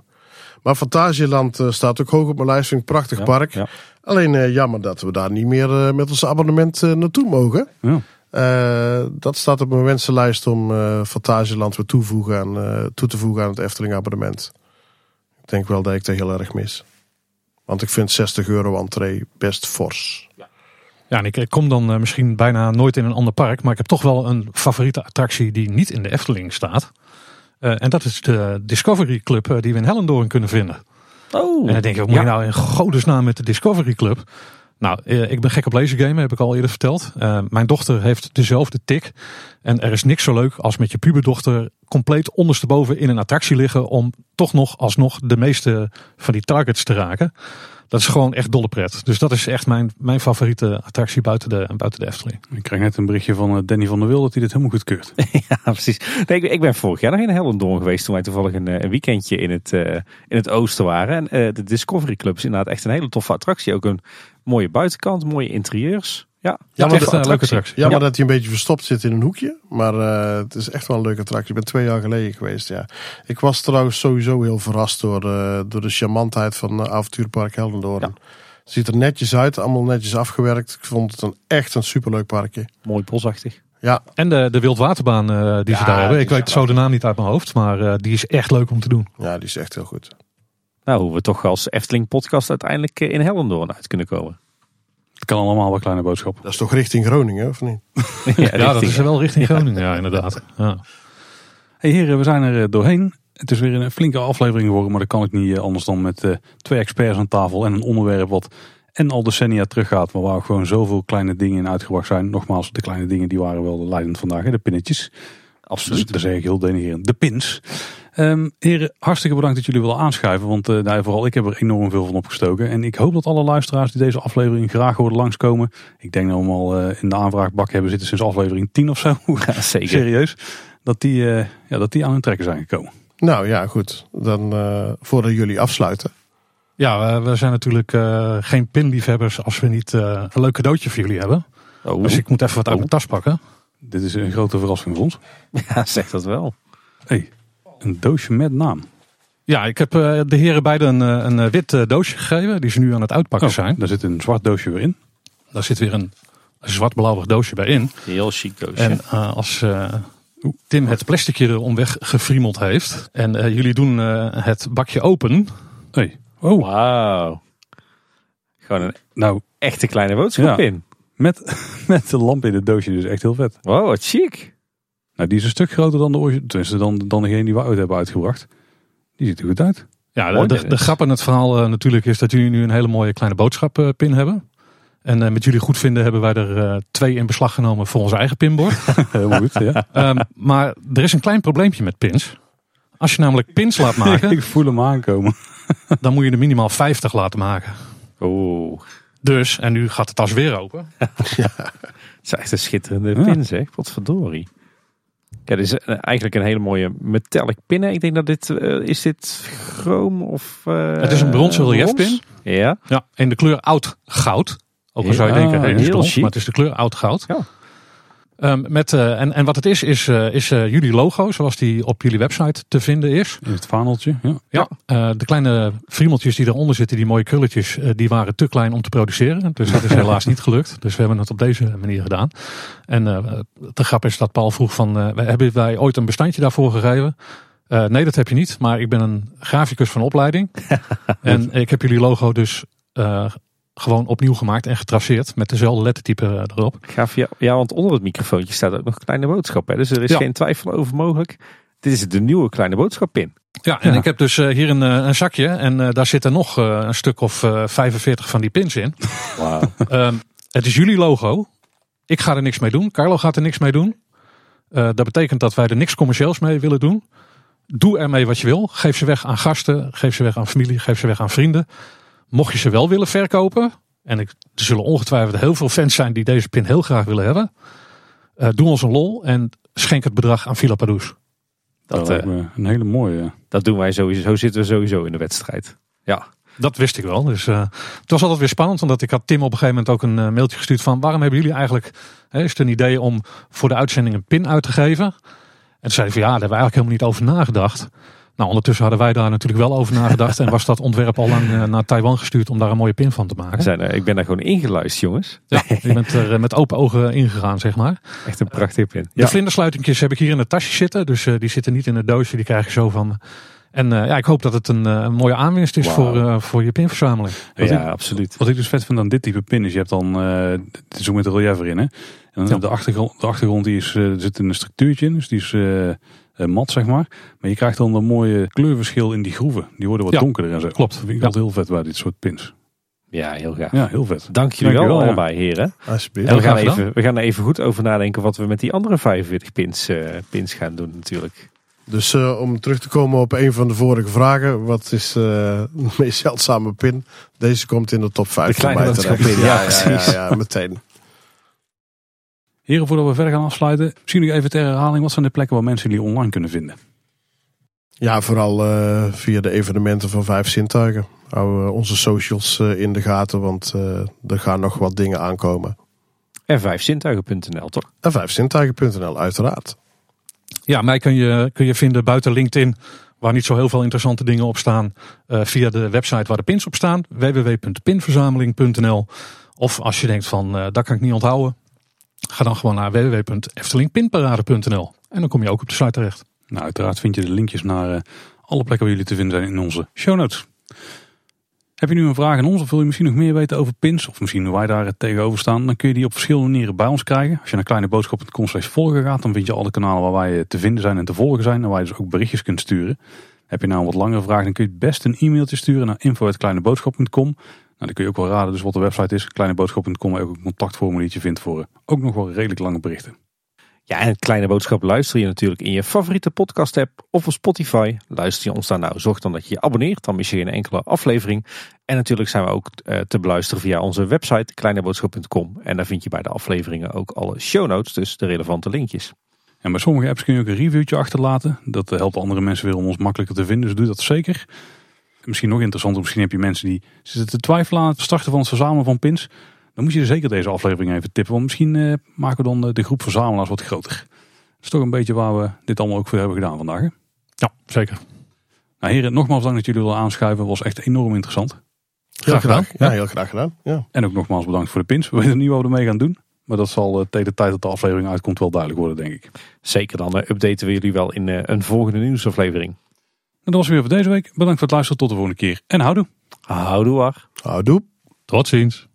Maar Fantasieland uh, staat ook hoog op mijn lijst. Vind ik een prachtig Ja, park. ja. Alleen uh, jammer dat we daar niet meer uh, met ons abonnement naartoe mogen. Ja. dat staat op mijn wensenlijst om Fantasieland weer toevoegen aan, toe te voegen aan het Efteling abonnement. Ik denk wel dat ik dat heel erg mis. Want ik vind 60 euro entree best fors. Ja, en ik, ik kom dan uh, misschien bijna nooit in een ander park. Maar ik heb toch wel een favoriete attractie die niet in de Efteling staat. Uh, en dat is de Discovery Club uh, die we in Hellendoorn kunnen vinden. Oh, En dan denk je, wat moet je nou in godesnaam met de Discovery Club? Nou, ik ben gek op lasergamen, heb ik al eerder verteld. mijn dochter heeft dezelfde tik. En er is niks zo leuk als met je puberdochter compleet ondersteboven in een attractie liggen. Om toch nog alsnog de meeste van die targets te raken. Dat is gewoon echt dolle pret. Dus dat is echt mijn, mijn favoriete attractie buiten de, buiten de Efteling. Ik kreeg net een berichtje van eh, Danny van der Wil dat hij dit helemaal goed keurt. ja, precies. Nee, ik, ik, ben vorig jaar nog in Hellendoorn geweest toen wij toevallig een, een weekendje in het, uh, in het oosten waren. En uh, de Discovery Club is inderdaad echt een hele toffe attractie. Ook een mooie buitenkant, mooie interieurs. Ja, ja maar echt een leuke attractie. Ja, maar dat hij een beetje verstopt zit in een hoekje. Maar uh, het is echt wel een leuke attractie. Ik ben twee jaar geleden geweest, ja. Ik was trouwens sowieso heel verrast door, uh, door de charmantheid van uh, Avontuurpark Heldendoorn. Ja. Ziet er netjes uit, allemaal netjes afgewerkt. Ik vond het een, echt een superleuk parkje. Mooi bosachtig. Ja. En de, de wildwaterbaan die Ja, ze daar hebben. Ik weet zo de naam niet uit mijn hoofd, maar die is echt leuk om te doen. Ja, die is echt heel goed. Nou, hoe we toch als Efteling podcast uiteindelijk in Hellendoorn uit kunnen komen. Het kan allemaal wel kleine boodschappen. Dat is toch richting Groningen, of niet? ja, Ja, dat is wel richting Groningen, ja, inderdaad. Ja. Hey heren, we zijn er eh, doorheen. Het is weer een flinke aflevering geworden, maar dat kan ik niet eh, anders dan met uh, twee experts aan tafel en een onderwerp wat en al decennia teruggaat, maar waar ook gewoon zoveel kleine dingen in uitgebracht zijn. Nogmaals, de kleine dingen die waren wel leidend vandaag, hè? de pinnetjes. Absoluut. Dus dat zeg ik heel denigrerend. De pins. Um, heren, hartstikke bedankt dat jullie willen aanschuiven. Want uh, nou, vooral ik heb er enorm veel van opgestoken. En ik hoop dat alle luisteraars die deze aflevering graag horen langskomen. Ik denk dat we hem al uh, in de aanvraagbak hebben zitten sinds aflevering 10 of zo. Ja, zeker. Serieus. Dat die, uh, ja, dat die aan hun trekken zijn gekomen. Nou ja, goed. Dan voordat jullie afsluiten. Ja, we, we zijn natuurlijk geen pinliefhebbers als we niet een leuk cadeautje voor jullie hebben. Oh. Dus ik moet even wat uit mijn tas pakken. Dit is een grote verrassing voor ons. Ja, zeg dat wel. Hey, een doosje met naam. Ja, ik heb uh, de heren beiden een, een, een wit uh, doosje gegeven. Die ze nu aan het uitpakken oh, zijn. Daar zit een zwart doosje weer in. Daar zit weer een zwart-blauwig doosje bij in. Heel chic doosje. En uh, als Tim het plasticje er weg gefriemeld heeft. En jullie doen het bakje open. Hey. Oh. Wauw. Gewoon een nou, echte kleine boodschap ja. in. Met, met de lamp in het doosje, dus echt heel vet. Wow, wat chic. Nou, die is een stuk groter dan de originele. Tenminste, dan, dan degene die we ooit hebben uitgebracht. Die ziet er goed uit. Ja, de, de, de grap in het verhaal uh, natuurlijk is dat jullie nu een hele mooie kleine boodschappin hebben. En uh, met jullie goed vinden hebben wij er uh, twee in beslag genomen voor ons eigen pinbord. Goed, ja. um, maar er is een klein probleempje met pins. Als je namelijk pins laat maken. Ik voel hem aankomen. dan moet je er minimaal 50 laten maken. Oeh. Dus, en nu gaat de tas weer open. ja. Het is echt een schitterende pin zeg. Wat verdorie. Ja, dit is eigenlijk een hele mooie metallic pin. Ik denk dat dit, uh, is dit chroom of... Uh, het is een bronzen reliefpin. Ja. Ja, in de kleur oud goud. Ook al zou je denken, hey, heel chic. maar het is de kleur oud goud. Ja. Um, met, uh, en, en wat het is, is, uh, is uh, jullie logo, zoals die op jullie website te vinden is. In het vaandeltje, ja. Ja, de kleine friemeltjes die eronder zitten, die mooie krulletjes, uh, die waren te klein om te produceren. Dus dat is helaas niet gelukt. Dus we hebben het op deze manier gedaan. En de grap is dat Paul vroeg van, hebben wij ooit een bestandje daarvoor gegeven? Eh, nee, dat heb je niet. Maar ik ben een graficus van opleiding. en ik heb jullie logo dus eh, gewoon opnieuw gemaakt en getraceerd. Met dezelfde lettertype eh, erop. Gaaf, ja, ja, want onder het microfoontje staat ook nog een kleine boodschap. Hè? Dus er is Ja. geen twijfel over mogelijk. Dit is de nieuwe kleine boodschap pin. Ja, en Ja. ik heb dus eh, hier een, eh, een zakje. En daar zitten nog een stuk of eh 45 van die pins in. Wauw. Ehm, het is jullie logo. Ik ga er niks mee doen. Carlo gaat er niks mee doen. Eh, dat betekent dat wij er niks commercieels mee willen doen. Doe ermee wat je wil. Geef ze weg aan gasten. Geef ze weg aan familie. Geef ze weg aan vrienden. Mocht je ze wel willen verkopen. En ik, er zullen ongetwijfeld heel veel fans zijn die deze pin heel graag willen hebben. eh, doe ons een lol en schenk het bedrag aan Villa Padus. Dat, Dat eh, lijkt me een hele mooie. dat doen wij sowieso. Zo zitten we sowieso in de wedstrijd. Ja. Dat wist ik wel. Dus eh, het was altijd weer spannend. Omdat ik had Tim op een gegeven moment ook een mailtje gestuurd van waarom hebben jullie eigenlijk, hè, is het een idee om voor de uitzending een pin uit te geven? En toen zei hij van ja, daar hebben we eigenlijk helemaal niet over nagedacht. Nou, ondertussen hadden wij daar natuurlijk wel over nagedacht. en was dat ontwerp al lang eh, naar Taiwan gestuurd om daar een mooie pin van te maken. zijn er, ik ben daar gewoon ingeluisterd, jongens. Ja, je bent er eh, met open ogen ingegaan, zeg maar. Echt een prachtige pin. De vlindersluitingjes heb ik hier in het tasje zitten. Dus eh, die zitten niet in het doosje, die krijg je zo van. En eh, ja, ik hoop dat het een, een mooie aanwinst is voor, eh, voor je pinverzameling. Wat Ja, absoluut. Wat ik dus vet vind aan dit type pin is, je hebt dan, eh het is ook met de relief erin hè. En dan Ja. de achtergrond, de achtergrond die is, er zit een structuurtje in, dus die is mat zeg maar. Maar je krijgt dan een mooie kleurverschil in die groeven. Die worden wat Ja, donkerder en zo. klopt. Dat vind ik Ja. altijd heel vet bij dit soort pins. Ja, heel gaaf. Ja, heel vet. Dank jullie wel Dankjewel, ja. allebei, heren. Alsjeblieft. En we gaan, graag even, we gaan er even goed over nadenken wat we met die andere 45 pins, eh, pins gaan doen natuurlijk. Dus eh, om terug te komen op een van de vorige vragen. Wat is eh, de meest zeldzame pin? Deze komt in de top 5 De voor kleine mij terecht. ja, ja, ja, meteen. Heren, voordat we verder gaan afsluiten, misschien nog even ter herhaling. Wat zijn de plekken waar mensen jullie online kunnen vinden? Ja, vooral eh, via de evenementen van Vijf Zintuigen. Hou eh, onze socials eh, in de gaten, want eh, er gaan nog wat dingen aankomen. En 5zintuigen.nl toch? En vijfzintuigen.nl uiteraard. Ja, mij kun je, kun je vinden buiten LinkedIn, waar niet zo heel veel interessante dingen op staan, eh, via de website waar de pins op staan, www.pinverzameling.nl. Of als je denkt van, eh dat kan ik niet onthouden, ga dan gewoon naar www.eftelingpinparade.nl. En dan kom je ook op de site terecht. Nou, uiteraard vind je de linkjes naar eh, alle plekken waar jullie te vinden zijn in onze show notes. Heb je nu een vraag aan ons of wil je misschien nog meer weten over pins? Of misschien hoe wij daar eh, tegenover staan? Dan kun je die op verschillende manieren bij ons krijgen. Als je naar kleineboodschap.com volgen gaat, dan vind je alle kanalen waar wij eh, te vinden zijn en te volgen zijn. En waar je dus ook berichtjes kunt sturen. Heb je nou een wat langere vraag, dan kun je het best een e-mailtje sturen naar info.kleineboodschap.com. Nou, dan kun je ook wel raden dus wat de website is. Kleineboodschap.com waar je ook een contactformuliertje vindt voor eh, ook nog wel redelijk lange berichten. Ja, en het kleine boodschap luister je natuurlijk in je favoriete podcast app of op Spotify. Luister je ons daar nou, zorg dan dat je je abonneert, dan mis je geen enkele aflevering. En natuurlijk zijn we ook eh, te beluisteren via onze website kleineboodschap.com. En daar vind je bij de afleveringen ook alle show notes, dus de relevante linkjes. En bij sommige apps kun je ook een reviewtje achterlaten. Dat eh, helpt andere mensen weer om ons makkelijker te vinden. Dus doe dat zeker. En misschien nog interessanter, misschien heb je mensen die zitten te twijfelen aan het starten van het verzamelen van pins. Dan moet je zeker deze aflevering even tippen. Want misschien eh, maken we dan eh, de groep verzamelaars wat groter. Dat is toch een beetje waar we dit allemaal ook voor hebben gedaan vandaag. hè? Ja, zeker. Nou heren, nogmaals bedankt dat jullie willen aanschuiven. was echt enorm interessant. Heel gedaan. graag. Ja, heel graag gedaan. Ja. En ook nogmaals bedankt voor de pins. We weten niet wat we ermee gaan doen. Maar dat zal eh, tegen de tijd dat de aflevering uitkomt wel duidelijk worden, denk ik. Zeker dan eh, updaten we jullie wel in eh, een volgende nieuwsaflevering. En dat was het weer voor deze week. Bedankt voor het luisteren. Tot de volgende keer. En houdoe. Houdoe waar. Houdoe. Tot ziens.